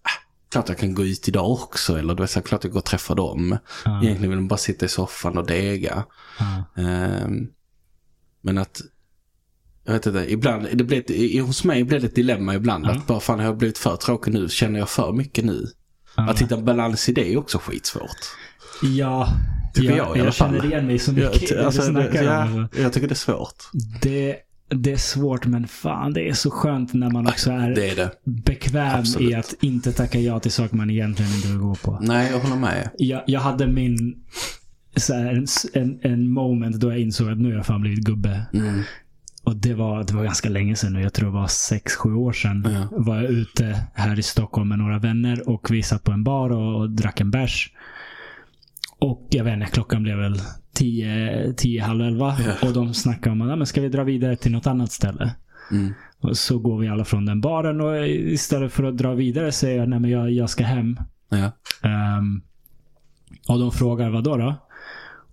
klart jag kan gå ut idag också eller du vet så klart jag går och träffar dem. Ja. Egentligen vill de bara sitta i soffan och dega. Ja. Ehm, men att, jag vet inte, ibland, det blir ett, hos mig blir det ett dilemma ibland Ja. att bara fan har jag blivit för tråkig nu, känner jag för mycket nu? Ja. Att hitta en balans i det är också skitsvårt. Ja, Tycker jag, jag i alla fall. känner igen mig så mycket det alltså, det, ja, jag tycker det är svårt. Det, det är svårt, men fan det är så skönt när man också är Det är det. bekväm Absolut. i att inte tacka ja till saker man egentligen inte vill gå på. Nej, jag håller med. Jag, jag hade min så här, en, en, en moment då jag insåg att nu har jag fan blivit gubbe. Mm. Och det var, det var ganska länge sedan nu. Jag tror det var sex sju år sedan. Ja. Var jag ute här i Stockholm med några vänner och vi satt på en bar och, och drack en bärs. Och jag vet inte, klockan blev väl tio, tio halv elva. Ja. Och de snackade om att "Ja, men ska vi dra vidare till något annat ställe. Mm. Och så går vi alla från den baren och istället för att dra vidare säger jag nej men jag, jag ska hem. Ja. Ehm, och de frågar vad då, då?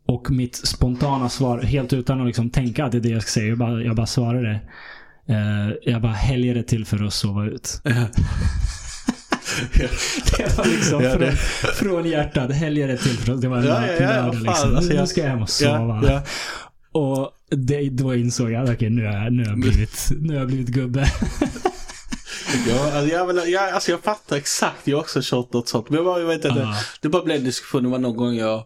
Och mitt spontana svar, helt utan att liksom tänka att det är det jag ska säga. Jag bara, jag bara svarar det. Uh, jag bara helger det till för att sova ut. [laughs] Det var liksom Ja, det- från, från hjärtat. Helger det till för att det var en Ja, ja, ja, lördag. liksom. alltså, nu ska jag hem och sova. Ja, ja. Och det, då insåg jag att okej, nu, jag- nu, har jag blivit, nu har jag blivit gubbe. [laughs] Ja, alltså, jag, vill, jag, alltså jag fattar exakt. Jag har också kört något sånt. Men jag, bara, jag vet inte. Ja. Det bara blev en diskussion. Det var någon gång jag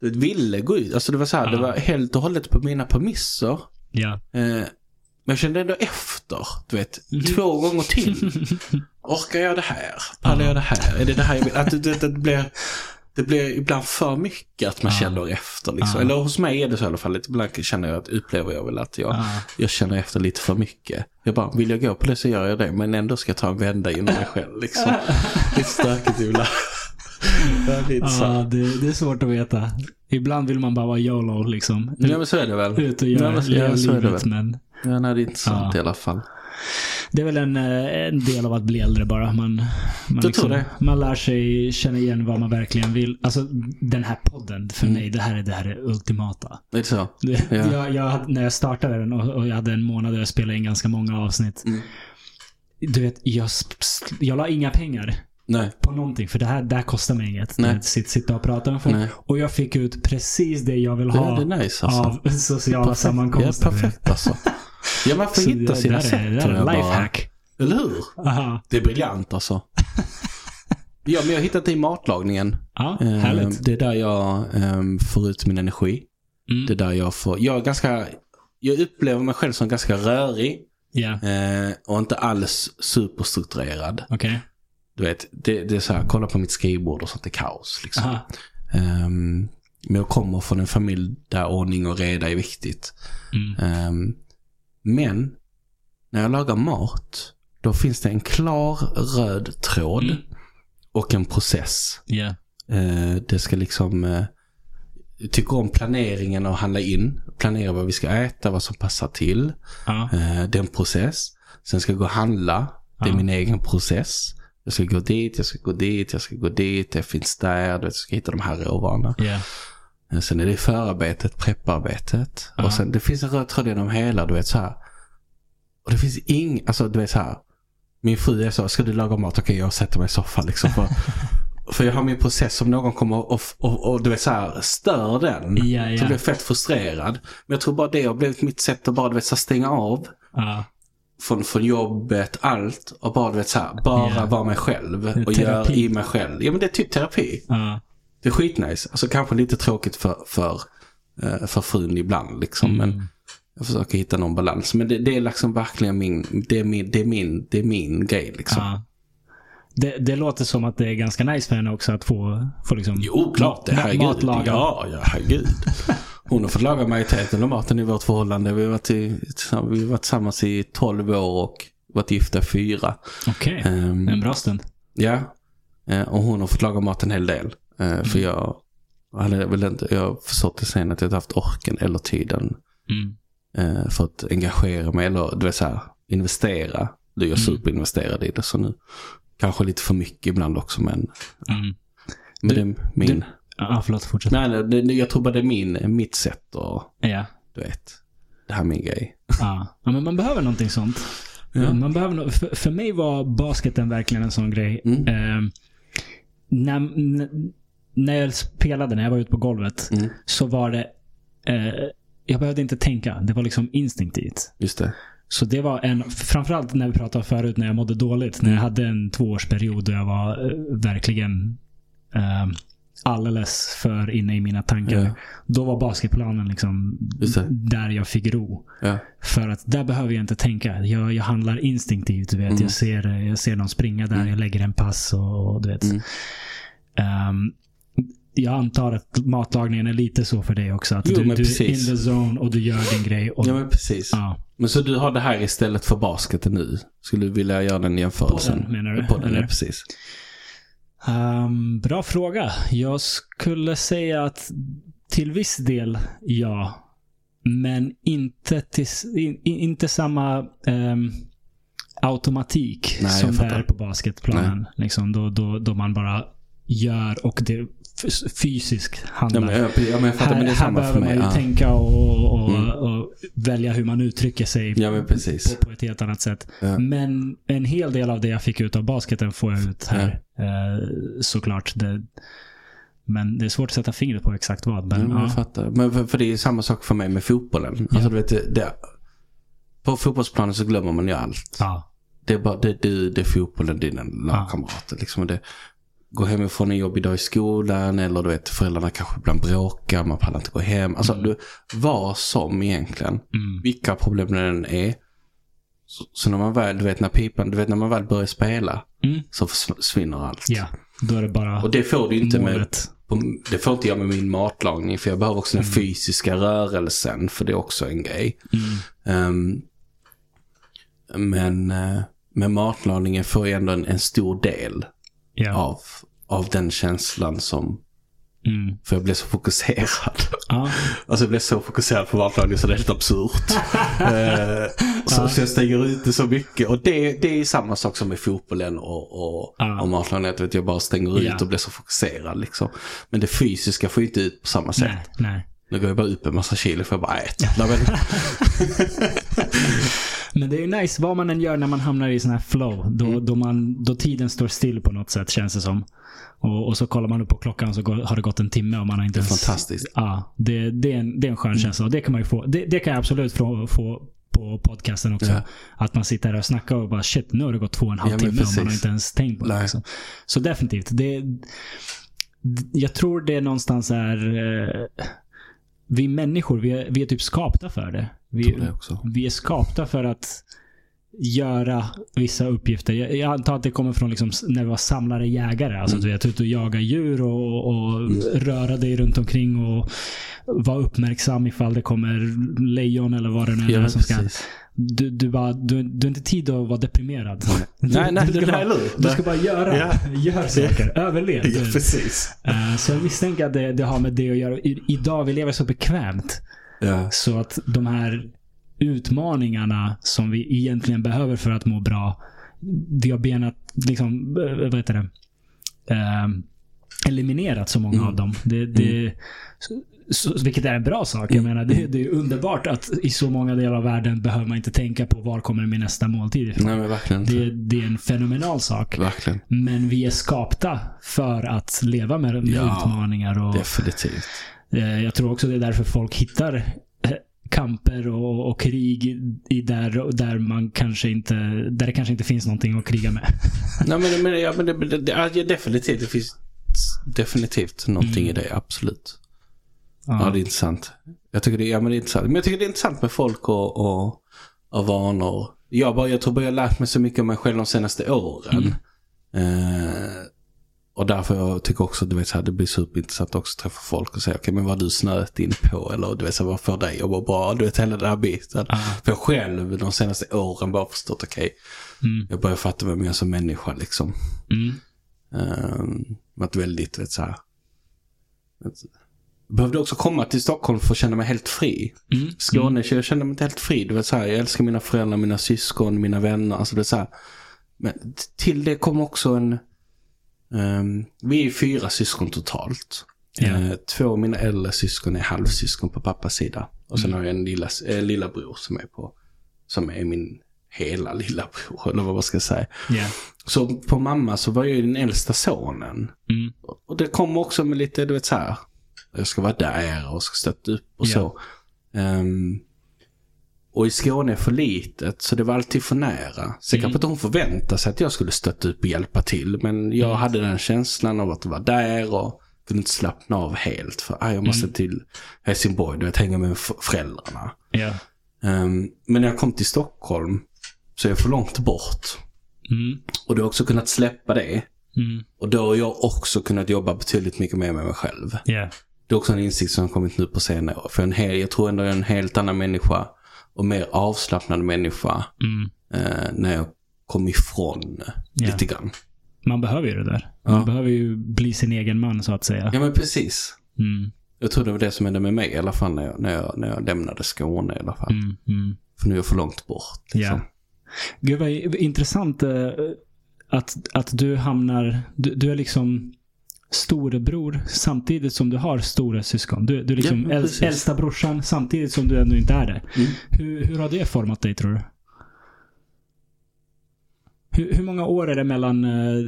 ville gå ut. Alltså det var så här. Det Ja. var helt och hållet på mina premisser. Ja. Eh, men jag kände ändå efter. Du vet, Mhm. två gånger till. [laughs] Orkar jag det här? Pallar jag det här? Är det det här jag vill? Att det, det, det blir... Det blir ibland för mycket att man Ja. känner efter. Liksom. Ja. Eller hos mig är det så i alla fall. Ibland känner jag att, upplever jag väl att jag, Ja. jag känner efter lite för mycket. Jag bara, vill jag gå på det så gör jag det. Men ändå ska jag ta en vända inom mig själv. Liksom. [laughs] lite stökigt ibland. [laughs] det är. Ja, det, det är svårt att veta. Ibland vill man bara vara YOLO liksom. Ja men så är det väl. Ut och göra, ja, göra ja, så är det livet. Men Ja, nej, det är intressant Ja. i alla fall. det är väl en, eh, en del av att bli äldre bara. Man, man, liksom, tror det. man lär sig känna igen vad man verkligen vill. Alltså den här podden, för Mm. mig, det här är det här är ultimata. Det är så. Det, Ja. jag, jag, när jag startade den och, och jag hade en månad där jag spelade in ganska många avsnitt. Mm. Du vet, jag, jag la inga pengar Nej. på någonting. För det här, det här kostar mig inget. Nej. Att sitta, sitta och prata med folk. Nej. Och jag fick ut precis det jag vill ha det är nice alltså. av [laughs] sociala sammankomster. Ja, perfekt alltså. Ja, man får hitta sina det, sätt. där är, det där är bara. lifehack. Eller hur? Aha. Det är briljant alltså. [laughs] ja, men jag har hittat det i matlagningen. Ja, Eh, härligt. Det är där jag ehm, får ut min energi. Mm. Det är där jag får... Jag är ganska... Jag upplever mig själv som ganska rörig. Eh, och inte alls superstrukturerad. okej. Du vet, det, det är så här, kolla på mitt skrivbord och sånt, det är kaos. Liksom. Ehm, men jag kommer från en familj där ordning och reda är viktigt. Mm. Ehm, men när jag lagar mat, då finns det en klar röd tråd Mm. och en process. Ja. Eh, det ska liksom... Jag tycker om planeringen och handla in. Planera vad vi ska äta, vad som passar till. Ja. Eh, det är en process. Sen ska jag gå och handla. Det är Ja. min egen process. Jag ska gå dit, jag ska gå dit, jag ska gå dit, det finns där, du vet, jag ska hitta de här råvarorna. Yeah. Sen är det förarbetet, prepparbetet. Ja. Och sen det finns en röd tråd genom hela, du vet så här. Och det finns ing, alltså du vet så här. Min fru är så, ska du laga mat? Okej, jag sätter mig i soffan liksom. För, [laughs] för jag har min process, om någon kommer och, och, och du vet så här, stör den. Ja, ja. Så blir jag fett frustrerad. Men jag tror bara det har blivit mitt sätt att bara du vet, så här, stänga av. Ja. Från, från jobbet, allt. Och bara du vet så här, bara Ja. vara mig själv. Och Terapi. göra i mig själv. Ja men det är typ terapi. Ja. Det är skitnice. Alltså kanske lite tråkigt för, för, eh, för frun ibland liksom. Mm. Men jag försöker hitta någon balans. Men det, det är liksom verkligen min, det är min, det är min, det är min grej liksom. Ja. Det, det låter som att det är ganska nice för henne också att få, få liksom Jo, klart det. ma- Herregud. matlaga. Ja, ja, herregud. [laughs] Hon har fått laga majoriteten av maten i vårt förhållande. Vi har varit, i, vi har varit tillsammans i 12 år och varit gifta i fyra. Okej. Ehm, En bra stund. Ja, eh, och hon har fått laga mat en hel del. Eh, För jag hade väl inte, jag har förstått det sen att jag inte haft orken eller tiden Mm. eh, för att engagera mig eller du vet så här, investera. Du är Mm. superinvesterad i det så nu. Kanske lite för mycket ibland också men, Mm. men Du- det är min, du- Ja, förlåt. Fortsätt. nej, nej det, jag tror bara det är min, mitt sätt och Ja. du vet, det här är min grej. Ja. ja, men man behöver någonting sånt. Ja. Man behöver, nå- för, för mig var basketen verkligen en sån grej. Mm. Ehm, när, när jag spelade, när jag var ute på golvet, Mm, så var det... Eh, jag behövde inte tänka. Det var liksom instinktivt. just det. Så det var en, framförallt när vi pratade förut när jag mådde dåligt. När jag hade en tvåårsperiod då jag var eh, verkligen eh, alldeles för inne i mina tankar. Ja. Då var basketplanen liksom där jag fick ro. Ja. För att där behöver jag inte tänka. Jag, jag handlar instinktivt. Du vet. Mm. Jag, ser, jag ser någon springa där, jag lägger en pass och, och du vet. Mm. Ehm, jag antar att matlagningen är lite så för dig också. Att Jo, du, du är in the zone och du gör din grej. Och, Ja men precis. ja. Men så du har det här istället för basketen nu? Skulle du vilja göra den jämförelsen? Podden, menar du? Podden, Eller? ja, precis. Ehm, bra fråga. Jag skulle säga att till viss del ja. Men inte, till, in, in- inte samma ehm, automatik Nej, jag som det är på basketplanen. Liksom, då, då, då man bara gör och det fysiskt Ja, handlar. men, jag, ja, men jag fattar, här här behöver man ju Ja. tänka och, och, Mm. och välja hur man uttrycker sig ja, på, på ett helt annat sätt. Ja. Men en hel del av det jag fick ut av basketen får jag ut här. Eh, såklart. Det, men det är svårt att sätta fingret på exakt vad. Men, Ja, men ja. jag fattar. Men för, för det är samma sak för mig med fotbollen. Alltså, du vet, det, på fotbollsplanen så glömmer man ju allt. Ja. Det är bara det, det, det är fotbollen, dina lagkamrater. Liksom, det, gå hemifrån en jobbig dag i skolan eller du vet föräldrarna kanske ibland bråkar, man pallar inte gå hem. Alltså du, vad som egentligen. Mm. Vilka problem det än är. Så, så när man väl, du vet när pipan, du vet när man väl börjar spela Mm. så försvinner allt. ja, då är det bara Och det får du inte med, målet. på, det får inte jag med min matlagning för jag behöver också den fysiska rörelsen för det är också en grej. Mm. Ehm, men uh, med matlagningen får jag ändå en, en stor del Ja. av, av den känslan som, Mm. för jag blir så fokuserad. Ja. [laughs] Alltså jag blir så fokuserad på matlagning så det är helt absurt. [laughs] Eh, så, så jag stänger ut det så mycket. Och det, det är samma sak som med fotbollen och, och, Ja. och. Att jag bara stänger ut Ja. och blir så fokuserad liksom. Men det fysiska får ju inte ut på samma sätt. Nej, nej. Nu går jag bara upp en massa kilo för jag bara äta. [laughs] Men, det är ju nice vad man än gör när man hamnar i sån här flow. Då, Mm. då, man, då tiden står still på något sätt känns det som. Och, och så kollar man upp på klockan så går, har det gått en timme och man har inte det är ens... fantastiskt. Ja, det, det, är en, det är en skön Mm. känsla. Och det kan man få. Det, det kan jag absolut få, få på podcasten också. Ja. Att man sitter där och snackar och bara shit, nu har det gått två och en halv Ja, timme och man har inte ens tänkt på det. Liksom. Så definitivt. Det, jag tror det någonstans är... Eh, vi människor, vi är, vi är typ skapta för det. Vi, vi är skapta för att göra vissa uppgifter. Jag, jag antar att det kommer från liksom när vi var samlare jägare. Alltså Mm. du vet, ut och jaga djur och, och röra dig runt omkring och vara uppmärksam ifall det kommer lejon eller vad det nu Ja, är men som ska. Du, du, bara, du, du har inte tid att vara deprimerad. [laughs] Du, Nej, nej, du, ska bara, du ska bara göra. Ja. Gör saker. Överlev. Ja, precis. Eh, Så jag misstänker att det, det har med det att göra. I, idag vi lever så bekvämt. Ja. Så att de här utmaningarna som vi egentligen behöver för att må bra vi har benat, liksom, eh, vad heter det? Eh, eliminerat så många Mm. av dem. Det, det, så, så, vilket är en bra sak. Jag Mm. menar, det, det är underbart att i så många delar av världen behöver man inte tänka på var kommer min nästa måltid ifrån. Nej. Det, det är en fenomenal sak. Verkligen. Men vi är skapta för att leva med, med Ja, utmaningar. Och, Definitivt. Eh, jag tror också det är därför folk hittar eh, kamper och, och krig i där, där man kanske inte, där det kanske inte finns någonting att kriga med. [laughs] Nej men, men, ja, men det, det, det, ja, definitivt. Det finns definitivt någonting i det. Absolut. Ja, det är intressant. Jag tycker det, ja, men det är intressant. Men jag tycker det är intressant med folk och, och, och vanor. Jag, bara, jag tror bara jag har lärt mig så mycket om mig själv de senaste åren. Eh, och därför jag tycker också du vet, så här, det blir superintressant också att träffa folk och säga okej men vad du snöat in på eller du vet, så här, vad får dig att må bra? Du vet hela den här biten. Ja. För jag själv de senaste åren bara förstått okej, Mm. jag börjar fatta vem jag är som människa liksom. Mm. Um, varit väldigt, vet så här. Behövde också komma till Stockholm för att känna mig helt fri. Mm. Skåne, jag kände mig inte helt fri. Du vet, så här, jag älskar mina föräldrar, mina syskon, mina vänner. Alltså, det är så här. Men till det kom också en... ehm, vi är fyra syskon totalt. Eh, två av mina äldre syskon är halvsyskon på pappas sida. Och sen Mm. har jag en lilla, äh, lilla bror som är på... Som är min hela lilla bror, eller vad man ska säga. Ja. Så på mamma så var jag ju den äldsta sonen. Mm. Och det kom också med lite, du vet så här. Jag ska vara där och ska stötta upp och Ja. så. Ehm, och i Skåne är för litet, så det var alltid för nära. Så Mm. kanske inte hon förväntade sig att jag skulle stötta upp och hjälpa till. Men jag Mm. hade den känslan av att vara där och kunde inte slappna av helt. För ah, jag måste Mm. till Helsingborg, du vet, hänga med föräldrarna. Ja. Ehm, men när jag kom till Stockholm så är jag för långt bort. Mm. Och du har också kunnat släppa det. Mm. Och då har jag också kunnat jobba betydligt mycket mer med mig själv. Ja. Det är också en insikt som har kommit nu på senare år. För en hel, jag tror ändå jag är en helt annan människa och mer avslappnad människa Mm. eh, när jag kom ifrån Ja. lite grann. Man behöver ju det där. Ja. Man behöver ju bli sin egen man så att säga. Ja men precis. Mm. Jag tror det var det som hände med mig i alla fall när jag, när jag, när jag lämnade Skåne i alla fall. Mm. Mm. För nu är jag för långt bort. Liksom. Ja. Gud vad intressant eh, att, att du hamnar, du, du är liksom storebror samtidigt som du har stora syskon. Du, du är liksom Ja, äl, äldsta brorsan samtidigt som du ännu inte är det. Mm. Hur, hur har det format dig tror du? Hur, hur många år är det mellan eh,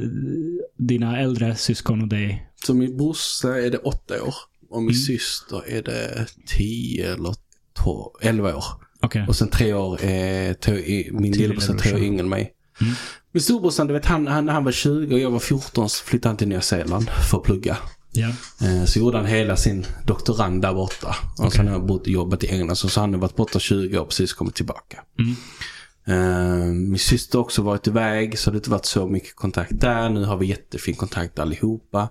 dina äldre syskon och dig? Så min brorsa är det åtta år. Och min Mm. syster är det tio eller tolv, elva år. Okej. Och sen tre år är min lillebrorsa tre år yngre än mig. Mm. Min storebrorsan, du vet, han, han, han var 20 och jag var 14 så flyttade han till Nya Zeeland för att plugga. Ja. Eh, så gjorde han hela sin doktorand där borta. Och sen har han bott, jobbat i England. Så, så han har varit borta 20 år och precis kommit tillbaka. Mm. Eh, min syster har också varit iväg så det har inte varit så mycket kontakt där. Nu har vi jättefin kontakt allihopa.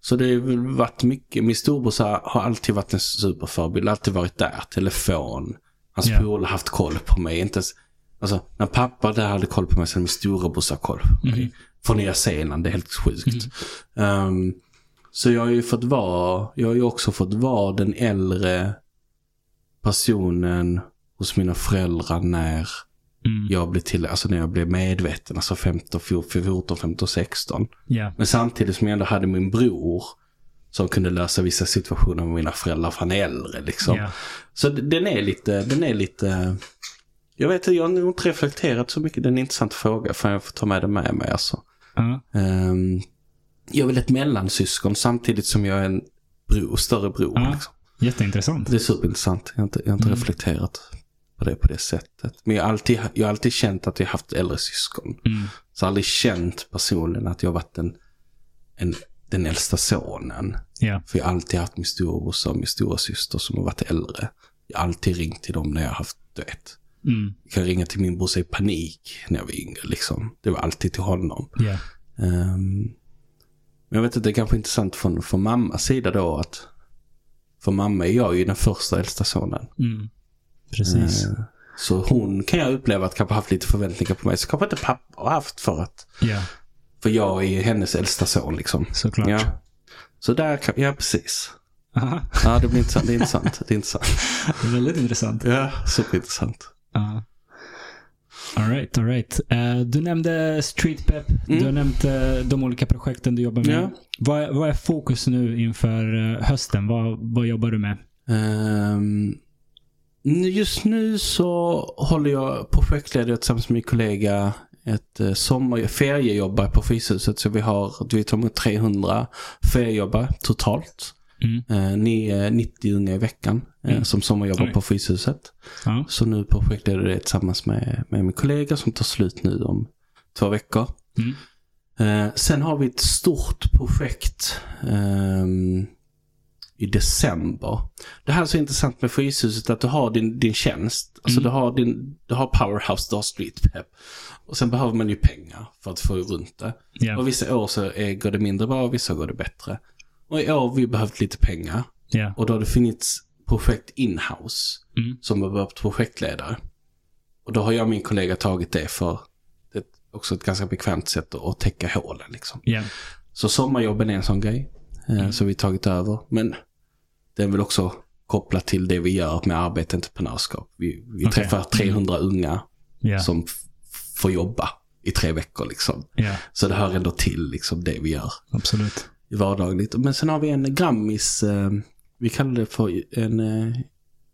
Så det har varit mycket. Min storbrorsa har alltid varit en superförebild. Alltid varit där. Telefon. Hans Ja. polare har haft koll på mig. Inte ens, alltså, när pappa där hade koll på mig så hade min storebrorsa koll på mig. Mhm. Från Nya Zeeland. Det är helt sjukt. Ehm, så jag har ju fått vara, jag har ju också fått vara den äldre personen hos mina föräldrar när Mm. jag blev till, alltså när jag blev medveten, alltså 15, 14, 15, 16. Ja. Men samtidigt som jag ändå hade min bror som kunde lösa vissa situationer med mina föräldrar för han är äldre liksom. Ja. Så den är lite, den är lite, jag vet inte, jag har nog inte reflekterat så mycket. Det är en intressant fråga för jag får ta med det med mig alltså. Ja. Ehm, jag är väl ett mellansyskon samtidigt som jag är en bror, större bror. Ja. Liksom. Jätteintressant. Det är superintressant. Jag har inte, jag har inte Mm. reflekterat på det på det sättet. Men jag har alltid, jag har alltid känt att jag haft äldre syskon. Mm. Så jag har aldrig känt personligen att jag har varit en, en, den äldsta sonen. Ja. För jag har alltid haft min storebrorsa och min stora syster som har varit äldre. Jag har alltid ringt till dem när jag har haft, du vet. Mm. Jag kan ringa till min brorsa i panik när jag var yngre liksom. Det var alltid till honom. Ja. Ehm, men jag vet inte, det är kanske intressant från, från mammas sida då att för mamma är jag ju den första äldsta sonen. Mm. Precis. Eh, Så hon kan jag uppleva att kanske haft lite förväntningar på mig. Så kanske inte pappa har haft för att, Ja, för jag är hennes äldsta son liksom. såklart. Ja. Så där kan, ja precis. Aha. Ja, det blir intressant. Det är intressant. Det är intressant. [laughs] Det är väldigt intressant. Ja, superintressant. Ja. All right, all right. Eh, du nämnde Street Pep. Mm. Du har nämnt eh, de olika projekten du jobbar med. Ja. Vad, vad är fokus nu inför eh, hösten? Vad, vad jobbar du med? Ehm, just nu så håller jag projektledare tillsammans med min kollega ett uh, sommar, feriejobbare på Fryshuset. Så vi har, vi tar emot 300 feriejobbare totalt. Mm. Uh, ni är 90 unga i veckan eh, Mm. som sommarjobbar på Fryshuset. Ja. Så nu projektleder det tillsammans med, med min kollega som tar slut nu om två veckor. Mm. Eh, sen har vi ett stort projekt ehm, i december. Det här är så intressant med Fryshuset att du har din, din tjänst. Alltså Mm. du, har din, du har Powerhouse, du har Street Pep. Och sen behöver man ju pengar för att få runt det. Ja. Och vissa år så är, går det mindre bra och vissa går det bättre. Och i år har vi behövt lite pengar. Ja. Och då har det funnits projekt in-house Mm. som har behövt projektledare. Och då har jag och min kollega tagit det för det är också ett ganska bekvämt sätt att, täcka hålen. Liksom. Ja. Så sommarjobben är en sån grej. Eh, Mm. Så vi tagit över. Men är väl också kopplat till det vi gör med arbete och entreprenörskap. Vi, vi Okej. träffar 300 unga Ja. som får jobba i tre veckor. Liksom. ja. Så det hör ändå till liksom, det vi gör Absolut. Vardagligt. Men sen har vi en Grammis, eh, vi kallar det för en, eh,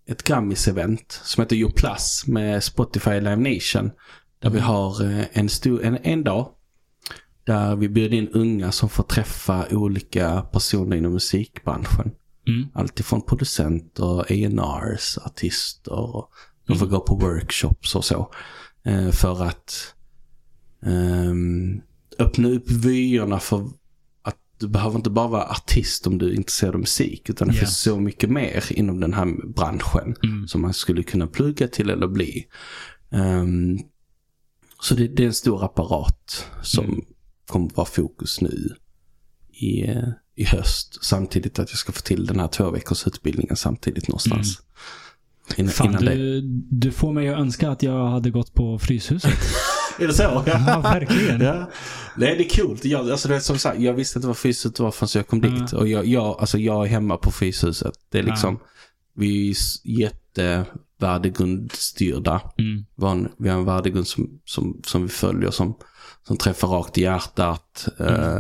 ett Grammis-event som heter Plus med Spotify Live Nation. Där vi har eh, en, stor, en, en dag där vi bjuder in unga som får träffa olika personer inom musikbranschen. Mm. Alltifrån producenter, A&Rs, artister. Och de får gå på workshops och så. För att ehm, öppna upp vyerna för du behöver inte bara vara artist om du är intresserad av musik. Utan det Ja. finns så mycket mer inom den här branschen Mm. som man skulle kunna plugga till eller bli. Ehm, så det, det är en stor apparat som Mm. kommer vara fokus nu i, eh, i höst. Samtidigt att jag ska få till den här två veckors utbildningen samtidigt någonstans. Innan, Mm. Fan, du, du får mig att önska att jag hade gått på Fryshuset. [laughs] Är det så? Ja, verkligen. Ja. Nej, det är kul. Jag, alltså, det som sagt, jag visste inte vad Fryshuset var förrän jag kom Ja. dit. Och jag, jag, alltså, jag är hemma på Fryshuset. Det är liksom, vi är jättevärdegrundstyrda. Mm. Vi har en, vi har en värdegrund som, som, som vi följer som, som träffar rakt i hjärtat. Eh,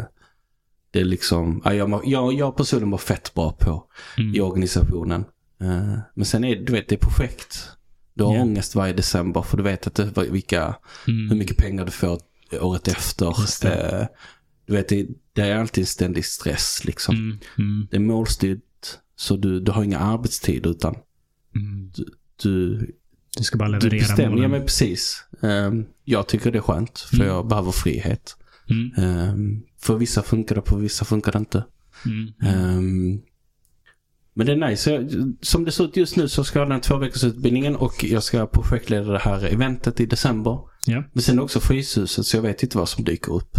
det är liksom, ja, jag, jag, jag personligen mår fett bra på Mm. i organisationen. Eh, men sen är du vet, det är projekt. Du har Ja. ångest varje december för du vet att det, vilka, hur Mm. mycket pengar du får året efter. Eh, du vet, det, det är alltid en ständig stress liksom. Mm. Mm. Det är målstyrt så du, du har inga arbetstider utan Mm. du, Du ska bara du leverera bestämmer. Ja målen. men precis. Um, jag tycker det är skönt för Mm. jag behöver frihet. Mm. Um, för vissa funkar det, för vissa funkar det inte. Um, men det är nice. Jag, som det ser ut just nu så ska jag ha den två veckors utbildningen och jag ska projektleda det här eventet i december. Ja. Men sen också Fryshuset så jag vet inte vad som dyker upp. [laughs]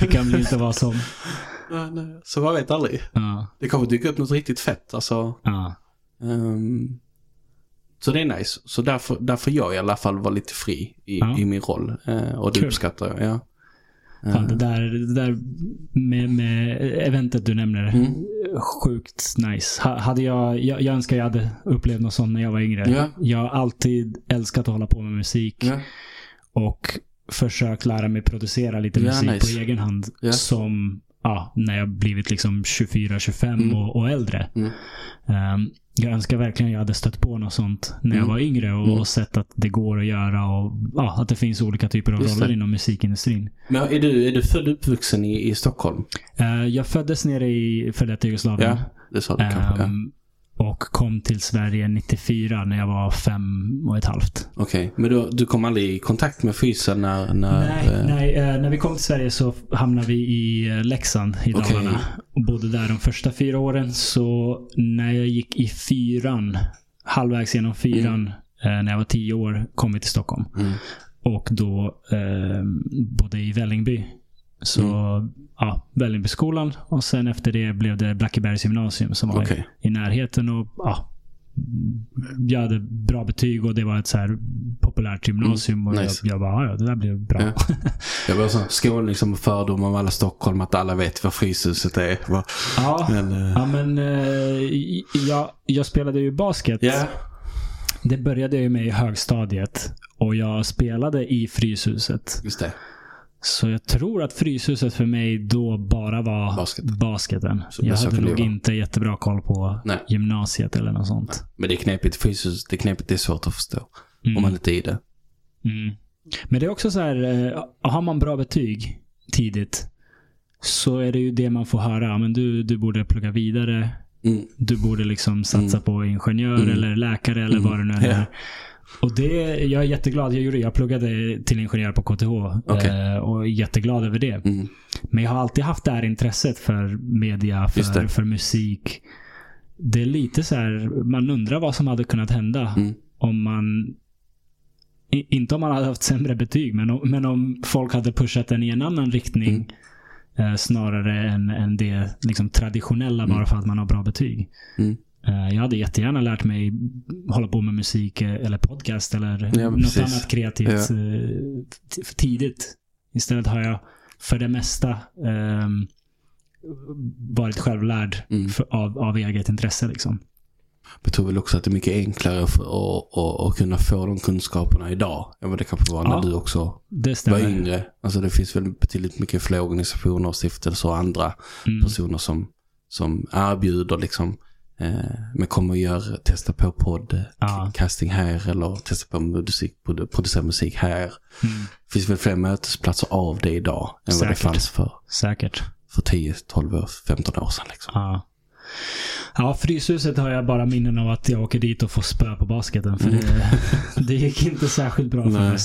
Det kan bli lite vad som. Så man vet aldrig. Ja. Det kommer dyka upp något riktigt fett. Alltså, Ja. ehm, så det är nice. Så därför, därför jag i alla fall var lite fri i, i min roll. Eh, och det Kul. uppskattar jag. Ja. Fan, det där, det där med, med eventet du nämner. Mm. Sjukt nice. Ha, hade jag, jag, jag önskar jag hade upplevt något sånt när jag var yngre. Ja. Jag har alltid älskat att hålla på med musik. Ja. Och försökt lära mig producera lite Ja, musik nice. på egen hand. Som ja, när jag blivit liksom 24-25 Mm. och, och äldre. Mm. Ehm, jag önskar verkligen jag hade stött på något sånt när jag Mm. var yngre och, Mm. och sett att det går att göra och ja, att det finns olika typer av Just roller det. inom musikindustrin. Men är du, är du född och uppvuxen i, i Stockholm? Eh, jag föddes nere i före detta Jugoslavien. Ja, det sa du kanske. Ja. Och kom till Sverige 94 när jag var fem och ett halvt. Okej, men du, du kom aldrig i kontakt med fysen när... när nej, eh, nej eh, när vi kom till Sverige så hamnade vi i eh, Leksand i Okej. Dalarna. Och bodde där de första fyra åren. Så när jag gick i fyran, halvvägs genom fyran, eh, när jag var tio år, kom vi till Stockholm. Mm. Och då eh, bodde i Vällingby. Så Mm. ja, Vällingbyskolan och sen efter det blev det Blackebergs gymnasium som var i- Okej. i närheten. Och ja, jag hade bra betyg och det var ett så här populärt gymnasium. och Mm, nice. jag, jag bara, "Ja, det där blev bra. Ja. [laughs] Jag var sån skåning som fördom om alla Stockholm att alla vet vad Fryshuset är. Ja, Men, eh, ja men eh, jag, jag spelade ju basket ja. Det började jag med i högstadiet. Och jag spelade i Fryshuset. Just det. Så jag tror att Fryshuset för mig då bara var Basket. basketen. Så- jag hade nog inte jättebra koll på Nej. gymnasiet eller något sånt. Men det är knepigt. Fysisk, det är knepigt. Det är svårt att förstå. Mm. Om man inte är i det. Mm. Men det är också så här, eh, har man bra betyg tidigt så är det ju det man får höra. Men du, du borde plugga vidare. Mm. Du borde liksom satsa Mm. på ingenjör Mm. eller läkare eller Mm. vad det nu är. Ja. Och det, jag är jätteglad. Jag, gjorde, jag pluggade till ingenjör på KTH Okej. eh, och är jätteglad över det. Mm. Men jag har alltid haft det här intresset för media, för, för musik. Det är lite så här, man undrar vad som hade kunnat hända Mm. om man inte om man hade haft sämre betyg, men om, men om folk hade pushat en i en annan riktning eh, snarare än, än det liksom, traditionella bara för att man har bra betyg. Eh, jag hade jättegärna lärt mig hålla på med musik eh, eller podcast eller Ja, något precis. annat kreativt eh, t- tidigt. Istället har jag för det mesta ehm, varit självlärd Mm. för, av, av eget intresse. Liksom. Jag tror väl också att det är mycket enklare för att, att, att kunna få de kunskaperna idag. än vad det kanske var när Ja. du också var yngre. Alltså det finns väl betydligt mycket fler organisationer stiftelser och andra Mm. personer som, som erbjuder liksom eh, men kommer och gör, testa på podd, Ja. casting här eller testa på musik, produ- producera musik här. Mm. Det finns väl fler mötesplatser av det idag än vad det Säkert. fanns för, Säkert. för 10, 12, år, 15 år sedan. Liksom. Ja. Ja, Fryshuset har jag bara minnen av att jag åker dit och får spö på basketen. För det, [laughs] det gick inte särskilt bra för Nej, mig.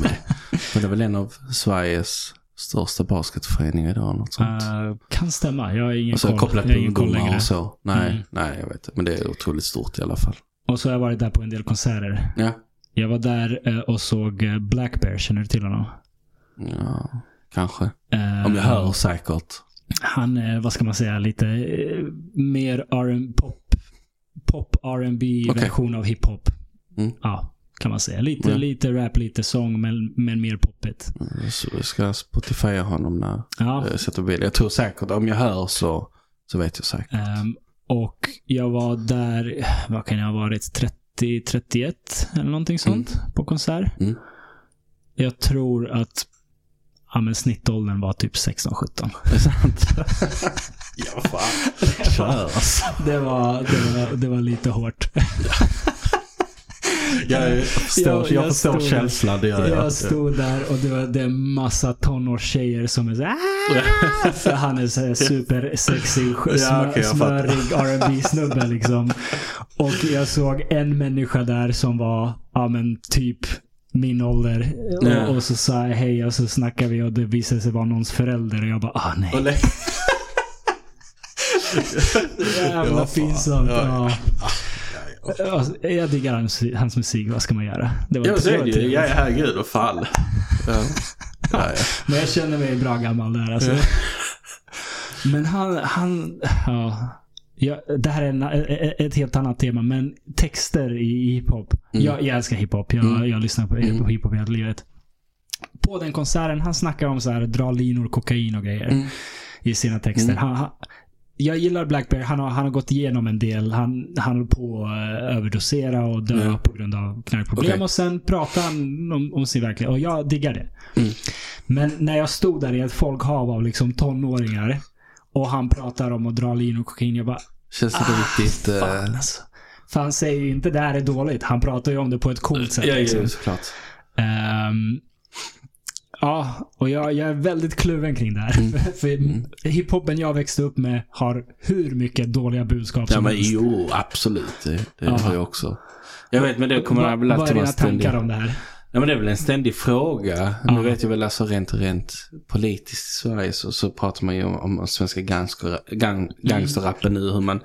Men, men det är väl en av Sveriges största basketföreningar idag. Något sånt. Uh, kan stämma. Jag har ingen alltså koll. kopplat jag ingen koll längre. och så. Nej, Mm. nej, jag vet. Men det är otroligt stort i alla fall. Och så har jag varit där på en del konserter. Ja. Jag var där eh, och såg eh, Black Bear. Känner du till honom? Ja, kanske. Eh, Om jag hör säkert. Han är, vad ska man säga, lite mer R&B pop, pop R&B Okej. version av hiphop. Mm. Ja, kan man säga. Lite, Ja. lite rap, lite sång, men, men mer poppigt. Så jag ska Spotifya honom när Ja. jag sätter bild. Jag tror säkert, om jag hör så, så vet jag säkert. Ehm, och jag var där, vad kan jag ha varit, 30, 31 eller någonting sånt på konsert. Mm. Jag tror att ja, men snittåldern var typ 16-17. [laughs] Det är sant. [laughs] ja, fan. Kör alltså. Det var, det var, det var lite hårt. Jag förstår, Jag- jag, jag förstår stod- känslan, det gör jag. Jag stod där och det var är massa tonårstjejer som är så "Ah!" [laughs] För han är så här supersexig, smö, Ja, fattar. smörig rb snubbe liksom. Och jag såg en människa där som var, ja men typ min ålder. Ja. Och, och så sa jag hej och så snackade vi och det visade sig vara någons förälder och jag bara, ah nej. Le- [laughs] Jävla pinsamt. Ja. Ja. Jag diggar hans, hans musik, vad ska man göra? Det var Ja, så är det ju. Ja, herregud, vad fan. Ja. Ja, ja. Men jag känner mig bra gammal där alltså. Men han, han, ja. ja. Det här är en, ett helt annat tema, men texter i hiphop. Mm. Jag, jag älskar hiphop. Jag, Mm. jag lyssnar på, Mm. på hiphop hela livet. På den konserten, han snackar om så här, dra linor, kokain och grejer Mm. i sina texter. Mm. Han, jag gillar Black Bear. Han har, han har gått igenom en del. Han, han höll på att överdosera och dö Mm. på grund av knarkproblem. Okej. Och sen pratar han om, om sin verklighet. Och jag diggar det. Mm. Men när jag stod där i ett folkhav av liksom tonåringar och han pratar om att dra lin och kokain. Jag bara, Känns det riktigt... eh, fan alltså. För han säger ju inte det här är dåligt. Han pratar ju om det på ett coolt sätt. Ja, liksom. ja, såklart. Ehm, ja, och jag, jag är väldigt kluven kring det här. Mm. [laughs] För hiphopen jag växte upp med har hur mycket dåliga budskap Ja, som men helst. jo, absolut. Det, det Aha. har jag också. Jag vet, men det kommer Va- väl Vad är alltid vara dina ständigt. tankar om det här? Ja, men det är väl en ständig fråga. Ja. Nu vet jag väl alltså rent, rent politiskt i Sverige så, så pratar man ju om, om svenska gangster, gang, gangsterrappen nu, hur man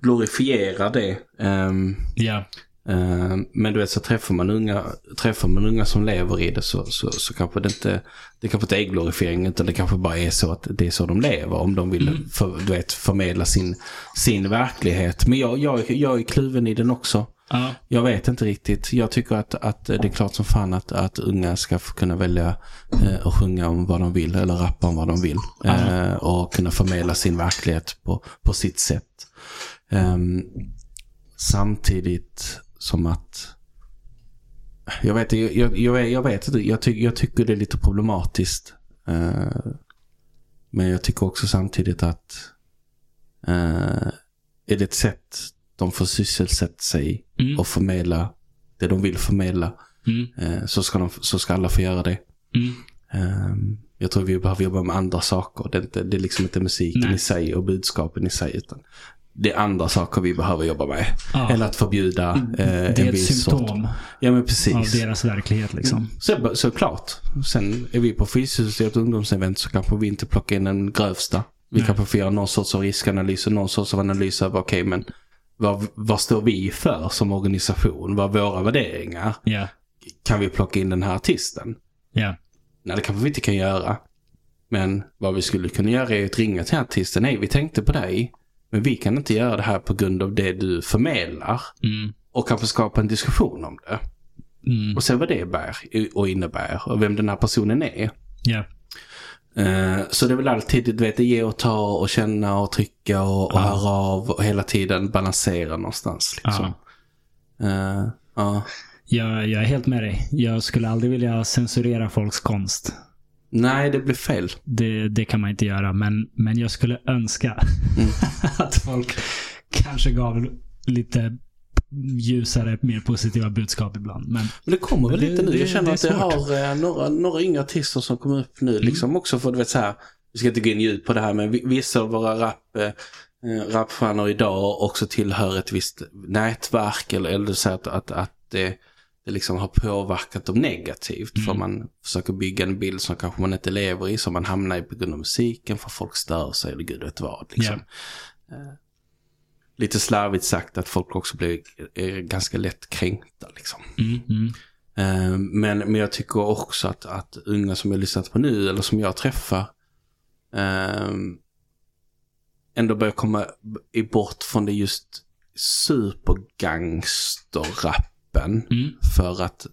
glorifierar det. Ehm, Ja. Ehm, men du vet så träffar man unga, träffar man unga som lever i det så, så, så kanske det inte, det kanske inte är glorifiering utan det kanske bara är så att det är så de lever. Om de vill Mm. för, du vet, förmedla sin, sin verklighet. Men jag, jag, jag är kluven i den också. Ja. Jag vet inte riktigt. Jag tycker att, att det är klart som fan att, att unga ska få kunna välja eh, att sjunga om vad de vill eller rappa om vad de vill. Eh, och kunna förmedla sin verklighet på, på sitt sätt. Ehm, samtidigt som att jag vet, jag, jag, jag, vet inte. Jag, ty, jag tycker det är lite problematiskt. Eh, men jag tycker också samtidigt att eh, är det ett sätt de får sysselsätta sig Mm. och förmedla det de vill förmedla Mm. eh, så, ska de, så ska alla få göra det. Mm. Jag tror vi behöver jobba med andra saker. Det är, inte, det är liksom inte musiken Nej. i sig och budskapen i sig. Utan det är andra saker vi behöver jobba med. Ja. Än att förbjuda eh, det är en ett viss symptom sort. Ja men av precis. deras verklighet liksom. Så, såklart. Sen är vi på Fryshuset ungdomsevent så kanske vi inte plockar in den grövsta. Vi Nej. kanske får göra någon sorts av riskanalys och någon sorts av analys över okej men vad, vad står vi för som organisation? Vad är våra värderingar? Ja. Kan vi plocka in den här artisten? Ja. Nej, det kanske vi inte kan göra. Men vad vi skulle kunna göra är att ringa till artisten. Nej, vi tänkte på dig. Men vi kan inte göra det här på grund av det du förmedlar. Mm. Och kanske skapa en diskussion om det. Mm. Och se vad det bär och innebär. Och vem den här personen är. Ja. Eh, Så det är väl alltid, du vet, ge och ta och känna och trycka och, och Ja. höra av och hela tiden balansera någonstans. Liksom. Eh, ja. Jag, jag är helt med dig. Jag skulle aldrig vilja censurera folks konst. Nej, det blir fel. Det, det kan man inte göra. Men, men jag skulle önska Mm. [laughs] att folk kanske gav lite ljusare, mer positiva budskap ibland. Men Men det kommer väl lite nu. Jag känner det att jag har eh, några, några yngre artister som kommer upp nu. Liksom också för du vet så här. Vi ska inte gå in djupt på det här men vi- vissa av våra rap, eh, rapstjärnor idag också tillhör ett visst nätverk. Eller, eller så att, att, att det, det liksom har påverkat dem negativt. För Mm. man försöker bygga en bild som kanske man inte lever i. Som man hamnar i på grund av musiken. För folk stör sig eller gud vet vad. Liksom. Eh, Lite slarvigt sagt att folk också blir ganska lätt kränkta. Liksom. mm, mm, Eh, Men, men jag tycker också att, att unga som jag lyssnat på nu eller som jag träffar eh, ändå börjar komma bort från det just supergangsterrappen mm. för att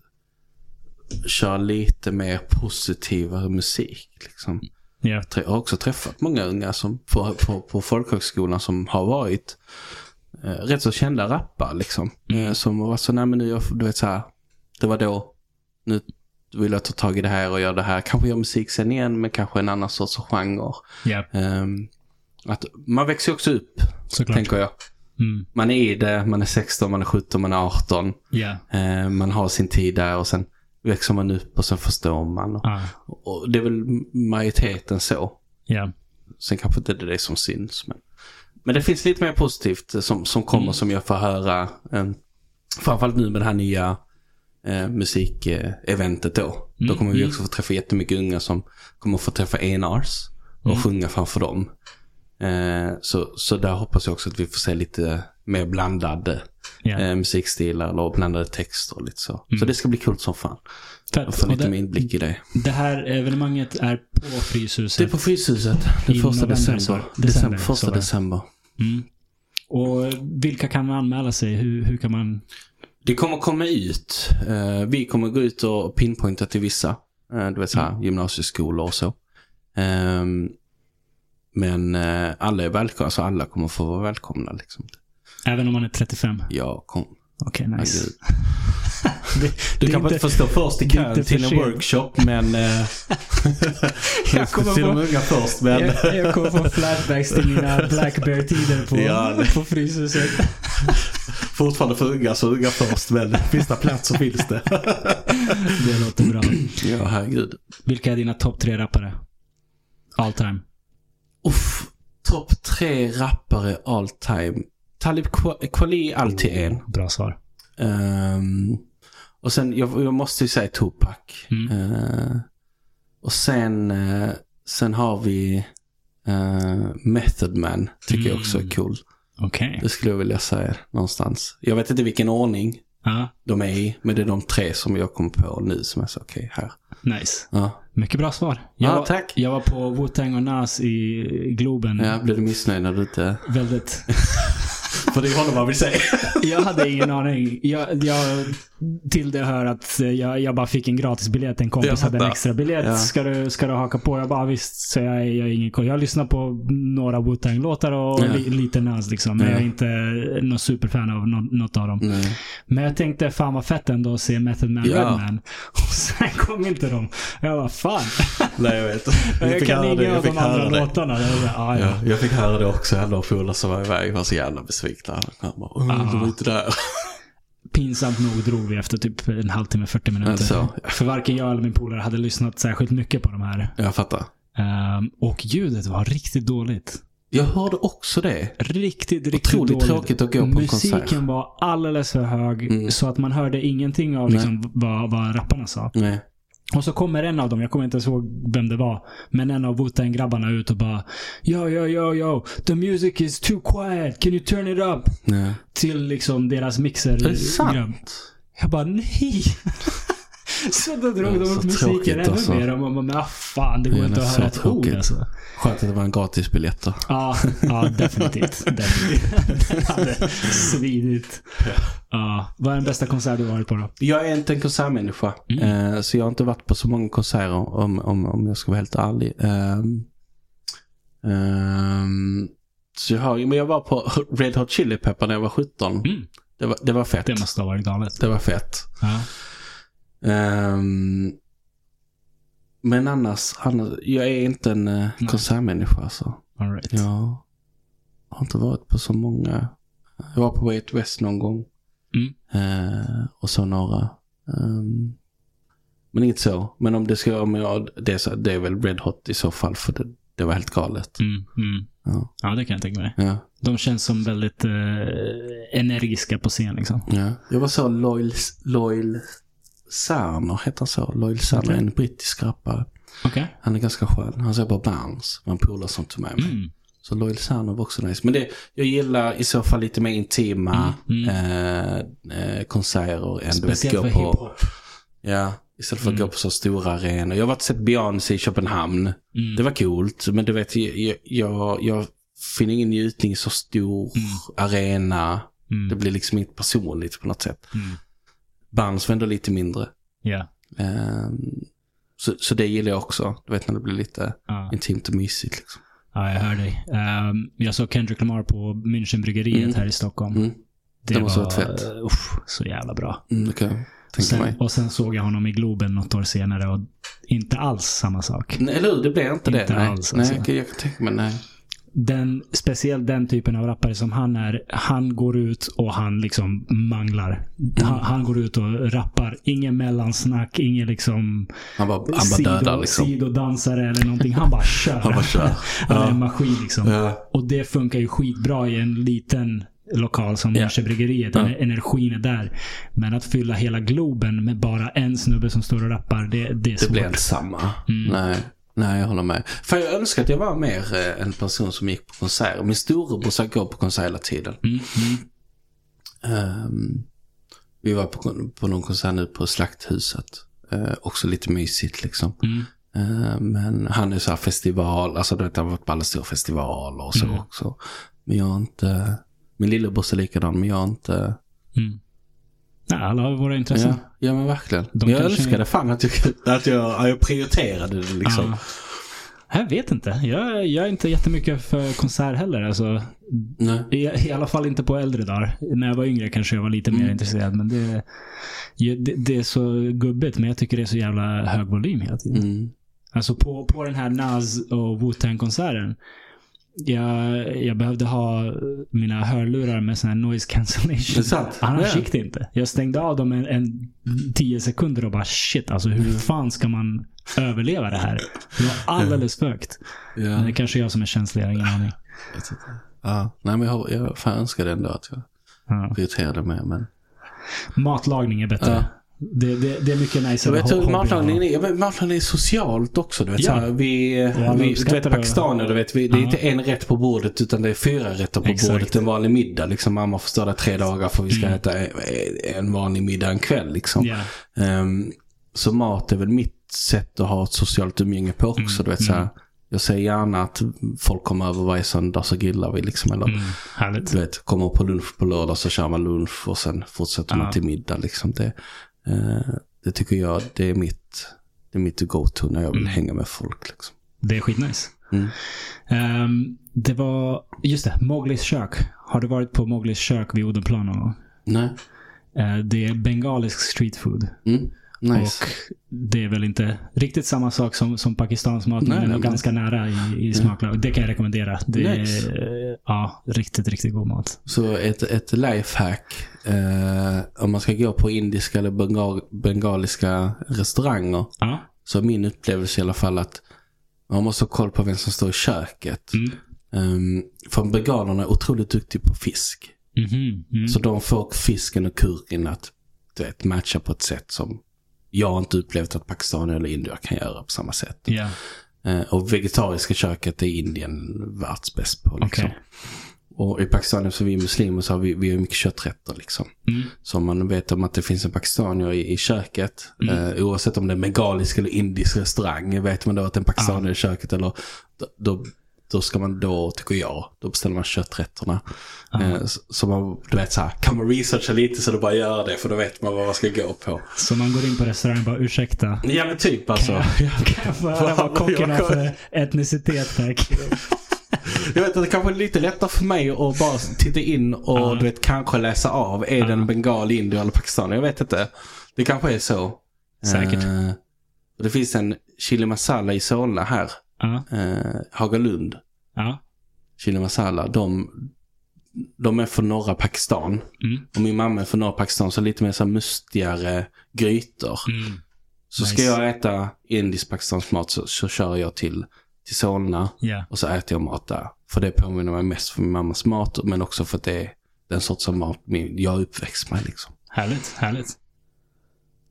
köra lite mer positivare musik. Liksom. Ja. Jag har också träffat många unga som på, på, på folkhögskolan som har varit eh, rätt så kända rappare liksom. Mm. Eh, som varit så, nej men nu, du vet så här, det var då, nu vill jag ta tag i det här och göra det här. Kanske göra musik sen igen, men kanske en annan sorts genre. Ja, Ehm, att man växer också upp, såklart. tänker jag. Mm. Man är i det, man är 16, man är 17, man är 18. Ja. Eh, man har sin tid där och sen växer man upp och sen förstår man. Och, Ah, och det är väl majoriteten så. ja. Sen kanske inte det är det som syns. Men, men det finns lite mer positivt som, som kommer Mm. som jag får höra. Eh, framförallt nu med det här nya eh, musikeventet då. Då Mm, kommer vi mm. också få träffa jättemycket unga som kommer få träffa enars och Mm. sjunga framför dem. Eh, så, så där hoppas jag också att vi får se lite mer blandade ja. eh, musikstilar eller blandade texter och lite så. Mm. Så det ska bli kul som fan. Fett. Att få Och lite det, mer inblick i det. det här evenemanget är på Fryshuset. Det är på Fryshuset den I första november, december. december. december, Första så december. Mm. Och vilka kan anmäla sig? Hur, hur kan man... Det kommer komma ut. Eh, vi kommer gå ut och pinpointa till vissa. Uh, du vet så här, gymnasieskolor och så. Ehm, men eh, alla är välkomna, alltså alla kommer få vara välkomna liksom. Även om man är 35? Ja, kom. Okej, Ja, nice. [laughs] Det- Du det kan inte- inte förstå först i kön till en workshop, men... Eh, [laughs] Jag [laughs] kommer till de få- unga först, men... Jag, jag kommer få flashbacks till mina Black Bear-tider på, Ja, på Fryshuset. Fortfarande för unga, så unga först, men finns det plats så finns det. Det låter bra. ja, herregud. Vilka är dina topp tre rappare? All time. Uff, topp tre rappare all time. Talib Kweli alltid en. Bra svar. Ehm, och sen, jag, jag måste ju säga Tupac. Mm. Eh, och sen, eh, sen har vi uh, Method Man. Tycker jag också är Mm. cool. Okej. Det skulle jag vilja säga någonstans. Jag vet inte vilken ordning Ja, de är i. Men det är de tre som jag kom på nu som är så okej här. Nice. Ja. Mycket bra svar. Jag, Ja, var, tack. jag var på Wu-Tang och Nas i Globen. ja, blir du missnöjd när du inte... Väldigt... [laughs] För det är honom man vill se. [laughs] Jag hade ingen aning. Jag, jag, till det hör att jag, jag bara fick en gratis biljett. En kompis Jag hade en extra biljett. Ja. Ska, du, ska du haka på? Jag bara visst. Så jag, jag, ingen, koll. jag lyssnar på några Wu-Tang-låtar och Ja. li, lite Nas liksom. Men Ja. jag är inte någon superfan av nå- något av dem. Nej. Men jag tänkte fan vad fett ändå att se Method Man Ja. Redman. [laughs] Och sen kom inte de. Jag bara fan. Nej, jag vet. [laughs] Jag, fick kan inga av de andra det. låtarna. Jag bara, ah, ja. Ja, jag fick höra det också. Jag några polare som var iväg var så jävla besvikna. Han bara, åh, du var inte där. [laughs] Pinsamt nog drog vi efter typ en halvtimme, 40 minuter. Alltså. För varken jag eller min polare hade lyssnat särskilt mycket på de här. Jag fattar. Ehm, och ljudet var riktigt dåligt. Jag hörde också det. Riktigt, riktigt Otroligt dåligt. tråkigt att gå på en Musiken konsert. var alldeles för hög. Mm. Så att man hörde ingenting av liksom, vad, vad rapparna sa. Nej. Och så kommer en av dem, jag kommer inte ihåg vem det var. Men en av wu grabbarna ut och bara Yo, yo, yo, yo. The music is too quiet. Can you turn it up? Nej. Till liksom deras mixer. Är det grabb. sant? Jag bara nej. [laughs] så då drog Ja, de upp musiken ännu alltså. mer. Och man bara, men ah, fan, det går inte att höra ett ord alltså. Skönt att det var en gratisbiljett då. Ja, ja definitivt. [laughs] definitivt. Den hade svidit. Ja. Vad är den bästa konsert du varit på då? Jag är inte en konsertmänniska. Mm. Eh, så jag har inte varit på så många konserter om, om, om jag ska vara helt ärlig. Ehm, ehm, så jag har, men jag var på Red Hot Chili Pepper när jag var 17. Mm. Det, var, det var fett. Det måste ha varit galet. Det var fett. Ja. Ehm, men annars, annars, jag är inte en uh, konsertmänniska alltså. All right. Jag har inte varit på så många. Jag var på Way Out West någon gång. Mm. Eh, och så några. Ehm, men inte så. Men om det ska, om jag, det, är så, det är väl Red Hot i så fall. För det, det var helt galet. Mm, mm. Ja. Ja, det kan jag tänka mig. Ja, De känns som väldigt eh, energiska på scen liksom. ja. Jag var så Loyal, Loyal Sarner, heter han så? Loyal Sarner, Okej. en brittisk rappare. Okej. Han är ganska skön. Han på Bounce. var en polare som tog med mig. Mm. Så Loyal Sarner var också nice. Men det, jag gillar i så fall lite mer intima Mm, Eh, eh, konserter än Speciellt gå för på... hiphop. Ja, istället för att Mm. gå på så stora arenor. Jag har varit sett Beyoncé i Köpenhamn. Mm. Det var coolt, men du vet, jag, jag, jag finner ingen njutning i så stor Mm. arena. Mm. Det blir liksom inte personligt på något sätt. Bands var ändå lite mindre. Ja. Ehm, så, så det gillar jag också. Du vet när det blir lite Ja. intimt och mysigt. Liksom. ja, jag hör dig. Ehm, jag såg Kendrick Lamar på Münchenbryggeriet Mm. här i Stockholm. Mm. Det, det var varit fett. uff, så jävla bra. Mm, jag tänka Sen, mig. och sen såg jag honom i Globen något år senare och inte alls samma sak. Nej, Eller hur? Det blir inte, Inte det. Nej, alls, nej alltså. jag, kan- jag kan tänka mig nej. Den, speciellt den typen av rappare som han är, han går ut och han liksom manglar. Han, han går ut och rappar. Ingen mellansnack, ingen liksom Han bara, han bara dödar sido, liksom. sidodansare eller någonting. Han bara kör. Han bara kör. [laughs] Han är Ja. en maskin liksom. Ja. Och det funkar ju skitbra i en liten lokal som. Münchenbryggeriet. Ja. Ener- Energin är där. Men att fylla hela Globen med bara en snubbe som står och rappar, det, det är Det svårt. blir inte samma. Mm. Nej. Nej, jag håller med. För jag önskar att jag var mer eh, en person som gick på konserter. Min storebrorsa går på konsert hela tiden. Mm, mm, Ehm, vi var på, på någon konsert nu på Slakthuset. Eh, också lite mysigt liksom. mm. Ehm, men han är så här festival, alltså du vet, han har varit på alla stora festivaler och så Mm. också. Men jag har inte, min lillebror är likadan, men jag har inte, Mm. Nej, alla har våra intressen. ja, ja men verkligen. De jag kanske- önskade fan att jag, att jag, jag prioriterade det liksom. Ja. Jag vet inte. Jag, jag är inte jättemycket för konsert heller. Alltså, i, I alla fall inte på äldre dagar. När jag var yngre kanske jag var lite mer Mm. intresserad. Men det, det, det är så gubbigt. Men jag tycker det är så jävla hög volym hela tiden. Mm. Alltså på, på den här Nas och Wu-Tang-konserten. Jag, jag behövde ha mina hörlurar med sån här noise cancellation. är sant. Annars Ja. gick det inte. Jag stängde av dem en, en tio sekunder och bara shit, alltså hur fan ska man överleva det här? Det var alldeles för högt. Ja. Men det är kanske jag som är känslig, jag har ingen aning. Ja, nej men jag, jag fan önskade ändå att jag Ja. prioriterade mer men. Matlagning är bättre. Ja. Det, det, det är mycket nice. Jag vet matlagning är, matlagning är socialt också. Du vet, Ja. så här, vi, alla vi, du vet det. pakistaner, du vet, vi, det är Ja. inte en rätt på bordet utan det är fyra rätter på Exakt. bordet. En vanlig middag. Liksom, mamma får stå där tre dagar för vi ska Mm. äta en, en vanlig middag en kväll. Liksom. Ja. Ehm, så mat är väl mitt sätt att ha ett socialt umgänge på också. Mm, Du vet, så här, Jag ser gärna att folk kommer över varje söndag så grillar vi liksom. Eller, Mm, härligt. du vet, kommer på lunch på lördag så kör man lunch och sen fortsätter Ja. man till middag liksom. Det, det tycker jag, det är mitt, det är mitt go-to när jag vill Mm. hänga med folk liksom. Det är skitnice. Mm. Ehm, det var, just det, Mowglis kök. Har du varit på Mowglis kök vid Odenplan någon gång? Nej. Eh, det är bengalisk street food. Mm. Nice. Och det är väl inte riktigt samma sak som, som Pakistans mat, Nej, men nej, men- ganska nära i, i smaklag. Det kan jag rekommendera. Det Nice. är ja, riktigt, riktigt god mat. Så ett, ett lifehack. Eh, om man ska gå på indiska eller bengal, bengaliska restauranger. Ja. Så är min upplevelse i alla fall att man måste ha koll på vem som står i köket. Mm. Um, för bengalerna är otroligt duktiga på fisk. Mhm. Mm. Så de får fisken och curryn att du vet, matcha på ett sätt som jag har inte upplevt att Pakistan eller Indien kan göra på samma sätt. Eh, och vegetariska köket är Indien världsbäst på. Liksom. okej. Och i Pakistan, eftersom vi är muslimer, så har vi, vi har mycket kötträtter. Liksom. Mm. Så om man vet om att det finns en pakistanier i, i köket, Mm. eh, oavsett om det är en bengalisk eller indisk restaurang, vet man då att en pakistanier i köket eller då, då, då ska man då, tycker jag, då beställer man kötträtterna. Eh, så, man, du vet så här, kan man researcha lite så då bara gör det för då vet man vad man ska gå på. Så man går in på restaurangen och bara ursäkta. Ja men typ alltså. Kan jag få höra vad kocken har för etnicitet tack? [laughs] Jag vet att det kanske är lite lättare för mig att bara titta in och Ja. du vet kanske läsa av. Är det en bengal, indier eller pakistanier? Jag vet inte. Det kanske är så. Säkert. Eh, det finns en chili masala i Solna här. Ja. Eh, Hagalund. Ja. Chili masala. De, de är från norra Pakistan. Mm. Och min mamma är från norra Pakistan så lite mer så mustigare grytor. Mm. Så ska Nice. jag äta indisk pakistansk mat så, så kör jag till, till Solna. Ja. Och så äter jag mat där. För det påminner mig mest för min mammas mat. Men också för att det är den sorts mat jag är uppväxt med. Liksom. Härligt, härligt.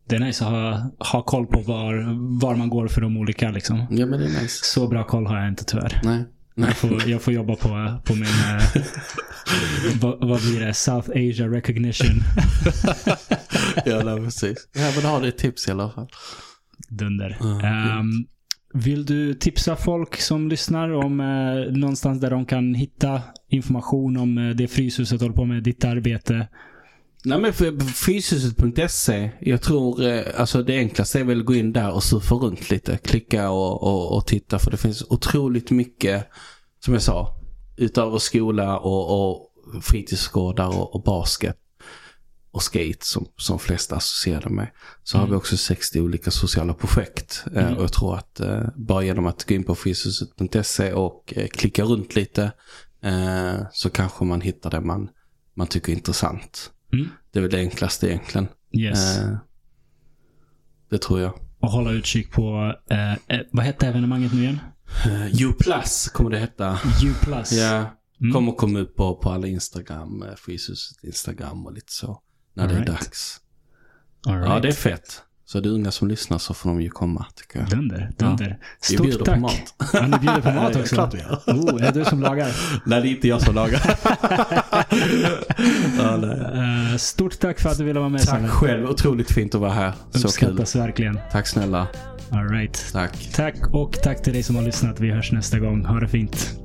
Det är nice att ha, ha koll på var, var man går för de olika liksom. Ja men det är nice. Så bra koll har jag inte tyvärr. Nej. Nej. Jag får, jag får jobba på, på min, eh, [laughs] vad, vad blir det? South Asia recognition. [laughs] ja nej, precis. Ja men har du ett tips i alla fall. Dunder. Ja, Ehm, vill du tipsa folk som lyssnar om eh, någonstans där de kan hitta information om eh, det Fryshuset håller på med, ditt arbete? Nej men för- fyshuset.se, jag tror eh, alltså det enklaste är väl att gå in där och surfa runt lite. Klicka och, och, och titta för det finns otroligt mycket, som jag sa, utöver skola och, och fritidsgårdar och, och basket och skate som, som flesta associerar med. Så har vi också 60 olika sociala projekt. Eh, Mm. och jag tror att eh, bara genom att gå in på fyshuset.se och klicka runt lite så kanske man hittar det man, man tycker är intressant. Mm. Det är väl det enklaste egentligen. Yes. Eh, det tror jag. Och hålla utkik på, eh, eh, vad hette evenemanget nu igen? Uh, U plus kommer det heta. U+. Ja, Mm. kommer komma upp på, på alla Instagram, uh, Fryshuset Instagram och lite så. När det är Alright. dags. All right. Ja, det är fett. Så det är unga som lyssnar så får de ju komma, tycker jag. Dunder, dunder. Vi Stort bjuder tack. på mat. Ja, ni bjuder på [laughs] mat Ja, också? klart vi gör. Oh, är det du som lagar? [laughs] Nej, det är inte jag som lagar. [laughs] ja. Eh, stort tack för att du ville vara med Tack Salle. själv, otroligt fint att vara här. Så kul. Uppskattas verkligen. Tack snälla. All right. Tack. Tack och tack till dig som har lyssnat. Vi hörs nästa gång. Ha det fint.